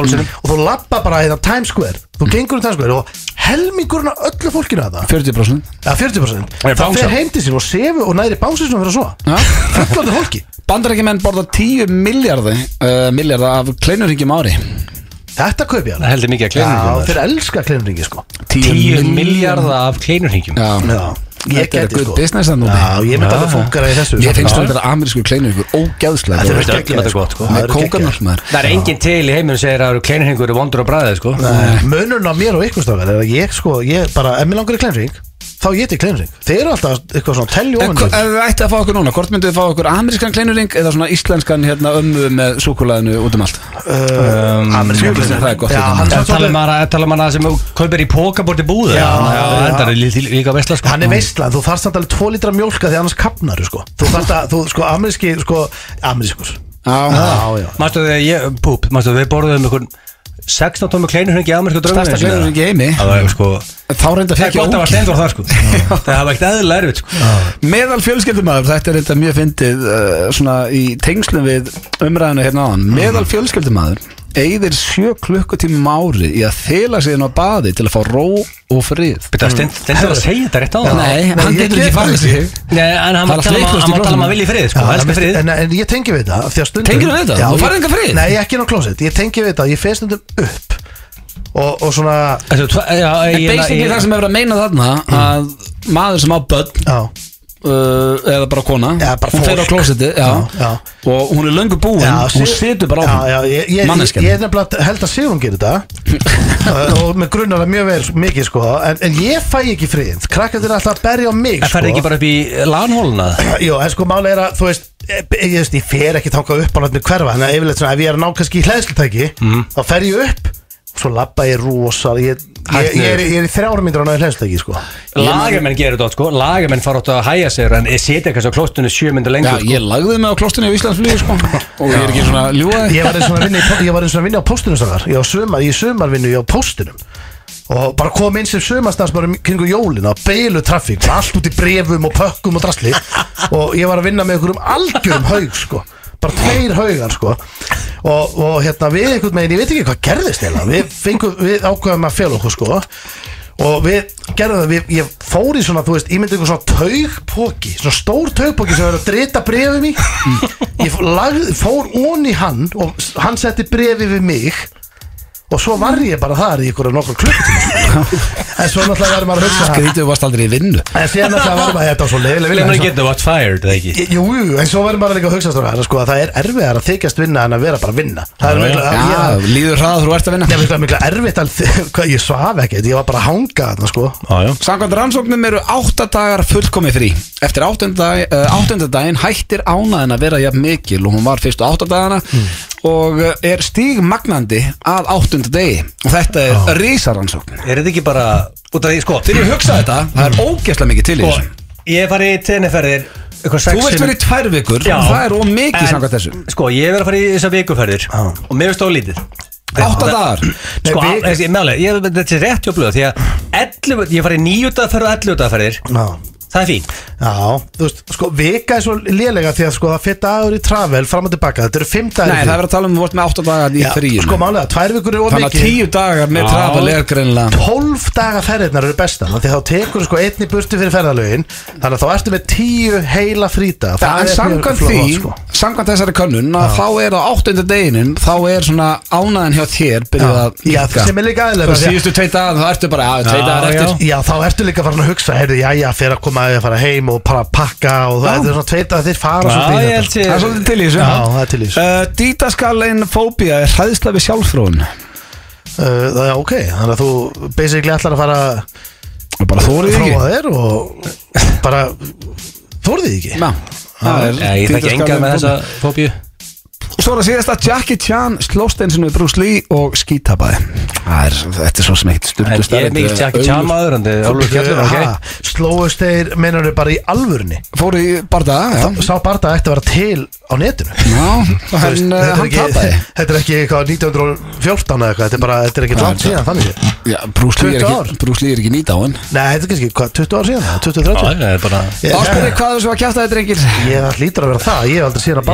Og þú lappa bara í það Times Square. Þú gengur um Times Square og helmingurinn af öllu fólkinu að það
40%
Ja, 40%
Er
Það fer heim til sín og sefu og næri bánsusnum fyrir að svo.
Já
Fullorðu fólki.
Bandaríkjumenn borða 10 miljardi uh, Miljarda af kleinurringjum ári
Þetta kaupi ég
Það heldur mikið að
Já,
kleinurringjum
þeir elska kleinringi sko.
10 miljardar af kleinurringjum
Já,
ég
Þetta er
geti
good
sko.
business þannig
Já, ég myndi að það funkar í þessu
Ég finnst
Já.
þetta amerískur kleinurringur ógæðslega
Þetta er
góður.
geggjað,
þetta er gott, sko.
Það
Með
er geggjað.
kókanál maður.
Það er enginn til í heiminu sem segir að kleinurringur er vondur á bræðið sko.
Nei, Munurinn á mér og ykkur stafgar er að ég sko, ég bara, ef mér langar í kleinring þá get ég kleinring. Þeir eru alltaf eitthvað svona
hva-
þér.
ef við ætti að fá okkur núna, hvort myndu við fá okkur amerískan kleinurring eða svona íslenskan hérna ömmu með súkulæðinu út um allt?
Um,
Djöfull sem það er gott
Það
er
tala um tala um hana sem kaupir í pókaborti búðu
Já, já.
þetta er lí- líka veistla sko
hann er veistlan, þú þarfst samt alveg 2 lítra mjólka því annars kapnar sko. þú þarfst að, þú sko, ameríski sko, amerískur
Já,
já, já
Mástu þegar ég, púp, mástu við borðum einhvern 16 tómi kleinurringi amerísku drömmur
Stærsta kleinurring í heimi.
Það var sko
Þá reynda
Það er
fekk ég
gott að var
ógeð
steindur þar sko. Það var ekkert eðlilega erfitt sko.
Meðal fjölskyldumæður, þetta er þetta mjög fyndið uh, svona í tengslum við umræðinu hérna áðan. Meðal fjölskyldumæður eigðir sjö klukkutímum á ári í að þela sig inn á baði til að fá ró og frið.
Þetta stendur að segja þetta rétt á það
Nei, hann getur
get
ekki farið sig.
Nei, en hann var að tala um að tala um að vilja frið sko,
en, ég tengi við þetta
Tengirðu við þetta? Þú færð engan frið?
Nei, ekki inn á klósett, ég tengi við þetta Ég fer stundum upp og, og svona
er
En basically það sem verið að meina þarna að maður sem á börn uh, eða bara kona.
Já, bara
hún fer á klósetti já,
Já, já.
og hún er löngu búin. Hún situr bara á
já,
hún
já, ég, ég, ég, er nefnilega held að Sigrun gerir þetta. (laughs) Og með grunnar það mjög vel mikið sko. En, en ég fæ ekki frið. Krakkandir er alltaf að berja á mig
Það færði ekki bara upp í lanhóluna? (clears throat)
Jó, en sko máli er að þú veist ég, ég, ég fer ekki þangað upp á náttúrulega hverfa. Þannig að ef ég er að ná kannski í hlæðslutæki þá fer ég upp svo labba ég rosa ég, ég, ég, er, ég er í þrjára myndir á náðu hlæðslutæki sko.
Lagamenn gerir þetta sko. Lagamenn fara átt að hæja sig En ég seti eitthvað svo klóstunni sjö myndir
Já,
lengur sko.
ég lagði mig á klostinni á Íslandsflugi sko. (laughs) og ég er ekki svona að ljúga þig
Ég var eins og að vinna í, ég var eins og að vinna á postunum strákar. Ég sumarvinnu ég á postunum og bara kom inn sem sumarstans bara kringu jólina beilu trafík, allt út í brefum og pökkum og drasli. Og ég var að vinna með einhverjum algjörum haug sko bara tveir haugar sko. Og, og hérna við einhvern veginn, ég veit ekki hvað gerðist eða við, fengum, við ákveðum að fela okkur sko. Og við gerðum það, við, ég fór í svona, þú veist, ég myndi eitthvað svona taugpóki, svona stór taugpóki sem verður að drita brefið mig ég fór, lagði, fór onni hann og hann setti brefið við mig og svo var ég bara þar í ykkur nokkur klukkutíma. En svo náttúrulega verður maður að hugsa
Skrítið þú varst aldrei í vinnu.
En síðan náttúrulega verður maður, þetta var svo leiðileg vinna,
Lennar
en svo-
getur what fired, eða ekki?
Jú, en svo verður maður líka að hugsa strákar, sko, að það er erfiðar að þykjast vinna en að vera bara að vinna. Það er mikla,
líður hraða þú ert að vinna.
Ég veit að mikla erfitt að, (laughs) ég svaf ekkert, ég var bara að hanga þarna, sko.
Já, já.
Samkvæmt rannsóknum eru átta dagar fullkomi frí. Eftir áttunda, uh, áttunda daginn hættir ánaðin að vera jafn mikil og hún var fyrstu átta dagana og uh, er stígmagnandi að áttunda degi. Og þetta er rísarannsókn
Er þetta ekki bara út af því, sko
Þegar ég hugsa þetta, það er ógeðslega mikið til í
Sko,
þessu.
ég hef farið í tenniferðir
Þú vilt
sinnum-
vera í tvær vikur
Já.
og það er ómikið samkvæmt þessu.
Sko, ég hef verið að fara í þessar vikuferðir Og mér finnst það lítið.
Átta dagar?
Nei,
Sko,
við-
þessi, meðalega, ég, þetta er rétt hjá blöð Því að 11, ég farið nýju dagferð og 11 dagferðir
Já
Það er fín
Já, þú veist, sko, vika er svo lélega því að sko það fyrir dagur í travel fram og tilbaka, þetta eru fimm dagar
Nei, það er verið að tala um að vort með átta dagar í fríinu
Sko málega, tvær vikur er of
Þannig að
mikið.
tíu dagar með travel er greinlega
12 daga ferðirnar eru bestan því þá tekur sko einn í burtu fyrir ferðalögin þannig að þá ertu með 10 heila fríta
Ja, en samkvæmt því,
sko.
samkvæmt þessari könnun að þá er á áttundu deginin þá er svona ánæðin hjá þér byrjuð að
Já, sem er líka aðlega
dagar þá ertu bara, já, tvei
Já,
dagar
já.
eftir
Líka farin að fara heim og bara pakka og það er svona tveit að þeir fara
Já, ég
þetta.
held sér
Það er svolítið til í þessu.
Já, það er til í þessu.
uh, Dítaskalinn fóbía er hræðsla við sjálfsfróun.
Uh, Það er ok, þannig að þú basically ætlar að fara
Bara þórið ekki.
fróa þér og bara þórið þið ekki.
Já, það er
ég þekki enga með þessa fóbíu
Og svo er að síðast að Jackie Chan slóst eins og við Bruce Lee og skítabaði Það er, þetta er svo sem eitt
En
styrtu
ég er mikil Jackie Chan maður En þið er alveg skellur, ok?
Ha, Slóust þeir, meinar þau bara í alvörni
Fór í bardaga, já.
Sá barða ætti að vera til á netinu?
Já,
Þú
hann
ekki,
tapaði. (laughs)
þetta er ekki eitthvað 1914 eða eitthvað Þetta er bara, þetta er ekki langt síðan þannig séð.
Já, Bruce Lee er
20 ár.
ekki, Bruce Lee er ekki nýt á hann
Nei, þetta er kannski, hvað, 20 ár síðan? 20-30?
Já, það er bara
Ég-
Þá spyrir hvað var kjæft að þetta drengir?
Ég það lítur að vera það, ég hef aldrei síðan að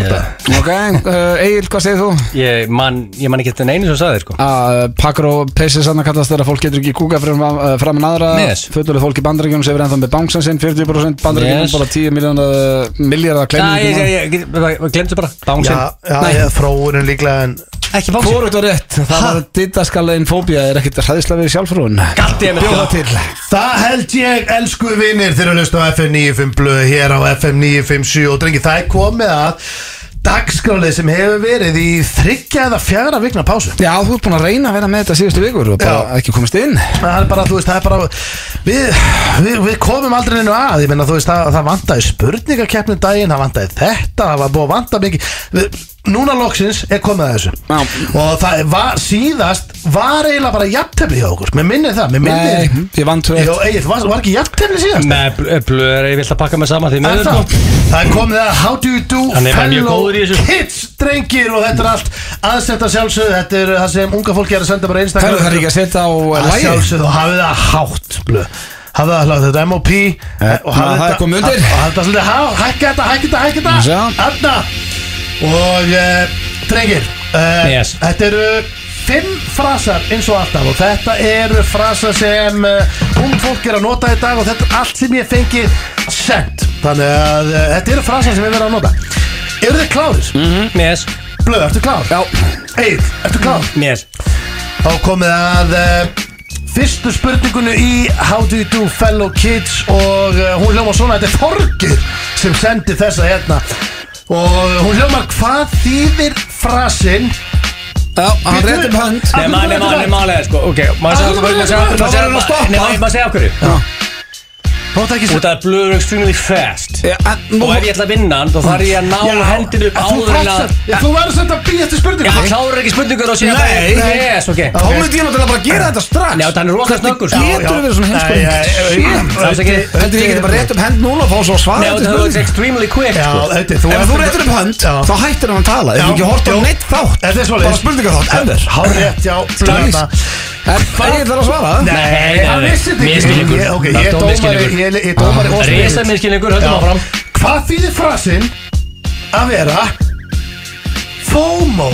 uh, Egil, hvað segir þú?
Ég man, ég man ekki þetta einu sem sagði sko.
Að Pakro Pessi sann að kallast þegar fólk getur ekki kúka fram, uh, fram en aðra.
Yes.
Fötuleg fólk í bandaríkjunum sem er ennþá með banksan sinn 40% bandaríkjunum,
Yes.
bara 10 miljónar miljardar
Já, ég,
kleiningum
ég, ég, ég glemdi bara.
Já,
Bánsinn
já, ég, þróunin líklega en
Ekki bánsinn
Hvorugt var rétt, það var dittaskallegin fóbía er ekkit hræðislega við sjálfrún
Goddammit,
Bjóða
já.
til.
Það held ég, elsku vinnir, þegar að hlusta á FM 95 blöð hér á FM 957 og drengi, það er komið að dagskrálið sem hefur verið í þryggja eða fjara vikna pásu.
Já, þú ert búin að reyna að vera með þetta síðustu vikur og bara
Já.
ekki komist inn.
Það er bara, þú veist, það er bara Við, við, við komum aldrei neinu að. Ég meina, þú veist, það, það vantaði spurningakeppnum daginn Það vantaði þetta, það var búið að vanta mikið. Við, Núna loksins er komið að þessu
Já.
Og það var síðast Var eiginlega bara jafntefni hjá okkur Mér minnir það, mér minnir
Nei, ég vann tvö
Jó, Egil, var, var ekki jafntefni síðast?
Nei, bl- blöð er ég vilt að pakka mig saman því
Er
miður
það?
sko
það er komið að How do you do
Hann er mjög
fellow
góður í þessu.
kids drengir og þetta er allt aðsetta sjálfsögðu þetta er það sem unga fólki er að senda bara
Það
einstaklega
er það ekki að setja á
að
lægi
sjálfsögðu og hafið það hátt blöð hafið það hlátt þetta er MOP og
það
hafið
er komið undir.
og hafið það svolítið há hækka þetta hækka þetta hækka
Sjá.
þetta þarna og uh, drengir uh,
Yes.
þetta eru fimm frasar eins og alltaf og þetta eru frasar sem uh, ung fólk er að nota í dag og þetta er allt sem ég fengi sent þannig að þetta eru frasar sem við verðum að nota eru þið klárir?
Mhm, Yes,
Blöð, ertu?
Já,
Eil, ertu klár?
yes
Þá komið að fyrstu spurningunni í How do you do fellow kids og hún hljómar svona, þetta er Þorgir sem sendi þessa hérna og hún hljómar hvað þýðir frasinn
já, hann
Bíddu,
rétt um hönd
Nei, maður, maður, nei, maður, sko, ok Maður segja okkur, maður segja okkur maður- maður segja okkur
Þú átt ekki
Og það er blöður extremely fast.
Já, en
Og ef ég ætla að vinna hann, þá þarf ég að ná hendinu upp áður en að
Já, Þú verður svolítið að býja eftir
Já,
spurningu
hann klárar ekki spurningur og Yes, ok.
Þá myndi ég náttúrulega bara gera þetta strax.
Nei, hann er rosa snöggur.
Getur verið svona
er ekki
Heldur ég geti bara rétt upp hönd núna og fá svo að svara
það er
spurningu?
extremely quick
Já,
sko.
þetta
Ef þú réttur upp hönd,
Já.
þá hættir hann að tala. Ef
Já,
þú ekki hort á neitt þátt
Þetta er
Bara spurningaþátt, ever En ég þarf að svara.
Nei,
nei,
vissi
misskilningur.
Ég-
Það
ég
er
er
dóm
dómari
misskilningur.
Ég ég er dómari og
Risa
spyrill.
minnskilningur, höldum áfram.
Hvað þýðir frasinn að vera FOMO?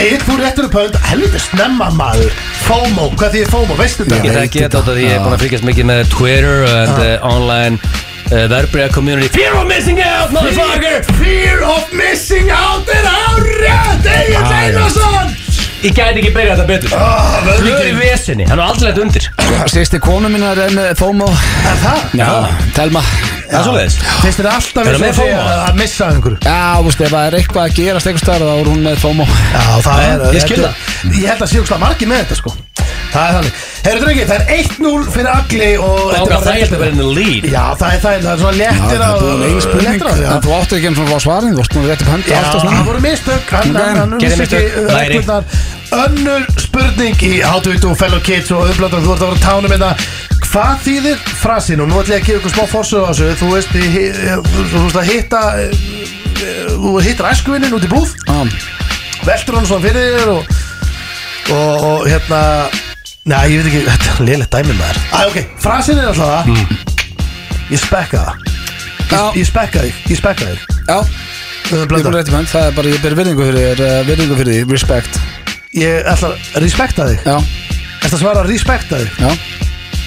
Egil, þú réttur upp hönd. Helviti snemma maður. FOMO, hvað þýðir FOMO, veistu
Ég
þetta?
þekki þetta af því ég er búin að fylgjast mikið með Twitter and uh, online uh, verbreyða community. Fear of missing out, motherfucker!
Fear of missing out er árið Egil Einarsson
Ég gæti ekki byrjað þetta betur.
Ah,
Blöður í vesinni, hann er aldrei lett undir.
Sýsti konu mín er með FOMO.
Er það?
Já, Telma
Það er svoleiðis.
Finnst þér alltaf
Er það
eins og
með
sé
FOMO?
að að missa einhverju?
Já, þú veist, ef það er eitthvað að gerast eitthvað stærð þá er hún með FOMO.
Já, það er
ég skil
þetta- Ég held að sé úrslega margir með þetta sko Það er þannig Herru drengi, það er 1-0 fyrir Agli og
Það er það ég að vera in the lead
Já, það er það, það er svona
Já,
léttir
það er búin ein spurning
á já.
Þú áttu ekki og fá svarin Þú veist nú rétt upp hönd
Já,
alltaf
það
snemma.
voru mistök
gerði mistök.
uh,
Læri.
Önnur spurning í you do fellow kids og uppblöndan Þú ert að vera tánum með það Hvað þýðir frasin og nú ætlum ég að gefa ykkur smá forsögu á þessu Þú veist, í hi- þú veist að hitta eh, eh, Þú hittir æskuvinnin út í búð
Já.
veltur hann svona fyrir þér og og, og hérna Næ, ég veit ekki, þetta er lélega dæmi maður. Æ, ok, frasin er alltaf það. Ég spekka það.
Já.
Ég, ég spekka þig, ég spekka þig.
Já,
Við
ég
blönda.
er rétti menn Það er bara, ég ber virðingu fyrir þér uh, Virðingu fyrir því, respect.
Ég ætla að respekta þig.
Já,
að svara respekta þig?
Já.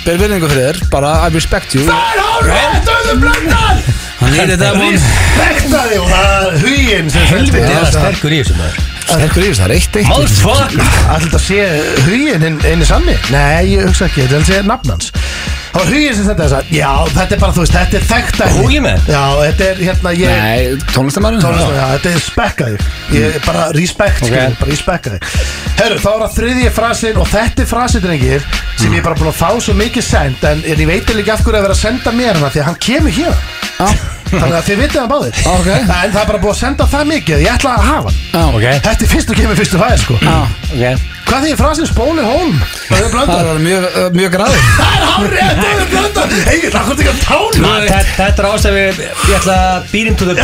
Ber virðingu fyrir þér, bara I respect you.
Það er hárið, auðvitað blöndan
Hann that one
Respekta þig og það er huginn sem
Helviti er það
þetta
sterkur í þessu maður
Sterkur í þess, það er eitt eitt.
Motherfucker
að sé huginn hinn einu sanni Nei, ég hugsa ekki, þetta er að sé nafn hans Það var huginn sem þetta þess að Já, þetta er bara, þú veist, þetta er þekkt dæmi.
Huginn með?
Já, þetta er hérna ég
Nei, tónlistamæður
Tónlist, já, þetta er spekka þig Ég er bara respekt,
Ok.
okay. bara respekka þig Herru, þá er það þriðji frasin og þetta er frasin, drengir sem ég er bara búin að fá svo mikið send en, ég veit ekki af hverju að vera að senda mér hana því að hann kemur hér Þannig að þið vitið hann báðir
Ok.
En það er bara búin að senda það mikið ég ætla að hafa hann
Já,
Ok
Þetta er fyrst og kemur fyrstu fæðir sko
Ok
Hvað því er frasin spóli hólm? Það er
Það
blöndar
var mjög, uh, mjög græður. (laughs)
Það er hárið, það er blöndar Egil, það hvort ekki að tána.
Þetta- Þetta er ástæði Ég ætla að beat him to the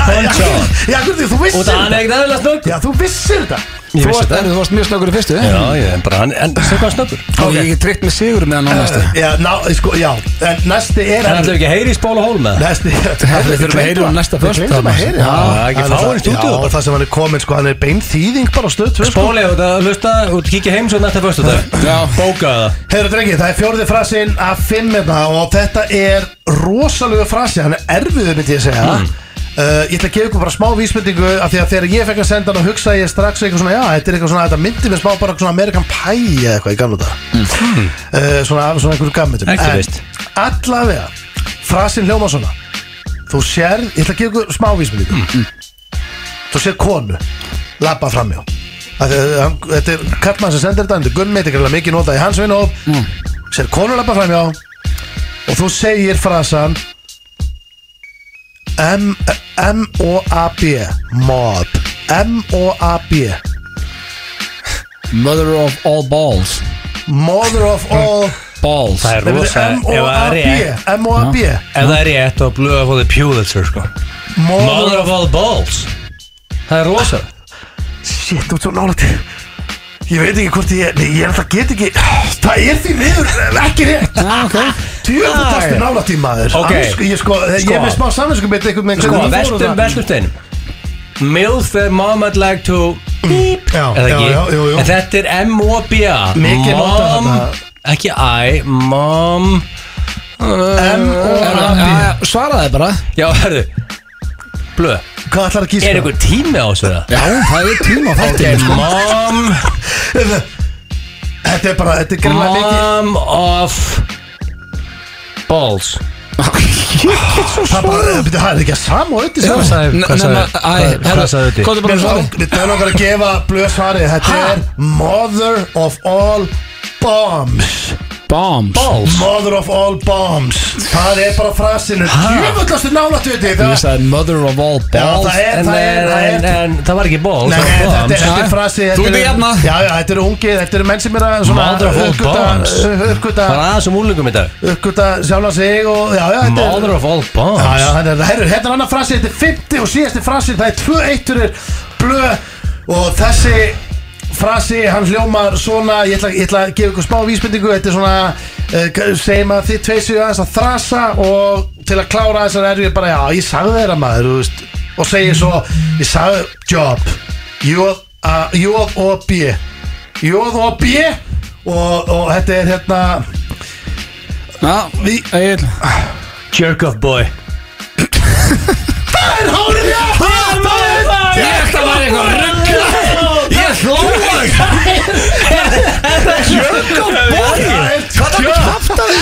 Já, hvort því, þú
Og
vissir
það er
þetta þú vissir þetta
Ég
Þú
vissi þetta
þú varst mjög snöggur í fyrstu
Já, ég er bara hann En sem hvað snöggur.
Og ég ekki tryggt með sigur með hann á næstu
Já, ná, sko, já. En næsti er
ætlum við ekki að heyri í spóla hól með það
Næsti
Við þurfum að heyra um næsta
Við
föst,
glemdum að heyra
Já, það er ekki fáinn í stúdíó.
Já, og það sem hann er komin, sko, hann er bein þýðing bara á stöð sko.
Spóli, út að hlusta Út kíkja heim svo næsta fyrstu dag
Já.
Bóka það
Er þetta er er uh, Ég ætla að gefa ykkur bara smá vísbendingu af því að þegar ég fekk að senda hann og hugsa ég strax eitthvað svona, já, þetta er eitthvað svona, þetta myndi mér smá bara svona American Pie eða eitthvað í gamla dag uh, Svona svona einhverju
veist.
Allavega, frasin hljóma svona. Þú sér, ég ætla að gefa ykkur smá vísbendingu.
Hmm.
Þú sér konu labba framjá Þetta er kallmann sem sendir þetta Þetta er Gunn meitt ekki mikið notað í hans vinnu mm. Sér konu labba framjá Og þú segir frasan M-O-A-B Mob M-O-A-B
Mother of all balls.
Mother of all
Balls.
Það er
Nei,
rosa Ef það er
M-O-A-B
rétt
M-O-A-B
Ef það er rétt þá blöða að fá þið Pulitzer sko. Mother
Mother
of all balls. Það er rosa.
Shit, þú ert svo nálægt Ég veit ekki hvort ég Nei, ég er alltaf get ekki Það er því miður ekki rétt.
Já, ok.
Tjöfum það er nálægt í maður.
Ok.
Annars, Ég sko, ég er með smá samvinsku Beitt eitthvað með
Sko, veltum, veltum stein Milf er mom I'd like to Beep
Já,
Eða
já,
ekki?
já, jú, jú.
En þetta er M-O-B-A
Mikið notað
Mom
þarna.
Ekki I Mom
M-O-A-B
Já, Svaraði bara.
Já, herðu. Blöð
Hvað ætlar að gíska?
Er einhver tími á þessu það?
Já, það er tíma á
Ok,
þættinu sko.
mom
Þetta er bara, þetta er greinlega mikið
Mom of Balls
Það er bara, það er ekki að sama og auðvitað
Já,
saman
sagði- hvað sagði- hvað- hvað sagði?
Hvað er bara svara?
við höfum okkar að gefa blöð svari Þetta er Mother of all bombs
Bombs.
Balls
Mother of all bombs. Það er bara frasinu Djöfullastu nálægt við
Ég
þig
sagði mother of all
Já,
balls
það er,
En,
það er, það
en,
er
en það var ekki balls
Nei,
það var
þetta,
bombs.
þetta er frasi
Þú ert
eru-
hérna.
Já, já, þetta eru ungi Þetta eru menn sem eru að svona
Mother of all bombs.
Uppgöta
Það var aðeins um úlingum í dag.
Uppgöta sjálfa sig og Já, já, þetta er
Mother of all bombs.
Já, já, þetta er, herru, hérna er annar frasi, þetta er 50 og síðasti frasi, það er 2-1 fyrir blöð og þessi frasi, hann hljómar svona, ég ætla, ég ætla að gefa ykkur smá vísbendingu, þetta er svona, uh, segjum að þið tveir séu aðeins að þrasa og til að klára þessar er ég bara, já, ég sagði þeirra maður, þú veist, og segir svo, ég sagði job, J og B, J og B og, og þetta er hérna,
Já, við Egil
Jerk off boy. (laughs)
Það er hárið rétt!
Ég ætla að vera eitthvað ruggla Ég hlóa
Hvað er kæft að því?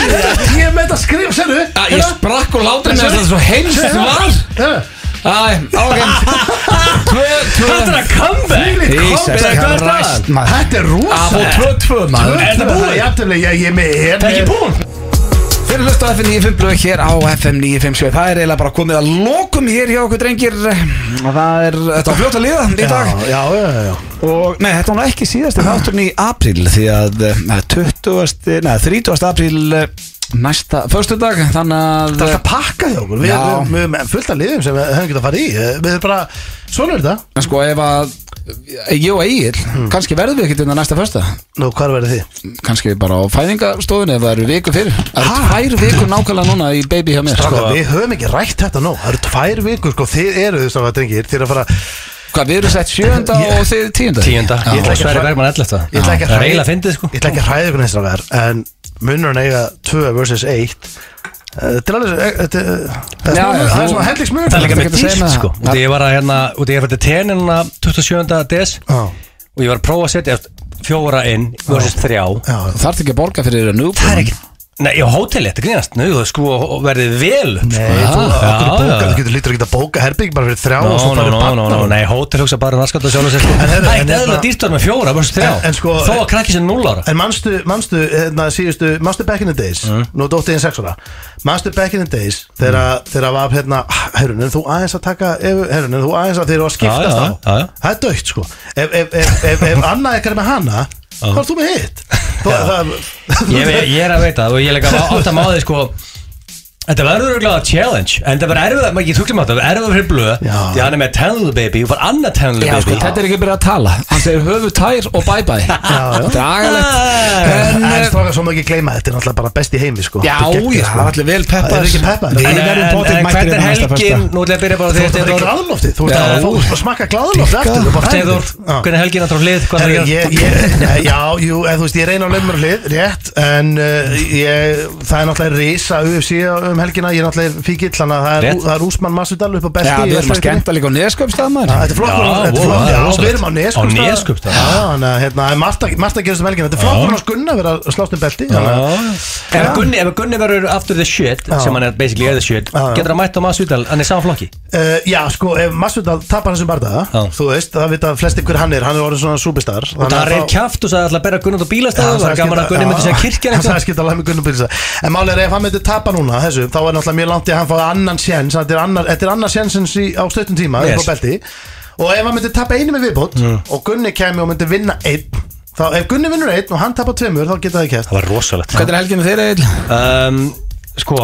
Ég með þetta skrif, sérðu
Ég sprakk og látur með þetta svo heimst var Æ, ok
Þetta er að comeback er
Þetta er rosa
Það
Er þetta búið?
Jæftilega, ég er með er
Ekki búin
Fyrir hlustu á FM 95 blöð hér á FM 957 Það er eiginlega bara komið að lokum hér hjá okkur drengir Það er, þetta var fljótt að liða í dag
Já, já, já, já
Og nei, þetta var ekki síðasti þátturinn í apríl Því að eh, 20. Nei, 30. apríl eh, næsta föstudag Þannig að
Það er að pakka hjá okkur Við
Já.
við- við erum fullt af liðum sem við höfum getað að fara í Eh, Við erum bara, svona er þetta
En sko ef að Ég og Egil, kannski verðum við ekkert innan næsta fyrsta
Nú, hvað verður þið?
Kannski bara á fæðingastofunni ef það eru viku fyrir. Það eru tvær vikur nákvæmlega núna í baby hjá mér.
Strákar,
sko.
við höfum ekki rætt þetta nú Það eru tvær vikur, sko, þið eru þess að drengir Þið eru að fara
Hvað, við erum sett sjönda og þið tíunda?
Tíunda,
Já.
ég ætla ekki að Sverri Bergman 11
Ég ætla ekki að
Það er sko.
Ég ætla ekki að hræða ykkur neins strákar En munurinn eiga 2 versus 1 Þetta er alveg eh, þetta er- Það er
Já,
smá-
já,
það er svona
Það er líka
Þetta
með
með
sko
það.
Ég var að hérna Út í ég var til tenina 27. des Og ég var að prófa að setja fjóra inn Versus þrjá
þarf ekki að borga fyrir að
Það er ekki Nei, já, hóteli, þetta grínast. Nú, þú sko verðið vel upp sko.
Nei, þú, okkur
já,
bóka,
já.
þú getur lítur ekki að bóka herbygg bara fyrir þrjá og svo farið
nó, nó, nó, nei, hótel hugsa bara raskat og sjálf og sér sko.
En
Það er
en hérna-
eðla dýrstar með fjóra, versus þrjá.
En- en sko-
Þó að krakki sem 0 ára.
En manstu, manstu, hérna, síðustu, manstu back in the days?
Mm.
Nú dótti ég 6 ára. Manstu back in the days Þegar þegar var hérna Herrun, en þú aðeins að taka Herrun, en þú aðeins að þeir eru að skiptast á
já, ég, er að veita og ég er líka átt að máði sko Þetta verður örgulega challenge En það verður erfið, maður ekki tuklum á þetta Það verður erfið fyrir blöð
Já.
Því hann er með Tenlu Baby og var annað Tenlu
sko,
Baby
þetta er ekki að byrja að tala Hann segir höfu tær og bye bye (laughs)
já.
Þetta er agalegt
Ah.
En,
En
eh,
strákar, svo ekki gleyma Þetta er náttúrulega bara best í heimi sko
Já,
er
já,
sko.
það er allir vel peppaðir.
Það er ekki peppar
En, hvernig er
hérna
helgin. Nú ætla ég að byrja bara á
Þú ert að glæðlofti Þú ert að að fæðið. Já.
hvernig er helgin að er
er um helgina Ég er náttúrulega fíkill, þannig að það er,
Rétt.
það er Úsmann Masvidal upp á belti
Já, við erum að skemmta líka á Nesköpstað maður.
Þetta er flott,
Já,
þetta er
wow,
flott,
það er
já,
rosalegt.
við erum á
Á
Neskupstað
Neskaupstað.
Já, þannig að hérna, það er margt að- margt að gerast um helgina. Þetta er flott, hann á skunna að vera að slást um belti þannig að-
Ef Gunni, ef Gunni verður after the shit sem hann er basically er the shit
Já,
getur hann mætt á Masvidal, hann er saman flokki?
Uh, já, sko, ef Masvidal tapar þessum bardaða
Já.
Þú veist, það vita flesti hver hann er. Hann er orðin svona superstar.
Og það reyð kjaft og sagði alltaf að berra Gunni út á bílastæðu það var gaman að Gunni myndi segja kirkjan (laughs)
Það
eitthvað.
skipta alveg með Gunnar Bílsa En málið er ef hann myndi tapa núna þessu Þá er náttúrulega mjög langt í að hann fái annan sjens Þetta er annar, þetta er annar sjensins í, á stöttum tíma
Yes.
upp á belti Og ef hann myndi tapa einu með viðbót Og Gunni kemi og myndi vinna einn Þá ef Gunni vinnur einn og hann tapar tveimur Þá geta það kæft
það var rosalegt
Hvernig er helginu þeirra Egil?
um, sko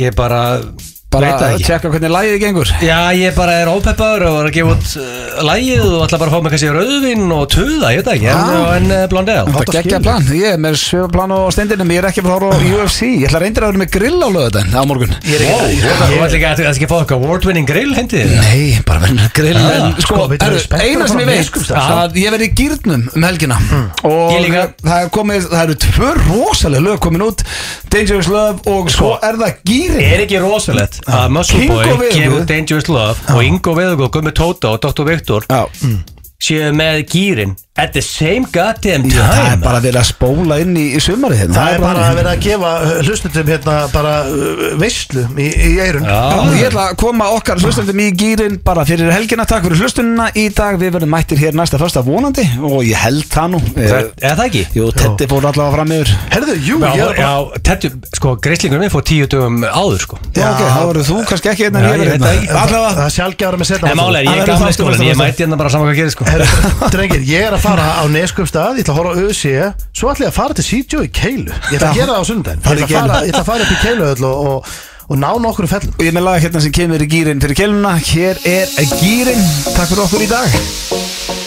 ég bara
Bara
það
að tjekka hvernig lægið gengur.
Já, ég bara er ópeppaður og var að gefa út uh, lægið og ætla bara að fá mig kannski rauðvin og tuða, ég veit það ekki, en,
Ah.
en uh, blondel
Þetta
að
geggja plan, ég er með svipaplan og stendinum Ég er ekki að fara á UFC Ég ætla að reyndir að vera með grill á lögðan á morgun.
Ég er ekki
þú ætla ekki að þú ætla ekki að fá eitthvað award-winning grill hendið?
Nei, bara verður með grill.
Ah,
En sko,
sko,
eina sem ég
Neskaupstað.
að Ég verði í gýrnum um helgina. Og.
Ég líka.
það er komið Það eru tvö rosalega lög komin út. Dangerous Love og svo er það gýrin
Er ekki rosalegt að Muscle
King
Boy gefur út Dangerous Love og Ingo Veðugó, Gummi Tóta og Dr. Viktor séu með gýrin at the same goddamn
Já, það er
time.
bara verið að spóla inn í, í sumari hérna.
Það er bara að vera að gefa hlustutum hérna bara uh, veistlu í, í eirun
ég ætla að koma okkar hlustundum í gýrin bara fyrir helgina, takk fyrir hlustunina í dag. Við verðum mættir hér næsta fyrsta vonandi og ég held það nú.
Er er það ekki?
Jú, Teddy fór allavega fram yfir.
Herðu, jú,
Já,
ég er bara
já tettu, sko, greislingunum minn fór tíu dögum áður, sko.
Já, ok, þá verður þú kannski ekki hérna hérna.
ekki.
Allavega
Að fara á Neskjöpstað, ég ætla að horfa á ÖC Svo ætla ég að fara til CJ í Keilu. Ég ætla að gera það á
Farðu
Ég ætla að fara- ætla að fara upp í Keilu og, og, og ná nokkur fellum.
Og ég með laga hérna sem kemur í gýrin fyrir keluna Hér er gýrin, takk fyrir okkur í dag